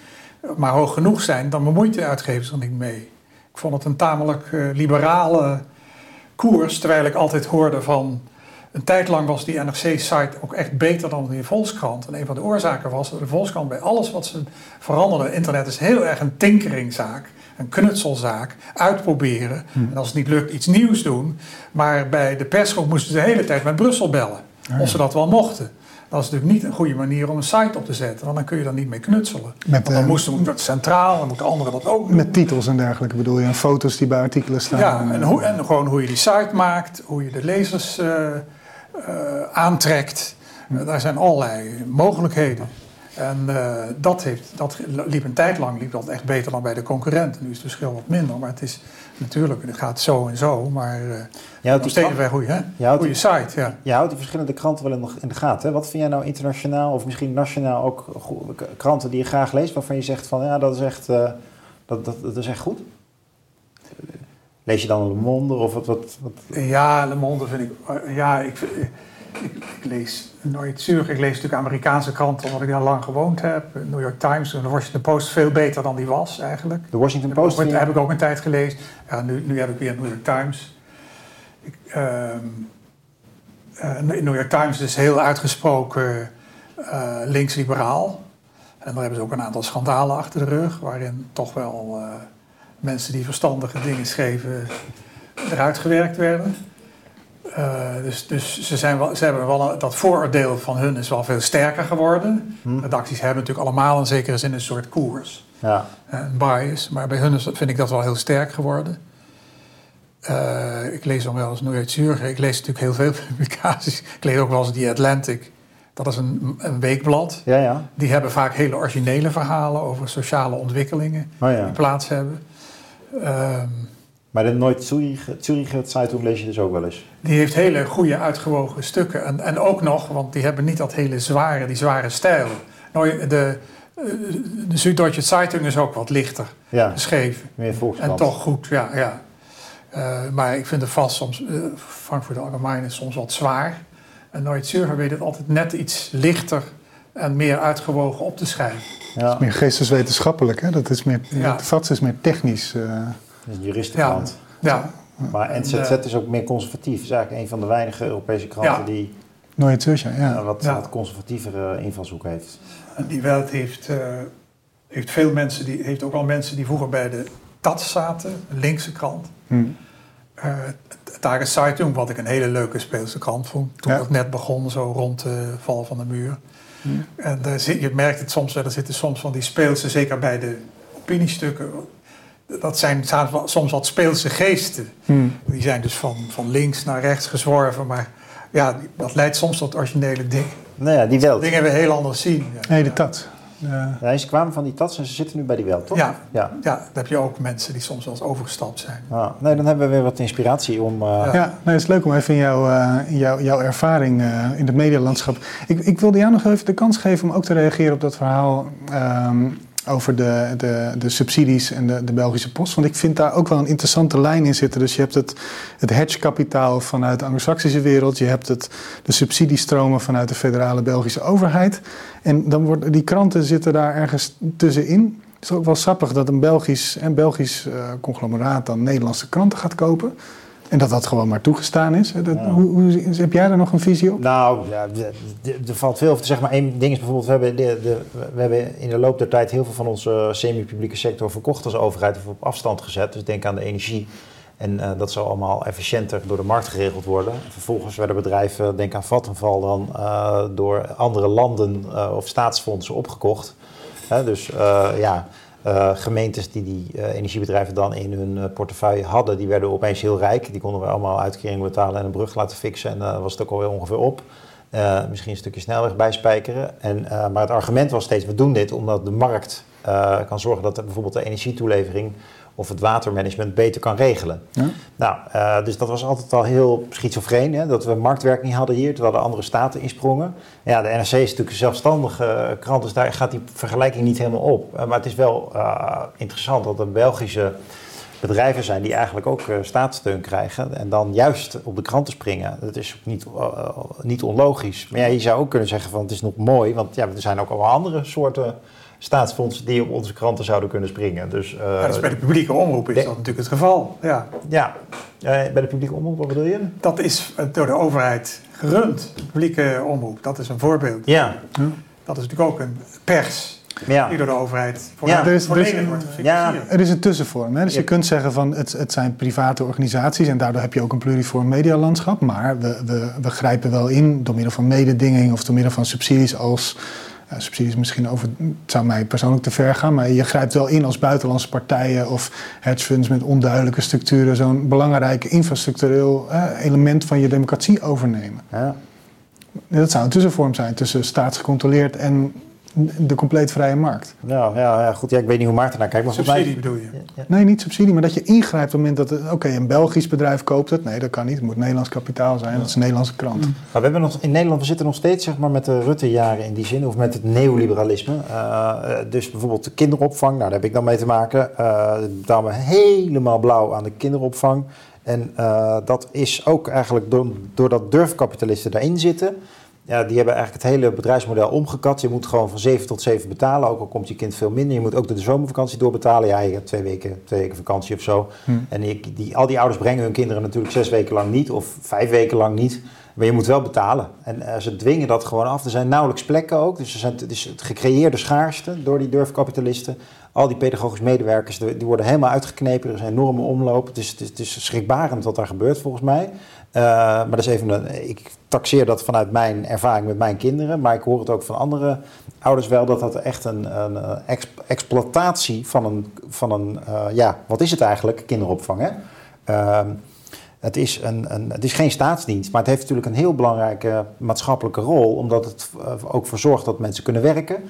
Maar hoog genoeg zijn, dan bemoeit de uitgevers er niet mee. Ik vond het een tamelijk liberale koers, terwijl ik altijd hoorde van... Een tijd lang was die NRC-site ook echt beter dan die Volkskrant. En een van de oorzaken was dat de Volkskrant bij alles wat ze veranderden... Internet is heel erg een tinkeringzaak, een knutselzaak, uitproberen. En als het niet lukt, iets nieuws doen. Maar bij de persgroep moesten ze de hele tijd met Brussel bellen. Of ze dat wel mochten. Dat is natuurlijk niet een goede manier om een site op te zetten, want dan kun je dan niet mee knutselen. Met, want dan eh, moesten we centraal en moeten anderen dat ook doen. Met titels en dergelijke bedoel je, en foto's die bij artikelen staan. Ja, en, hoe, en gewoon hoe je die site maakt, hoe je de lezers eh, eh, aantrekt. Daar zijn allerlei mogelijkheden. En dat, heeft, dat liep een tijd lang liep dat echt beter dan bij de concurrenten. Nu is het verschil wat minder, maar het is natuurlijk, het gaat zo en zo. Maar eh Ja, nog steeds een goede, goede site, ja. Je houdt die verschillende kranten wel in de, in de gaten. Hè? Wat vind jij nou internationaal of misschien nationaal ook kranten die je graag leest, waarvan je zegt van ja, dat is echt, eh, dat, dat, dat is echt goed? Lees je dan Le Monde of wat? wat, wat? Ja, Le Monde vind ik. eh, Ja, ik, ik, lees nooit Zurich. Ik lees natuurlijk Amerikaanse kranten omdat ik daar lang gewoond heb. New York Times en de Washington Post veel beter dan die was eigenlijk. De Washington Post? heb ik ook een tijd gelezen. Ja, nu, nu heb ik weer New York Times. Ik, ehm, eh, New York Times is heel uitgesproken eh, links-liberaal. En daar hebben ze ook een aantal schandalen achter de rug, waarin toch wel eh, mensen die verstandige dingen schreven eruit gewerkt werden. Eh, dus dus ze, zijn wel, ze hebben wel een- dat vooroordeel van hun is wel veel sterker geworden. Hm. Redacties hebben natuurlijk allemaal in zekere zin een soort koers Ja. een bias. Maar bij hun is, vind ik dat wel heel sterk geworden. Eh, ik lees dan wel eens Nooit Zurich. Ik lees natuurlijk heel veel publicaties. Ik lees ook wel eens The Atlantic. Dat is een, een weekblad. Ja, ja. Die hebben vaak hele originele verhalen over sociale ontwikkelingen Oh, ja. die plaats hebben. Ehm, Maar de Nooit Zurich, Zuricher Zeitung lees je dus ook wel eens. die heeft hele goede uitgewogen stukken. En, en ook nog, want die hebben niet dat hele zware, die zware stijl. Nou, de, eh, de Süddeutsche Zeitung is ook wat lichter Ja, geschreven. meer En toch goed, ja. ja. Eh, maar ik vind het vast soms, eh Frankfurt Allgemein is soms wat zwaar. En Nooit Zurcher weet het altijd net iets lichter en meer uitgewogen op te schrijven. Ja, Meer geesteswetenschappelijk, hè? Dat is meer, Ja. het VATS is meer technisch. eh. Dat is een juristenkrant. Ja, Maar En, NZZ is ook meer conservatief. Is eigenlijk een van de weinige Europese kranten Ja. die Nooit Zurcher, ja. wat, Ja. wat conservatievere invalshoek heeft. en die Welt heeft, eh, heeft veel mensen, die heeft ook al mensen die vroeger bij de TATS zaten, een linkse krant. Hm. Eh Tages Zeitung, wat ik een hele leuke speelse krant vond. Toen Ja. dat net begon, zo rond de val van de muur. En daar zit, je merkt het soms wel, er zitten soms van die speelse, zeker bij de opiniestukken. Dat zijn soms wat speelse geesten. Hm. Die zijn dus van, van links naar rechts gezworven. Maar ja, dat leidt soms tot originele dingen. Nou ja, die wel. Dingen we heel anders zien. Ja. Nee, de TAT. Eh, Ja, ze kwamen van die tats en ze zitten nu bij die wel, toch? Ja. ja. Ja, dan heb je ook mensen die soms wel eens overgestapt zijn. Ah, nee, dan hebben we weer wat inspiratie om... eh, Ja. Ja, nee, het is leuk om even in, jouw eh, in jouw, jouw ervaring eh, in het medialandschap. Ik, ik wilde jou nog even de kans geven om ook te reageren op dat verhaal ehm, over de, de, de subsidies en de, de Belgische post. Want ik vind daar ook wel een interessante lijn in zitten. Dus je hebt het, het hedgekapitaal vanuit de anglo-saxische wereld. Je hebt het, de subsidiestromen vanuit de federale Belgische overheid. En dan worden die kranten zitten daar ergens tussenin. Het is ook wel sappig dat een Belgisch, een Belgisch eh, conglomeraat dan Nederlandse kranten gaat kopen. En dat dat gewoon maar toegestaan is. Dat, Ja. hoe, hoe, heb jij daar nog een visie op? Nou, ja, er valt veel over te zeggen. Maar één ding is bijvoorbeeld, we hebben, de, de, we hebben in de loop der tijd heel veel van onze semi-publieke sector verkocht als overheid of op afstand gezet. Dus denk aan de energie. En eh, dat zal allemaal efficiënter door de markt geregeld worden. Vervolgens werden bedrijven, denk aan Vattenfall, dan eh, door andere landen eh, of staatsfondsen opgekocht. Dus ja, eh, gemeentes die die eh, energiebedrijven dan in hun eh, portefeuille hadden, die werden opeens heel rijk. Die konden we allemaal uitkeringen betalen en een brug laten fixen. En dan was het ook alweer ongeveer op. Misschien een stukje snelweg bijspijkeren. En, maar het argument was steeds, we doen dit omdat de markt kan zorgen dat bijvoorbeeld de energietoelevering of het watermanagement beter kan regelen. Ja. Nou, eh, dus dat was altijd al heel schizofreen, hè, dat we marktwerking hadden hier, terwijl de andere staten insprongen. Ja, de NRC is natuurlijk een zelfstandige krant, dus daar gaat die vergelijking niet helemaal op. Eh, maar het is wel eh, interessant dat er Belgische bedrijven zijn die eigenlijk ook staatssteun krijgen en dan juist op de kranten springen. Dat is ook niet, niet onlogisch. Maar ja, je zou ook kunnen zeggen van het is nog mooi, want ja, er zijn ook allemaal andere soorten staatsfondsen die op onze kranten zouden kunnen springen. Dus, eh, Ja, dus bij de publieke omroep is de- dat natuurlijk het geval. Ja. ja, Eh, bij de publieke omroep, wat bedoel je? Dat is door de overheid gerund. Publieke omroep, dat is een voorbeeld. Ja. Dat is natuurlijk ook een pers Ja. die door de overheid voor Ja, er is- er een- wordt ja. Er is een tussenvorm. Hè? Dus je kunt zeggen van het, het zijn private organisaties en daardoor heb je ook een pluriform medialandschap. Maar we, we, we grijpen wel in door middel van mededinging of door middel van subsidies als. Subsidies misschien over, het zou mij persoonlijk te ver gaan, maar je grijpt wel in als buitenlandse partijen of hedge funds met onduidelijke structuren zo'n belangrijk infrastructureel eh, element van je democratie overnemen. Ja. Dat zou een tussenvorm zijn tussen staatsgecontroleerd en de compleet vrije markt. Nou, ja, ja, goed. Ja, ik weet niet hoe Maarten naar kijkt, maar mij... Subsidie bedoel je? Ja. Nee, niet subsidie, maar dat je ingrijpt op het moment dat... het- Oké, een Belgisch bedrijf koopt het. Nee, dat kan niet. Het moet Nederlands kapitaal zijn. Dat is een Nederlandse krant. Maar we hebben nog, in Nederland we zitten nog steeds zeg maar, met de Rutte-jaren in die zin, of met het neoliberalisme. Eh, eh, dus bijvoorbeeld de kinderopvang, nou, daar heb ik dan mee te maken. Uh, betalen we helemaal blauw aan de kinderopvang. En eh, dat is ook eigenlijk door, doordat durfkapitalisten daarin zitten. Ja, die hebben eigenlijk het hele bedrijfsmodel omgekat. Je moet gewoon van 7 tot 7 betalen, ook al komt je kind veel minder. Je moet ook de zomervakantie doorbetalen. Ja, je hebt twee weken, twee weken vakantie of zo. Hm. En die, die, al die ouders brengen hun kinderen natuurlijk zes weken lang niet, of vijf weken lang niet. Maar je moet wel betalen. En eh, ze dwingen dat gewoon af. Er zijn nauwelijks plekken ook. Dus er zijn, het is het gecreëerde schaarste door die durfkapitalisten. Al die pedagogisch medewerkers, die worden helemaal uitgeknepen. Er is een enorme omloop. Het is, het is, het is schrikbarend wat daar gebeurt volgens mij. Uh, maar dat is even ik taxeer dat vanuit mijn ervaring met mijn kinderen. Maar ik hoor het ook van andere ouders wel dat dat echt een, een exp exploitatie van een, van een uh, ja, wat is het eigenlijk, kinderopvang. Hè? Uh, het is, een, een, het is geen staatsdienst, maar het heeft natuurlijk een heel belangrijke maatschappelijke rol, omdat het ook voor zorgt dat mensen kunnen werken.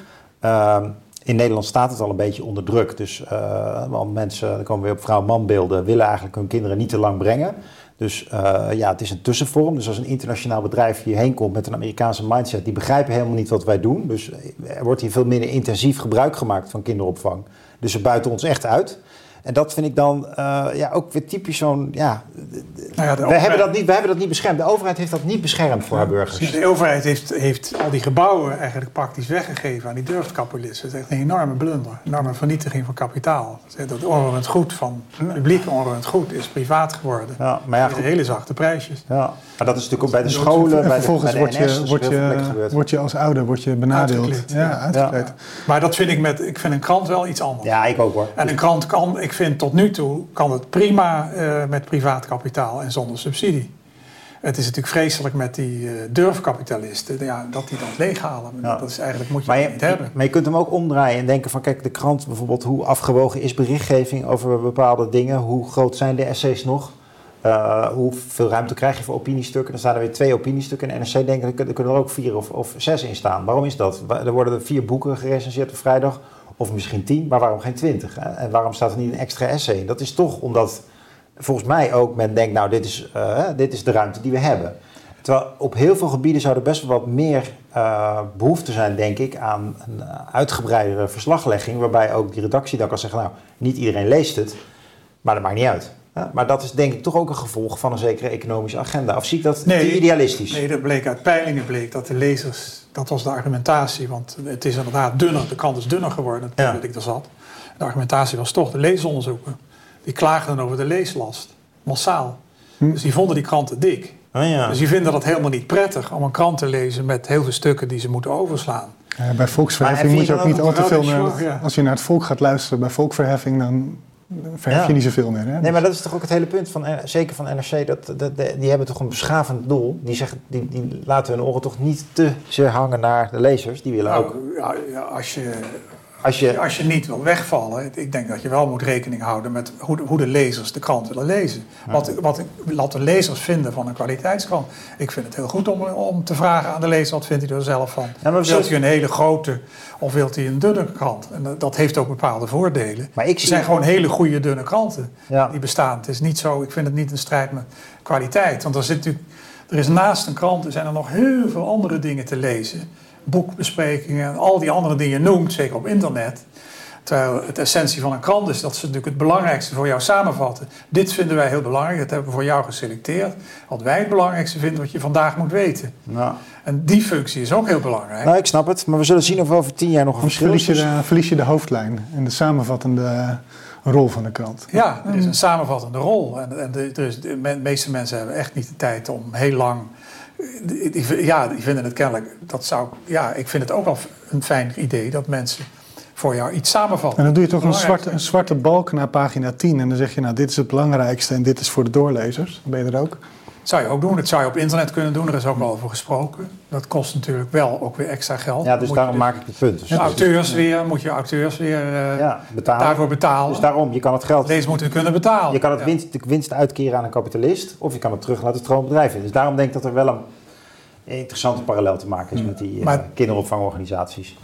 Uh, in Nederland staat het al een beetje onder druk. Dus uh, want mensen, dan komen we weer op vrouw-man beelden, willen eigenlijk hun kinderen niet te lang brengen. Dus uh, ja, het is een tussenvorm. Dus als een internationaal bedrijf hierheen komt met een Amerikaanse mindset, die begrijpen helemaal niet wat wij doen. Dus er wordt hier veel minder intensief gebruik gemaakt van kinderopvang. Dus ze buiten ons echt uit. En dat vind ik dan uh, ja, ook weer typisch zo'n. Ja, nou ja, we, overheid... hebben dat niet, we hebben dat niet beschermd. De overheid heeft dat niet beschermd voor ja, haar burgers. De overheid heeft, heeft al die gebouwen eigenlijk praktisch weggegeven aan die durfkapitalisten. Het is echt een enorme blunder, een enorme vernietiging van kapitaal. Dat onroerend goed van publiek onroerend goed is privaat geworden. Ja, maar ja, goed. hele zachte prijsjes. Ja, maar dat is natuurlijk ook bij de scholen, en bij vervolgens de, bij de word, je, word, je, word je als ouder word je benadeeld. Uitgekleed, ja, uitgekleed. Ja. Maar dat vind ik met, ik vind een krant wel iets anders. Ja, ik ook hoor. En een krant kan, ik vind tot nu toe, kan het prima uh, met privaat kapitaal en zonder subsidie. Het is natuurlijk vreselijk met die uh, durfkapitalisten, ja, dat die dat leeghalen. Ja. Dat is eigenlijk, moet je, maar je niet hebben. Maar je kunt hem ook omdraaien en denken van, kijk, de krant bijvoorbeeld, hoe afgewogen is berichtgeving over bepaalde dingen? Hoe groot zijn de essays nog? Uh, hoeveel ruimte krijg je voor opiniestukken? Dan staan er weer twee opiniestukken. En NRC denkt, er kunnen er ook vier of, of zes in staan. Waarom is dat? Er worden er vier boeken gerecenseerd op vrijdag, of misschien tien, maar waarom geen twintig? Hè? En waarom staat er niet een extra essay in? Dat is toch omdat volgens mij ook men denkt, nou, dit is, uh, dit is de ruimte die we hebben. Terwijl op heel veel gebieden zou er best wel wat meer uh, behoefte zijn, denk ik, aan een uitgebreidere verslaglegging. Waarbij ook die redactie dan kan zeggen, nou, niet iedereen leest het, maar dat maakt niet uit. Ja, maar dat is denk ik toch ook een gevolg van een zekere economische agenda. Of zie ik dat nee, te idealistisch? Nee, dat bleek uit peilingen bleek dat de lezers, dat was de argumentatie, want het is inderdaad dunner, de krant is dunner geworden toen ja. ik er zat. De argumentatie was toch de leesonderzoeken. Die klaagden over de leeslast, massaal. Hm. Dus die vonden die kranten dik. Oh ja. Dus die vinden dat helemaal niet prettig om een krant te lezen met heel veel stukken die ze moeten overslaan. Ja, bij volksverheffing moet je ook niet al te veel naar... Ja. Als je naar het volk gaat luisteren bij volkverheffing, dan verhef je niet zoveel meer. Hè? Nee, maar dat is toch ook het hele punt, van, zeker van NRC, dat, dat, die hebben toch een beschavend doel. Die, zeggen, die, die laten hun oren toch niet te zeer hangen naar de lezers. Die willen nou, ook... Ja, ja, als je... Als je, als je niet wil wegvallen, ik denk dat je wel moet rekening houden met hoe de, hoe de lezers de krant willen lezen. Wat, wat de lezers vinden van een kwaliteitskrant. Ik vind het heel goed om, om te vragen aan de lezer, wat vindt hij er zelf van? Ja, wilt hij een hele grote of wilt hij een dunne krant? En dat heeft ook bepaalde voordelen. Maar ik er zijn gewoon hele goede dunne kranten ja. die bestaan. Het is niet zo, ik vind het niet een strijd met kwaliteit. Want er, zit natuurlijk, er is naast een krant er zijn er nog heel veel andere dingen te lezen boekbesprekingen en al die andere dingen noemt, zeker op internet. Terwijl het essentie van een krant is dat ze natuurlijk het belangrijkste voor jou samenvatten. Dit vinden wij heel belangrijk, dat hebben we voor jou geselecteerd. Wat wij het belangrijkste vinden wat je vandaag moet weten. Nou. En die functie is ook heel belangrijk. Nou, ik snap het, maar we zullen zien of we over tien jaar nog een verschil verlies je, is. de, verlies je de hoofdlijn en de samenvattende rol van de krant. Ja, het is een samenvattende rol. En, en de, dus de meeste mensen hebben echt niet de tijd om heel lang. Ja, die vinden het kennelijk. Dat zou, ja, ik vind het ook wel een fijn idee dat mensen voor jou iets samenvatten. En dan doe je toch een zwarte, een zwarte balk naar pagina 10 en dan zeg je, nou, dit is het belangrijkste en dit is voor de doorlezers. Dan ben je er ook. Zou je ook doen. Dat zou je op internet kunnen doen. Er is ook wel over gesproken. Dat kost natuurlijk wel ook weer extra geld. Ja, dus daarom maak ik het punt. Dus ja, auteurs weer, moet je auteurs weer uh, ja, betalen. daarvoor betalen. Dus daarom, je kan het geld... Deze moeten kunnen betalen. Je kan het winst, de winst uitkeren aan een kapitalist... of je kan het terug laten stromen bedrijf in. Dus daarom denk ik dat er wel een interessante parallel te maken is... met die uh, kinderopvangorganisaties.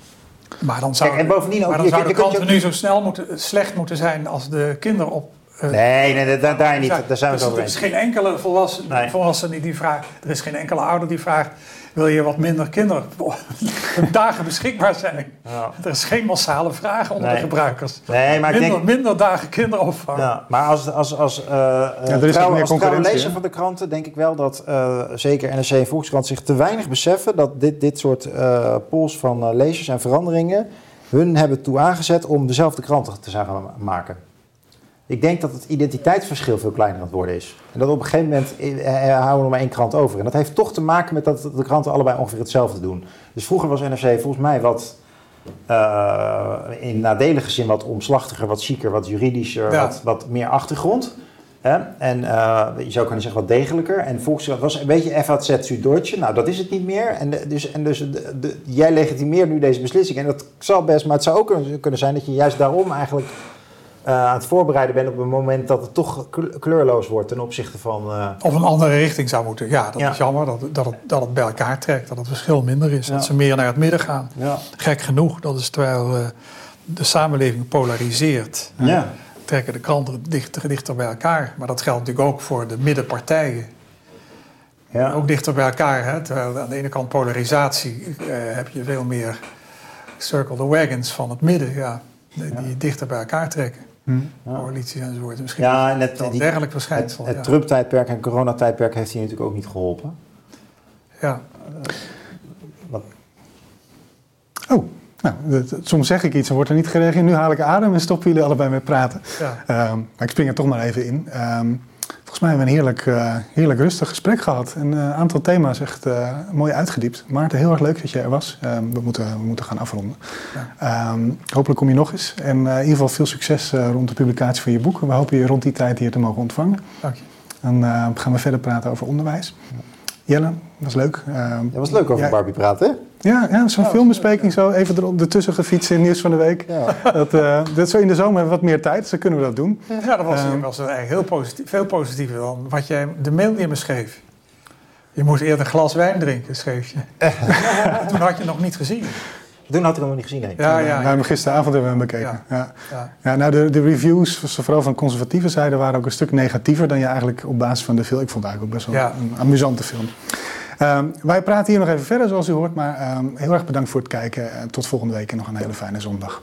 Maar dan zou, Kijk, en bovendien ook, maar dan zou de kranten nu zo snel moeten, slecht moeten zijn als de kinderen op uh, nee, nee, daar, daar niet. Daar zijn we dus het over Er is geen enkele volwassene, nee. volwassene die vraagt. Er is geen enkele ouder die vraagt. Wil je wat minder kinderen dagen beschikbaar zijn? Ja. Er is geen massale vraag onder de gebruikers. Nee, maar minder, denk, minder dagen kinderopvang. Ja, maar als, als, als, uh, ja, er is trouw, als trouwe lezer van de kranten denk ik wel dat uh, zeker NRC en Volkskrant zich te weinig beseffen dat dit, dit soort uh, polls van lezers en veranderingen hun hebben toe aangezet om dezelfde kranten te gaan maken. Ik denk dat het identiteitsverschil veel kleiner aan het worden is. En dat op een gegeven moment eh, eh, houden we nog maar één krant over. En dat heeft toch te maken met dat de kranten allebei ongeveer hetzelfde doen. Dus vroeger was NRC volgens mij wat uh, in nadelige zin wat omslachtiger, wat chiquer, wat juridischer, wat, wat meer achtergrond. Hè? En uh, je zou kunnen zeggen wat degelijker. En Volkskrant was een beetje FAZ Süddeutsche. Nou, dat is het niet meer. En, dus, en dus de, jij legitimeert nu deze beslissing. En dat zal best, maar het zou ook kunnen zijn dat je juist daarom eigenlijk aan het voorbereiden ben op een moment dat het toch kleurloos wordt ten opzichte van. Uh... Of een andere richting zou moeten. Ja, dat is jammer dat, dat, het, dat het bij elkaar trekt, dat het verschil minder is. Dat ze meer naar het midden gaan. Ja. Gek genoeg, dat is terwijl uh, de samenleving polariseert. Ja. Trekken de kranten dichter, dichter bij elkaar. Maar dat geldt natuurlijk ook voor de middenpartijen. Ja. Ook dichter bij elkaar. Hè? Terwijl aan de ene kant polarisatie heb je veel meer circle the wagons van het midden. Ja, die dichter bij elkaar trekken. Hmm. Coalities enzovoort. Misschien ja, en het, die, dergelijk verschijnsel. Het, het Trump-tijdperk en coronatijdperk heeft hier natuurlijk ook niet geholpen. Ja. wat? Oh, nou, soms zeg ik iets en wordt er niet gereageerd. Nu haal ik adem en stoppen jullie allebei met praten. Ja. Um, maar ik spring er toch maar even in. Um, Volgens mij hebben we een heerlijk, uh, heerlijk rustig gesprek gehad. Een uh, aantal thema's echt uh, mooi uitgediept. Maarten, heel erg leuk dat je er was. Ehm, we, moeten, we moeten gaan afronden. Ja. Um, hopelijk kom je nog eens. En in ieder geval veel succes rond de publicatie van je boek. We hopen je rond die tijd hier te mogen ontvangen. Dank je. Dan gaan we verder praten over onderwijs. Ja. Jelle, was leuk. Uh, dat was leuk over Barbie praten, hè? Ja, ja zo'n filmbespreking zo even er, ertussen gefietsen in nieuws van de week. Ja. Dat, uh, dat zo in de zomer hebben we wat meer tijd, dus dan kunnen we dat doen. Ja, dat was, uh, was eigenlijk heel positief, veel positiever dan wat jij de mail in me schreef. Je moest eerder een glas wijn drinken, schreef je. Toen had je het nog niet gezien. Toen had ik hem nog niet gezien. Nee. Ja, ja, nou, gisteravond hebben we hem bekeken. Ja. Ja. ja. nou, de, de reviews, vooral van conservatieve zijde, waren ook een stuk negatiever dan je eigenlijk op basis van de film. Ik vond het eigenlijk ook best wel een amusante film. Um, wij praten hier nog even verder, zoals u hoort. Maar um, heel erg bedankt voor het kijken. En tot volgende week en nog een hele fijne zondag.